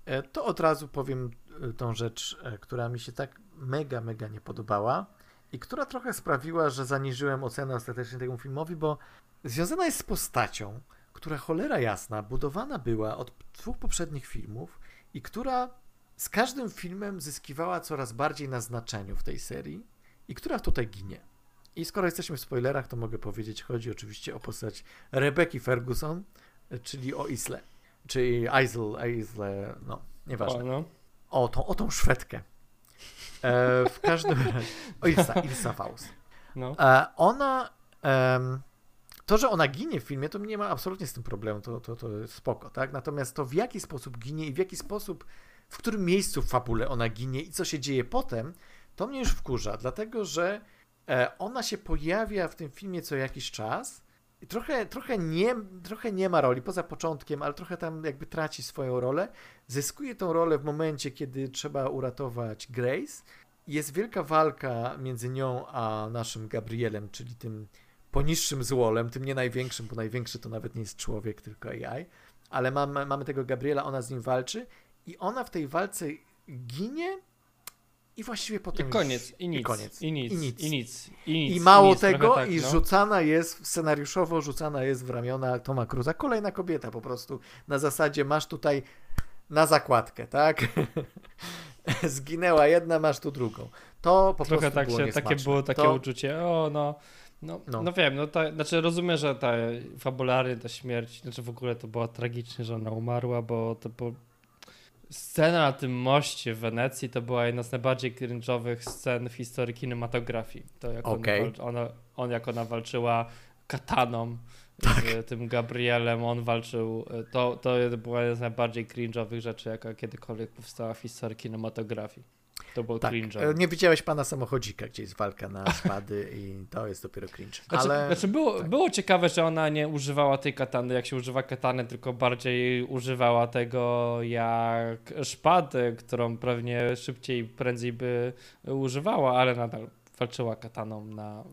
S1: E, To od razu powiem tą rzecz, e, która mi się tak mega, mega nie podobała i która trochę sprawiła, że zaniżyłem ocenę ostatecznie temu filmowi, bo związana jest z postacią, która cholera jasna budowana była od dwóch poprzednich filmów i która z każdym filmem zyskiwała coraz bardziej na znaczeniu w tej serii i która tutaj ginie. I skoro jesteśmy w spoilerach, to mogę powiedzieć, chodzi oczywiście o postać Rebeki Ferguson, e, czyli o Isle, czyli Isle, Isle, no, nieważne.
S2: O, no.
S1: O, tą, o tą Szwedkę. E, w każdym razie. O, Ilsa, Ilsa Faust.
S2: no.
S1: E, ona em, to, że ona ginie w filmie, to nie ma absolutnie z tym problemu, to, to, to jest spoko, tak? Natomiast to w jaki sposób ginie i w jaki sposób, w którym miejscu w fabule ona ginie i co się dzieje potem, to mnie już wkurza, dlatego że e, ona się pojawia w tym filmie co jakiś czas i trochę, trochę, nie, trochę nie ma roli, poza początkiem, ale trochę tam jakby traci swoją rolę. Zyskuje tą rolę w momencie, kiedy trzeba uratować Grace. Jest wielka walka między nią a naszym Gabrielem, czyli tym poniższym złolem, tym nie największym, bo największy to nawet nie jest człowiek, tylko AI. Ale mamy, mamy tego Gabriela, ona z nim walczy i ona w tej walce ginie i właściwie potem
S2: I koniec,
S1: już,
S2: i nic,
S1: i koniec,
S2: i nic,
S1: i nic.
S2: i nic, i nic.
S1: I mało
S2: nic,
S1: tego,
S2: tak,
S1: i
S2: no.
S1: rzucana jest, scenariuszowo rzucana jest w ramiona Toma Cruza kolejna kobieta po prostu. Na zasadzie masz tutaj na zakładkę, tak? Zginęła jedna, masz tu drugą. To po
S2: Trochę
S1: prostu
S2: tak
S1: było
S2: się, takie było takie
S1: to,
S2: uczucie, o no, no,
S1: No.
S2: no. wiem, no to, znaczy rozumiem, że ta fabularnie ta śmierć, znaczy w ogóle to było tragicznie, że ona umarła, bo to było scena na tym moście w Wenecji to była jedna z najbardziej cringe'owych scen w historii kinematografii. To jak
S1: Okej.
S2: ona, on jak ona walczyła kataną z tym Gabrielem, on walczył, to, to była jedna z najbardziej cringe'owych rzeczy, jaka kiedykolwiek powstała w historii kinematografii. To było
S1: tak,
S2: cringe'owe.
S1: e, nie widziałeś pana samochodzika, gdzie jest walka na spady i to jest dopiero cringe.
S2: Znaczy,
S1: Ale
S2: znaczy było,
S1: tak.
S2: było ciekawe, że ona nie używała tej katany, jak się używa katany, tylko bardziej używała tego jak szpady, którą pewnie szybciej, prędzej by używała, ale nadal walczyła kataną na...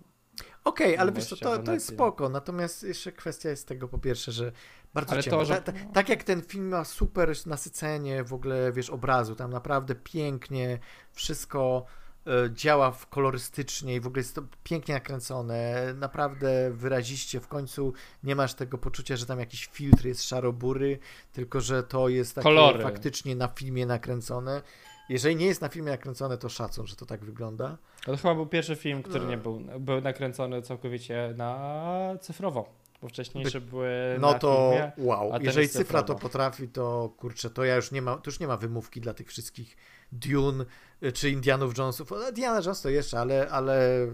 S1: Okej, ale
S2: No
S1: wiesz, co, to, to jest spoko. Natomiast jeszcze kwestia jest tego po pierwsze, że bardzo
S2: Ale
S1: ciemno.
S2: to, że-
S1: Ta, ta, tak jak ten film ma super nasycenie w ogóle, wiesz, obrazu, tam naprawdę pięknie wszystko e, działa w kolorystycznie i w ogóle jest to pięknie nakręcone, naprawdę wyraziście. W końcu nie masz tego poczucia, że tam jakiś filtr jest szarobury, tylko że to jest takie
S2: Kolory.
S1: faktycznie na filmie nakręcone. Jeżeli nie jest na filmie nakręcone, to szacun, że to tak wygląda.
S2: To chyba był pierwszy film, który
S1: No.
S2: nie był, był nakręcony całkowicie na cyfrowo, bo wcześniejsze były
S1: No
S2: na
S1: to
S2: filmie.
S1: wow, jeżeli cyfra to potrafi, to kurczę, to ja już nie ma, to już nie ma wymówki dla tych wszystkich Dune y, czy Indianów Jonesów. Indiana Jones to jeszcze, ale, ale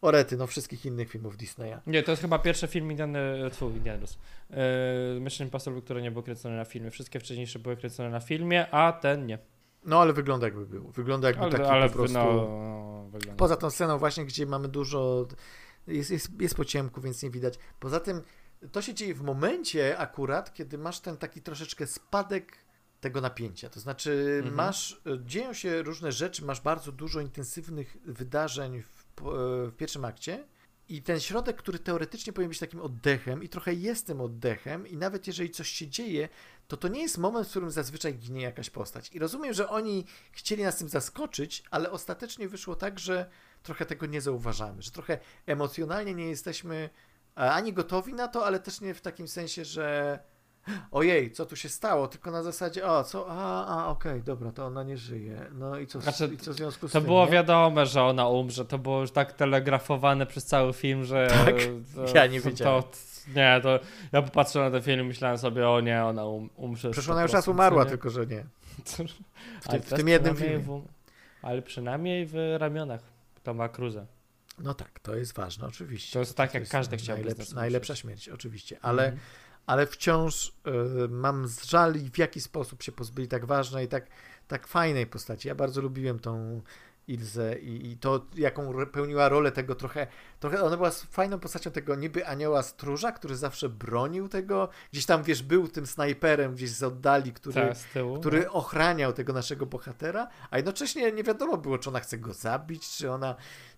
S1: orety, no wszystkich innych filmów Disneya.
S2: Nie, to jest chyba pierwszy film Indiany, tfu, Indianus. Yy, Mission Impossible, który nie był kręcony na filmie. Wszystkie wcześniejsze były kręcone na filmie, a ten nie.
S1: No ale wygląda jakby był. Wygląda jakby
S2: Ale,
S1: taki
S2: ale
S1: po prostu...
S2: no, no, wygląda.
S1: Poza tą sceną właśnie, gdzie mamy dużo... Jest, jest, jest po ciemku, więc nie widać. Poza tym to się dzieje w momencie akurat, kiedy masz ten taki troszeczkę spadek tego napięcia. To znaczy
S2: Mhm.
S1: masz, dzieją się różne rzeczy, masz bardzo dużo intensywnych wydarzeń w, po- w pierwszym akcie i ten środek, który teoretycznie powinien być takim oddechem i trochę jest tym oddechem i nawet jeżeli coś się dzieje, to to nie jest moment, w którym zazwyczaj ginie jakaś postać. I rozumiem, że oni chcieli nas tym zaskoczyć, ale ostatecznie wyszło tak, że trochę tego nie zauważamy, że trochę emocjonalnie nie jesteśmy e, ani gotowi na to, ale też nie w takim sensie, że ojej, co tu się stało, tylko na zasadzie, o, co, a, a okej, dobra, to ona nie żyje, no i co,
S2: Znaczy,
S1: i co w związku z
S2: To
S1: tym,
S2: było
S1: nie?
S2: wiadomo, że ona umrze. To było już tak telegrafowane przez cały film, że.
S1: Tak?
S2: to,
S1: Ja nie
S2: to,
S1: wiedziałem.
S2: To, nie, to ja popatrzyłem na ten film i myślałem sobie, o nie, ona um, umrze.
S1: Przecież ona już raz umarła,
S2: nie?
S1: tylko że nie. W tym, w tym jednym filmie.
S2: W, ale przynajmniej w ramionach Toma Cruza.
S1: No tak, to jest ważne, oczywiście.
S2: To jest tak, jak każdy chciałby z nas
S1: najlepsza, śmierć, oczywiście, ale,
S2: Mhm.
S1: ale wciąż y, mam żal w jaki sposób się pozbyli tak ważnej, tak, tak fajnej postaci. Ja bardzo lubiłem tą Ilzę i, i to, jaką pełniła rolę tego trochę, trochę, ona była fajną postacią tego niby anioła stróża, który zawsze bronił tego, gdzieś tam, wiesz, był tym snajperem gdzieś z oddali, który,
S2: Tak, z tyłu.
S1: który ochraniał tego naszego bohatera, a jednocześnie nie wiadomo było, czy ona chce go zabić, czy ona,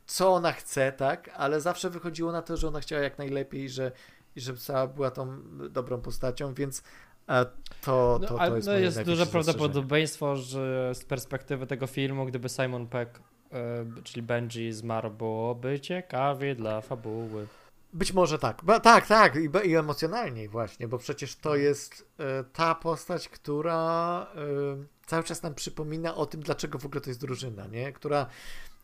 S1: co ona chce, tak, ale zawsze wychodziło na to, że ona chciała jak najlepiej że, i że cała była tą dobrą postacią, więc e, to,
S2: No,
S1: to, to jest
S2: no jest duże prawdopodobieństwo, że z perspektywy tego filmu, gdyby Simon Peck, e, czyli Benji zmarł, byłoby ciekawie dla fabuły.
S1: Być może tak. Tak, tak. I, I emocjonalniej właśnie, bo przecież to jest e, ta postać, która e, cały czas nam przypomina o tym, dlaczego w ogóle to jest drużyna, nie? Która,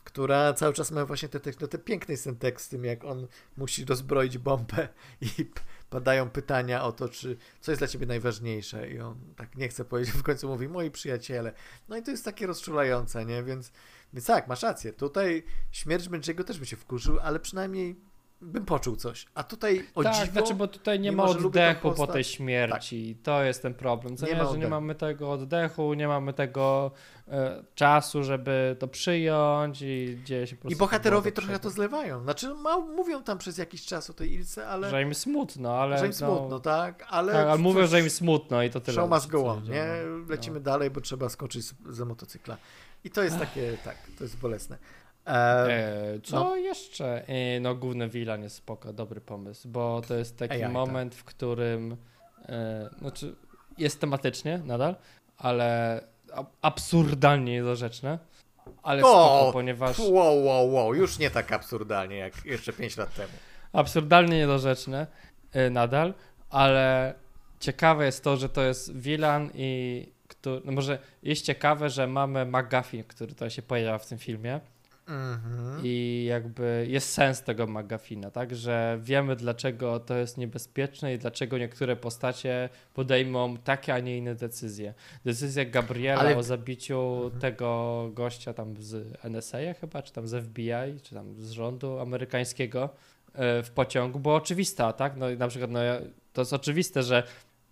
S1: która cały czas ma właśnie te, te, te piękne jest ten tekst z tym, jak on musi rozbroić bombę i padają pytania o to, czy co jest dla ciebie najważniejsze i on tak nie chce powiedzieć, w końcu mówi moi przyjaciele. No i to jest takie rozczulające, nie? Więc, więc tak, masz rację. Tutaj śmierć Benjiego też by się wkurzył, ale przynajmniej bym poczuł coś. A tutaj o
S2: tak,
S1: dziwo,
S2: znaczy, bo tutaj nie ma oddechu po
S1: postać-
S2: tej śmierci. To jest ten problem. Co
S1: Nie
S2: nie,
S1: ma
S2: że nie
S1: oddechu.
S2: mamy tego oddechu, nie mamy tego e, czasu, żeby to przyjąć i dzieje się po prostu.
S1: I bohaterowie
S2: tak
S1: trochę to zlewają. Znaczy, ma, mówią tam przez jakiś czas o tej Ilce, ale...
S2: Że im smutno, ale.
S1: że im
S2: no,
S1: smutno, tak? Ale,
S2: Tak, ale mówią, że im smutno i to tyle.
S1: Show must go on, nie?
S2: no.
S1: Lecimy
S2: No.
S1: dalej, bo trzeba skoczyć z, ze motocykla. I to jest takie, tak, to jest bolesne. E,
S2: E, co
S1: no.
S2: jeszcze? E, no, główny Wilan jest spoko, dobry pomysł, bo to jest taki
S1: AI, tak.
S2: moment, w którym. E, znaczy, jest tematycznie nadal, ale ab- absurdalnie niedorzeczne. Ale
S1: O,
S2: spoko, ponieważ.
S1: wow, wow, wow, już nie tak absurdalnie jak jeszcze 5 lat temu.
S2: absurdalnie niedorzeczne y, nadal, ale ciekawe jest to, że to jest Wilan i który, no może jest ciekawe, że mamy McGuffin, który to się pojawia w tym filmie
S1: Mhm.
S2: i jakby jest sens tego McGuffina, tak, że wiemy dlaczego to jest niebezpieczne i dlaczego niektóre postacie podejmą takie, a nie inne decyzje. Decyzja Gabriela
S1: Ale-
S2: o zabiciu
S1: Mhm.
S2: tego gościa tam z NSA chyba, czy tam z FBI, czy tam z rządu amerykańskiego e, w pociągu była oczywista, tak? No i na przykład no, to jest oczywiste, że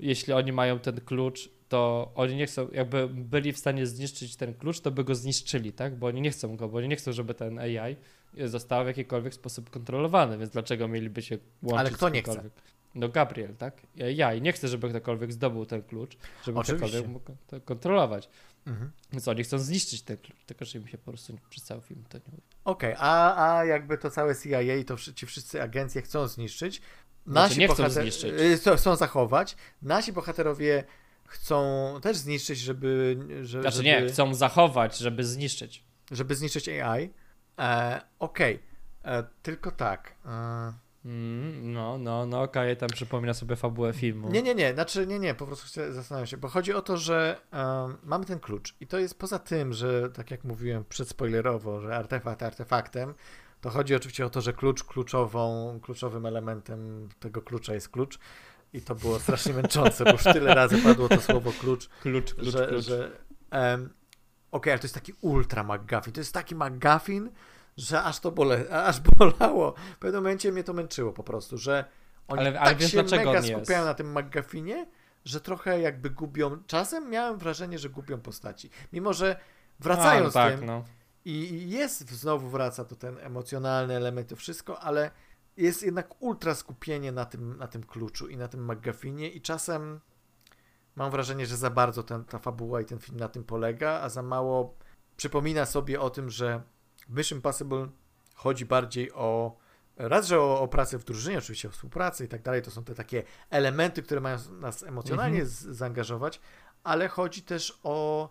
S2: jeśli oni mają ten klucz, to oni nie chcą, jakby byli w stanie zniszczyć ten klucz, to by go zniszczyli, tak? Bo oni nie chcą go, bo oni nie chcą, żeby ten AI został w jakikolwiek sposób kontrolowany, więc dlaczego mieliby się łączyć
S1: Ale kto nie chce?
S2: No Gabriel, tak? Ja i nie chcę, żeby ktokolwiek zdobył ten klucz, żeby
S1: Oczywiście.
S2: ktokolwiek mógł to kontrolować.
S1: Mhm.
S2: Więc oni chcą zniszczyć ten klucz, tylko że im się po prostu przez cały film to nie uda.
S1: Okej, a, a jakby to całe CIA i to ci wszyscy agencje chcą zniszczyć. Nasi
S2: Znaczy, nie chcą
S1: bohater-
S2: zniszczyć.
S1: y, Chcą, zachować. Nasi bohaterowie chcą też zniszczyć, żeby, że,
S2: Znaczy
S1: żeby,
S2: nie, chcą zachować, żeby zniszczyć.
S1: żeby zniszczyć AI. E, Okej, e, tylko tak. E,
S2: Mm, no, no, no, okej, tam przypomina sobie fabułę filmu.
S1: Nie, nie, nie, znaczy nie, nie, po prostu chcę, zastanawiam się, bo chodzi o to, że em, mamy ten klucz i to jest poza tym, że tak jak mówiłem przedspoilerowo, że artefakt artefaktem, to chodzi oczywiście o to, że klucz kluczową, kluczowym elementem tego klucza jest klucz i to było strasznie męczące, bo już tyle razy padło to słowo klucz,
S2: Klucz, klucz,
S1: że,
S2: klucz.
S1: że em, okej, ale to jest taki ultra McGuffin, to jest taki McGuffin, że aż to bole, aż bolało. W pewnym momencie mnie to męczyło po prostu, że oni
S2: Ale- ale
S1: tak
S2: wiesz,
S1: się mega skupiają na tym McGuffinie, że trochę jakby gubią, czasem miałem wrażenie, że gubią postaci. Mimo, że wracają
S2: A, no tak,
S1: tym
S2: no.
S1: I jest, znowu wraca to ten emocjonalny element, to wszystko, ale jest jednak ultra skupienie na tym, na tym kluczu i na tym McGuffinie i czasem mam wrażenie, że za bardzo ten, ta fabuła i ten film na tym polega, a za mało przypomina sobie o tym, że w Mission Impossible chodzi bardziej o raz, że o, o pracę w drużynie, oczywiście o współpracy i tak dalej, to są te takie elementy, które mają nas emocjonalnie z, zaangażować, ale chodzi też o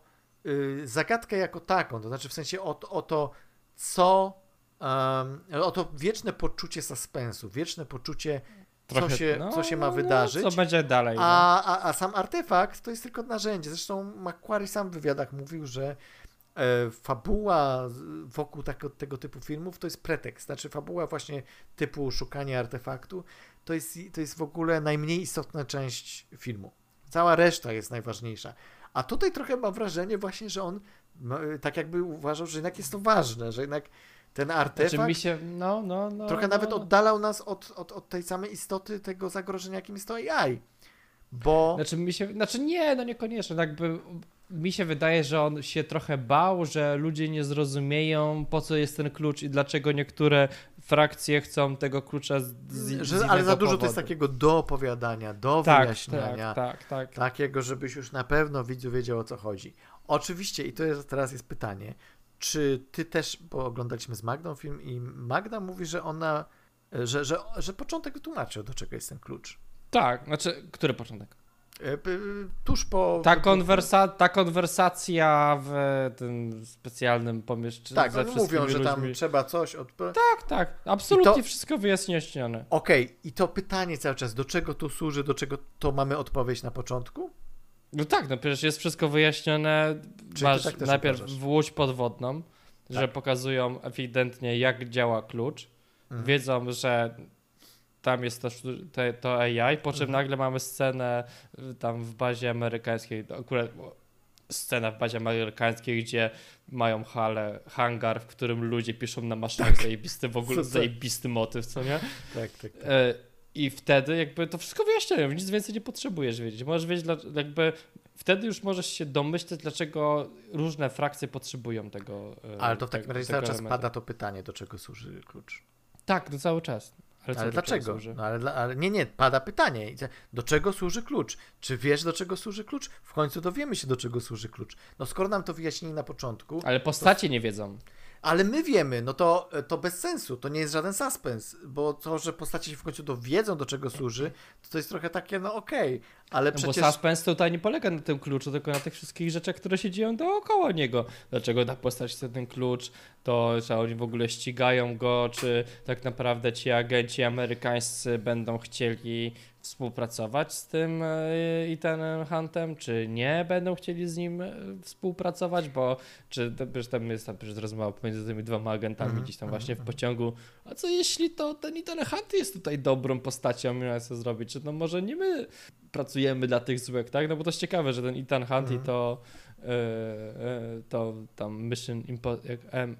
S1: zagadkę jako taką, to znaczy w sensie o, to- o to, co um, o to wieczne poczucie suspensu, wieczne poczucie, co, się, co się ma
S2: no,
S1: wydarzyć.
S2: Co będzie dalej. no.
S1: A, a, a sam artefakt to jest tylko narzędzie. Zresztą Macquarie sam w wywiadach mówił, że e, fabuła wokół tego, tego typu filmów to jest pretekst. Znaczy fabuła właśnie typu szukanie artefaktu to jest, to jest w ogóle najmniej istotna część filmu. Cała reszta jest najważniejsza. A tutaj trochę mam wrażenie właśnie, że on ma- tak jakby uważał, że jednak jest to ważne, że jednak ten artefakt
S2: Znaczy mi się, no, no, no.
S1: trochę
S2: no,
S1: nawet
S2: no.
S1: oddalał nas od, od, od tej samej istoty tego zagrożenia, jakim jest to AI. Bo
S2: Znaczy mi się, znaczy nie, no niekoniecznie, tak jakby mi się wydaje, że on się trochę bał, że ludzie nie zrozumieją po co jest ten klucz i dlaczego niektóre frakcje chcą tego klucza z, z, z
S1: ale za dużo to jest
S2: powodu.
S1: takiego do opowiadania, do
S2: tak,
S1: wyjaśniania,
S2: tak, tak, tak.
S1: takiego, żebyś już na pewno widzu wiedział o co chodzi. Oczywiście, i to jest, teraz jest pytanie, czy ty też, bo oglądaliśmy z Magdą film i Magda mówi, że ona, że, że, że początek wytłumaczył, do czego jest ten klucz.
S2: Tak, znaczy, który początek?
S1: E, Tuż po...
S2: Ta, konwersa, ta konwersacja w tym specjalnym pomieszczeniu
S1: Tak,
S2: ze
S1: oni mówią, że tam
S2: ludźmi.
S1: trzeba coś.
S2: Tak, tak, absolutnie
S1: to-
S2: wszystko wyjaśnione.
S1: Okej, i to pytanie cały czas, do czego to służy, do czego to mamy odpowiedź na początku?
S2: No tak, no przecież jest wszystko wyjaśnione.
S1: ty
S2: Masz
S1: tak
S2: najpierw
S1: uważasz?
S2: w łódź podwodną, że
S1: Tak.
S2: pokazują ewidentnie jak działa klucz.
S1: Mhm.
S2: Wiedzą, że tam jest to, te, to AI, po czym
S1: Mhm.
S2: nagle mamy scenę y, tam w bazie amerykańskiej. Akurat scena w bazie amerykańskiej, gdzie mają halę, hangar, w którym ludzie piszą na maszynach zajebisty, w ogóle zajebisty motyw, co nie?
S1: Tak, tak. tak.
S2: E, I wtedy jakby to wszystko wyjaśniają, nic więcej nie potrzebujesz wiedzieć. Możesz wiedzieć, jakby wtedy już możesz się domyśleć, dlaczego różne frakcje potrzebują tego. e,
S1: Ale to w takim razie cały czas pada to pytanie, do czego służy klucz.
S2: Tak, no cały czas. Ale,
S1: Ale dlaczego? No, ale, dla- ale nie, nie, pada pytanie. Do czego służy klucz? Czy wiesz, do czego służy klucz? W końcu dowiemy się, do czego służy klucz. No skoro nam to wyjaśnili na początku,
S2: Ale postacie nie wiedzą.
S1: Ale my wiemy, no to, to bez sensu, to nie jest żaden suspens, bo to, że postacie się w końcu dowiedzą, do czego służy, to to jest trochę takie, no okej, ale
S2: No
S1: przecież...
S2: Bo suspense tutaj nie polega na tym kluczu, tylko na tych wszystkich rzeczach, które się dzieją dookoła niego. Dlaczego ta postać chce ten klucz, to czy oni w ogóle ścigają go, czy tak naprawdę ci agenci amerykańscy będą chcieli współpracować z tym Ethanem Huntem, czy nie będą chcieli z nim e, współpracować, bo czy przecież tam jest tam przecież rozmowa pomiędzy tymi dwoma agentami
S1: Mhm,
S2: gdzieś tam
S1: mhm,
S2: właśnie w
S1: mhm.
S2: pociągu, a co jeśli to ten Ethan Hunt jest tutaj dobrą postacią, miał co zrobić, czy no może nie my pracujemy dla tych złych, tak? No bo to jest ciekawe, że ten Ethan Hunt i
S1: Mhm.
S2: to e, e, to tam Mission Impossible M,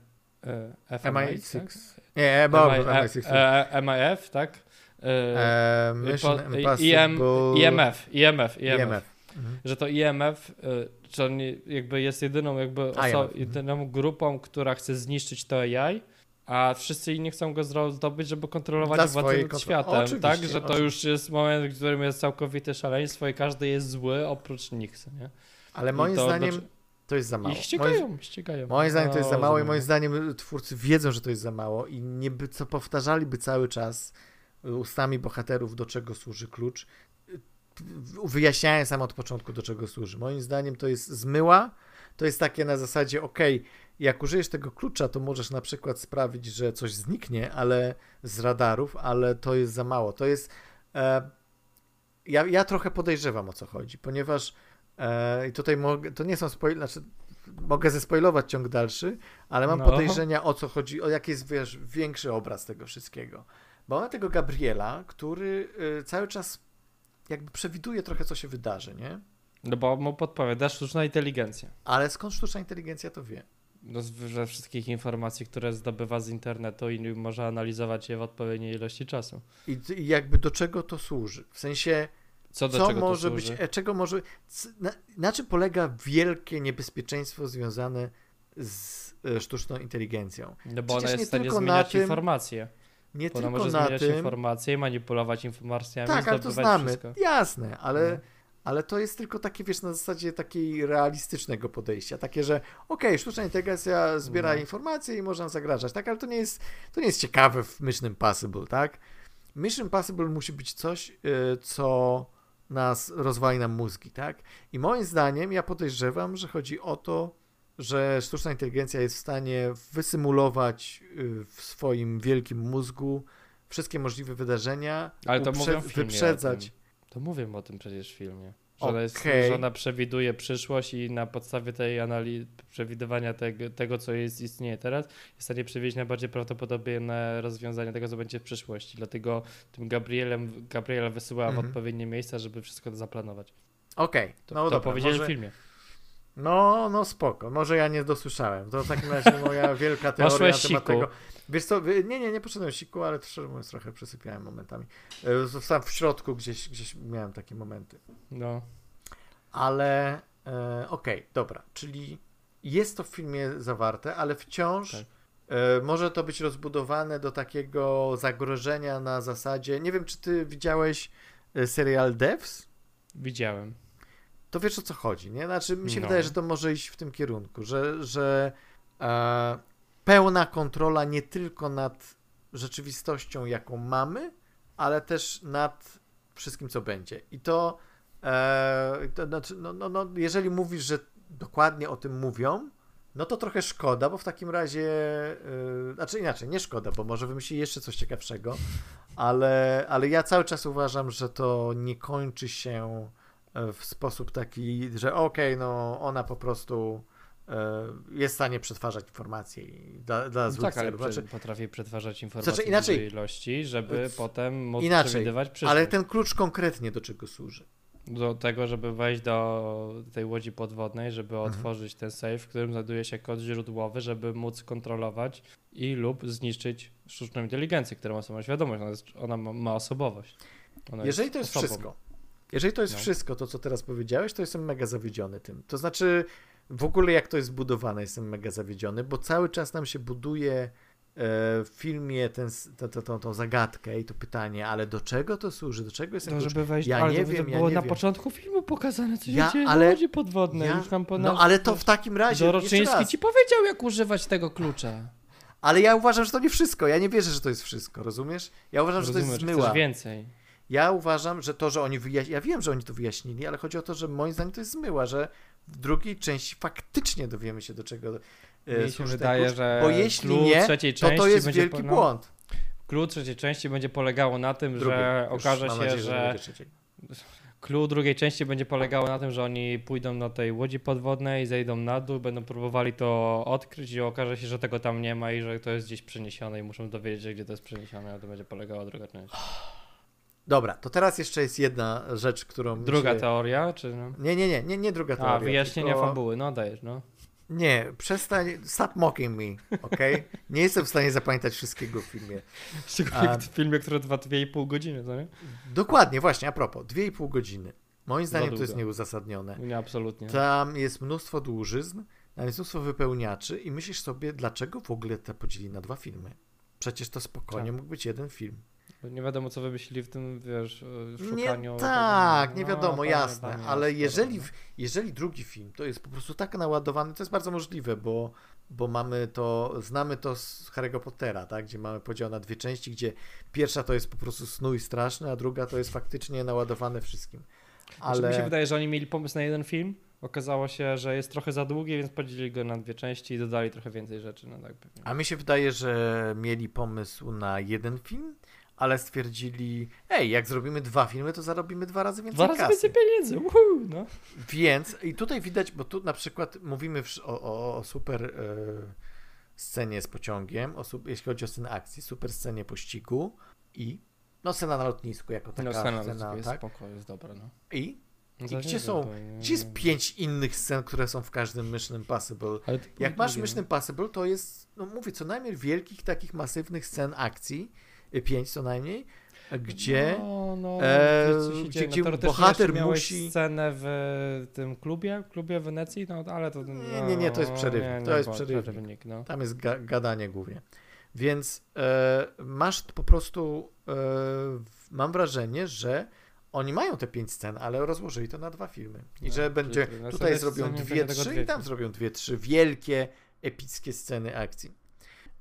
S2: e, FMI,
S1: MI6.
S2: tak?
S1: Nie,
S2: MI,
S1: MI6.
S2: e, e, MIF, tak? E,
S1: E, Mission
S2: po-
S1: Impossible...
S2: IM, IMF, IMF, IMF,
S1: IMF. Mhm.
S2: że to IMF, y, że on jakby jest jedyną jakby oso-
S1: mhm.
S2: jedyną grupą, która chce zniszczyć to AI, a wszyscy inni chcą go zdobyć, żeby kontrolować
S1: Dla
S2: władzę nad
S1: kontro-
S2: światem,
S1: Oczywiście,
S2: tak? Że to
S1: oczywiście.
S2: już jest moment, w którym jest całkowite szaleństwo i każdy jest zły oprócz nich, nie?
S1: Ale moim
S2: to
S1: zdaniem
S2: znaczy-
S1: to jest za mało.
S2: Ich
S1: Moim,
S2: ścigają, ścigają.
S1: moim zdaniem to jest za
S2: No,
S1: mało i moim zdaniem twórcy wiedzą, że to jest za mało i nie by co powtarzaliby cały czas ustami bohaterów, do czego służy klucz, wyjaśniają sam od początku, do czego służy. Moim zdaniem to jest zmyła, to jest takie na zasadzie, ok, jak użyjesz tego klucza, to możesz na przykład sprawić, że coś zniknie, ale z radarów, ale to jest za mało. To jest. E, ja, ja trochę podejrzewam o co chodzi, ponieważ e, i tutaj mogę, to nie są spoil, znaczy mogę zespoilować ciąg dalszy, ale mam
S2: No.
S1: podejrzenia o co chodzi, o jaki jest wiesz, większy obraz tego wszystkiego. Bo mamy tego Gabriela, który y, cały czas jakby przewiduje trochę, co się wydarzy, nie?
S2: No bo mu podpowiada sztuczna inteligencja.
S1: Ale skąd sztuczna inteligencja to wie?
S2: No, z- ze wszystkich informacji, które zdobywa z internetu i może analizować je w odpowiedniej ilości czasu.
S1: I, I jakby do czego to służy? W sensie,
S2: Co
S1: co może być, e, czego może, na, na czym polega wielkie niebezpieczeństwo związane z e, sztuczną inteligencją?
S2: No bo
S1: przecież
S2: ona jest w stanie zmieniać
S1: tym-
S2: informacje.
S1: Nie
S2: ona
S1: tylko na
S2: zmieniać
S1: tym,
S2: informacje, manipulować informacjami,
S1: tak, ale to znamy,
S2: wszystko.
S1: jasne, ale,
S2: No.
S1: ale to jest tylko takie, wiesz, na zasadzie takiej realistycznego podejścia, takie, że okej, sztuczna inteligencja zbiera
S2: No.
S1: informacje i można zagrażać, tak, ale to nie jest, to nie jest ciekawe w Mission Impossible, tak? Mission Impossible musi być coś, y, co nas rozwali nam mózgi, tak? I moim zdaniem, ja podejrzewam, że chodzi o to, że sztuczna inteligencja jest w stanie wysymulować y, w swoim wielkim mózgu wszystkie możliwe wydarzenia,
S2: Ale to
S1: uprze- wyprzedzać.
S2: To mówię o tym przecież w filmie. Że, ona jest, że ona przewiduje przyszłość i na podstawie tej analizy, przewidywania tego, tego, co jest, istnieje teraz, jest w stanie przewidzieć najbardziej prawdopodobne rozwiązanie tego, co będzie w przyszłości. Dlatego tym Gabrielem, Gabriela wysyła w
S1: Mhm.
S2: odpowiednie miejsca, żeby wszystko zaplanować.
S1: Okej,
S2: To,
S1: no
S2: to
S1: dobra,
S2: powiedzieli
S1: może,
S2: w filmie.
S1: No, no spoko. Może ja nie dosłyszałem. To w takim razie moja wielka teoria
S2: Poszłeś
S1: na temat
S2: siku.
S1: tego. Wiesz co, nie, nie, nie poszedłem siku, ale szczerze mówiąc trochę przesypiałem momentami. E, Zostałem w środku, gdzieś, gdzieś miałem takie momenty.
S2: No.
S1: Ale e, okej, dobra, czyli jest to w filmie zawarte, ale wciąż
S2: Tak.
S1: e, może to być rozbudowane do takiego zagrożenia na zasadzie. Nie wiem, czy ty widziałeś e, serial Devs?
S2: Widziałem.
S1: To wiesz o co chodzi, nie? Znaczy, mi się
S2: No.
S1: wydaje, że to może iść w tym kierunku, że, że e, pełna kontrola nie tylko nad rzeczywistością, jaką mamy, ale też nad wszystkim, co będzie. I to, e, to znaczy, no, no, no, jeżeli mówisz, że dokładnie o tym mówią, no to trochę szkoda, bo w takim razie, e, znaczy inaczej, nie szkoda, bo może wymyśli jeszcze coś ciekawszego, ale, ale ja cały czas uważam, że to nie kończy się w sposób taki, że okej, no ona po prostu e, jest w stanie przetwarzać informacje i dla, dla
S2: No
S1: złych
S2: tak,
S1: celów. Znaczy,
S2: potrafi przetwarzać informacje
S1: Znaczy,
S2: w
S1: inaczej-
S2: dużej ilości, żeby
S1: W-
S2: potem móc
S1: inaczej,
S2: przewidywać przyszłość.
S1: ale ten klucz konkretnie do czego służy?
S2: do tego, żeby wejść do tej łodzi podwodnej, żeby
S1: Mhm.
S2: otworzyć ten safe, w którym znajduje się kod źródłowy, żeby móc kontrolować i lub zniszczyć sztuczną inteligencję, która ma samą świadomość, ona, jest, ona ma, ma osobowość. Ona
S1: Jeżeli to jest
S2: osobą.
S1: wszystko, jeżeli to jest
S2: No.
S1: wszystko, to co teraz powiedziałeś, to jestem mega zawiedziony tym. To znaczy, w ogóle jak to jest zbudowane, jestem mega zawiedziony, bo cały czas nam się buduje e, w filmie ten, to, to, tą, zagadkę i to pytanie, ale do czego to służy, do czego jest
S2: No,
S1: klucz?
S2: żeby wejść,
S1: Ja
S2: ale
S1: nie
S2: to,
S1: wiem,
S2: to
S1: ja
S2: było
S1: nie
S2: na
S1: wiem.
S2: początku filmu pokazane, co
S1: Ja-
S2: się dzieje
S1: ale-
S2: na łodzi podwodnej.
S1: Ja-
S2: Już tam
S1: No ale to w takim razie,
S2: Doroczyński ci powiedział, jak używać tego klucza.
S1: ale ja uważam, że to nie wszystko, ja nie wierzę, że to jest wszystko, rozumiesz? Ja uważam, że to jest zmyła.
S2: chcesz więcej.
S1: Ja uważam, że to, że oni wyjaśnili, ja wiem, że oni to wyjaśnili, ale chodzi o to, że moim zdaniem to jest zmyła, że w drugiej części faktycznie dowiemy się do czego e,
S2: Mi się wydaje,
S1: klucz,
S2: że
S1: bo jeśli nie,
S2: trzeciej
S1: to to jest
S2: będzie
S1: wielki
S2: po- no,
S1: błąd.
S2: Clue trzeciej części będzie polegało na tym, że okaże się,
S1: nadzieję,
S2: że
S1: trzeciej.
S2: clue drugiej części będzie polegało na tym, że oni pójdą do tej łodzi podwodnej, zejdą na dół, będą próbowali to odkryć i okaże się, że tego tam nie ma i że to jest gdzieś przeniesione i muszą dowiedzieć się, gdzie to jest przeniesione, a to będzie polegała druga część.
S1: Dobra, to teraz jeszcze jest jedna rzecz, którą
S2: Druga
S1: się...
S2: teoria, czy no?
S1: Nie, nie, nie, nie, nie druga teoria.
S2: A, wyjaśnienia
S1: tylko...
S2: fabuły, no dajesz, no.
S1: Nie, przestań, stop mocking me, okej? Nie jestem w stanie zapamiętać wszystkiego w filmie.
S2: Szczególnie w filmie, który trwa 2,5 godziny, co nie?
S1: Dokładnie, właśnie, a propos, dwie i pół godziny. Moim zdaniem to jest nieuzasadnione.
S2: Nie, absolutnie.
S1: Tam jest mnóstwo dłużyzn, tam jest mnóstwo wypełniaczy i myślisz sobie, dlaczego w ogóle te podzieli na dwa filmy? Przecież to spokojnie
S2: Tak.
S1: mógł być jeden film.
S2: Bo Nie wiadomo, co wymyślili w tym, wiesz, e,
S1: Nie,
S2: szukaniu...
S1: tak,
S2: tego-
S1: nie
S2: no,
S1: wiadomo,
S2: panie,
S1: jasne, ale jeżeli,
S2: no.
S1: w- jeżeli drugi film to jest po prostu tak naładowany, to jest bardzo możliwe, bo, bo mamy to, znamy to z Harry'ego Pottera, tak, gdzie mamy podział na dwie części, gdzie pierwsza to jest po prostu snój straszny, a druga to jest faktycznie naładowane wszystkim.
S2: Ale... Mi się wydaje, że oni mieli pomysł na jeden film, okazało się, że jest trochę za długi, więc podzielili go na dwie części i dodali trochę więcej rzeczy. No tak pewnie.
S1: A mi się wydaje, że mieli pomysł na jeden film, ale stwierdzili, ej, jak zrobimy dwa filmy, to zarobimy dwa razy więcej
S2: Dwa razy
S1: kasy.
S2: więcej pieniędzy, uhu, no.
S1: Więc i tutaj widać, bo tu na przykład mówimy o, o, o super e, scenie z pociągiem, o, jeśli chodzi o scenę akcji, super scenie pościgu i no scena na lotnisku jako taka
S2: No scena,
S1: scena,
S2: jest
S1: tak?
S2: spoko, jest dobra, no.
S1: I
S2: no
S1: I gdzie są- gdzie jest pięć innych scen, które są w każdym Mission Impossible. Jak masz Mission Impossible, to jest, no mówię, co najmniej wielkich takich masywnych scen akcji, y, pięć co najmniej, gdzie
S2: No, no,
S1: e,
S2: się
S1: gdzie- gdzie
S2: no,
S1: bohater musi-
S2: scenę w tym klubie, klubie w Wenecji, no ale to...
S1: Nie, nie, nie, to jest
S2: no,
S1: przerywnik,
S2: nie,
S1: to
S2: nie
S1: jest
S2: było
S1: przerywnik.
S2: no.
S1: Tam jest ga gadanie głównie. Więc e, masz po prostu, e, mam wrażenie, że oni mają te pięć scen, ale rozłożyli to na dwa filmy. I
S2: No,
S1: że będzie,
S2: to
S1: tutaj zrobią dwie, trzy i tam zrobią dwie, trzy wielkie, epickie sceny akcji.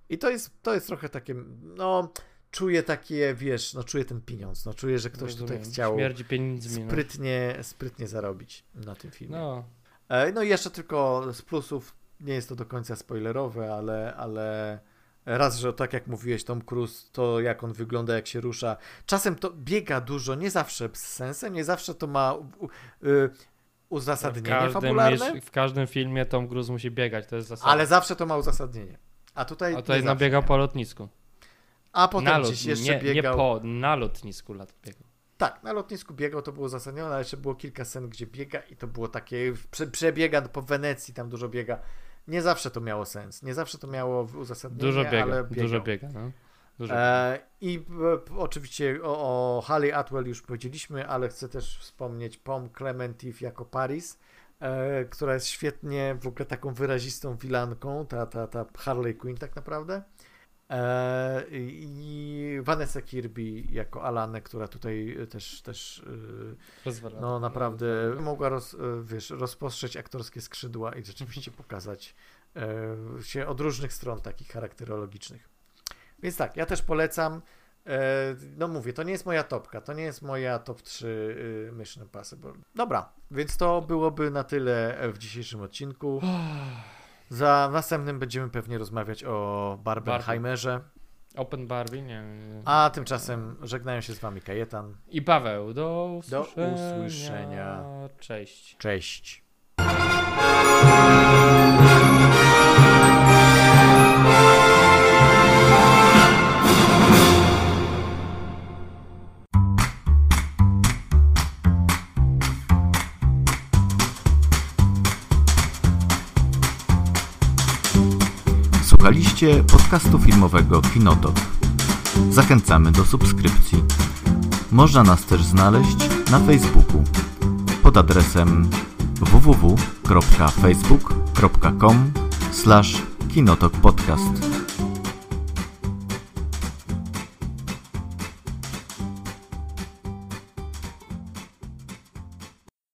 S1: I to jest, to jest trochę takie, no, czuję takie, wiesz, no czuję ten pieniądz, no czuję, że ktoś tutaj
S2: Rozumiem.
S1: chciał
S2: Śmierdzi pieniędzmi, no.
S1: sprytnie, sprytnie zarobić na tym filmie.
S2: No,
S1: E, No i jeszcze tylko z plusów, nie jest to do końca spoilerowe, ale, ale raz, że tak jak mówiłeś, Tom Cruise, to jak on wygląda, jak się rusza. Czasem to biega dużo, nie zawsze z sensem, nie zawsze to ma u, u, y,
S2: w
S1: uzasadnienie
S2: każdym,
S1: fabularne,
S2: w każdym filmie Tom Cruise musi biegać, to jest zasada.
S1: ale zawsze to ma uzasadnienie. A tutaj,
S2: A tutaj
S1: nie.
S2: po lotnisku.
S1: A
S2: na
S1: potem
S2: lot,
S1: gdzieś jeszcze
S2: nie, nie
S1: biegał.
S2: po, na lotnisku lat biegał.
S1: Tak, na lotnisku biegał, to było uzasadnione, ale jeszcze było kilka scen, gdzie biega i to było takie, prze, przebiega po Wenecji, tam dużo biega. Nie zawsze to miało sens, nie zawsze to miało uzasadnienie,
S2: Dużo biega,
S1: ale biegał.
S2: dużo biega, no. Dużo
S1: E, I e, p- oczywiście o, o Atwell już powiedzieliśmy, ale chcę też wspomnieć Pom Clementif jako Paris, e, która jest świetnie w ogóle taką wyrazistą wilanką, ta, ta, ta Harley Quinn tak naprawdę. E, I Vanessa Kirby jako Alanę, która tutaj też, też e,
S2: Rozwala.
S1: no naprawdę mogła roz, e, wiesz, rozpostrzeć aktorskie skrzydła i rzeczywiście pokazać e, się od różnych stron takich charakterologicznych. Więc tak, ja też polecam. E, no mówię, to nie jest moja topka, to nie jest moja top 3 y, Mission Impossible. Dobra, więc to byłoby na tyle w dzisiejszym odcinku. Za następnym będziemy pewnie rozmawiać o Barbenheimerze.
S2: Open Barbie, nie.
S1: A tymczasem żegnają się z wami Kajetan.
S2: I Paweł, do
S1: Do
S2: usłyszenia.
S1: usłyszenia.
S2: Cześć.
S1: Cześć. Słuchaliście podcastu filmowego Kinotok. Zachęcamy do subskrypcji. Można nas też znaleźć na Facebooku pod adresem www.facebook.com/kinotokpodcast.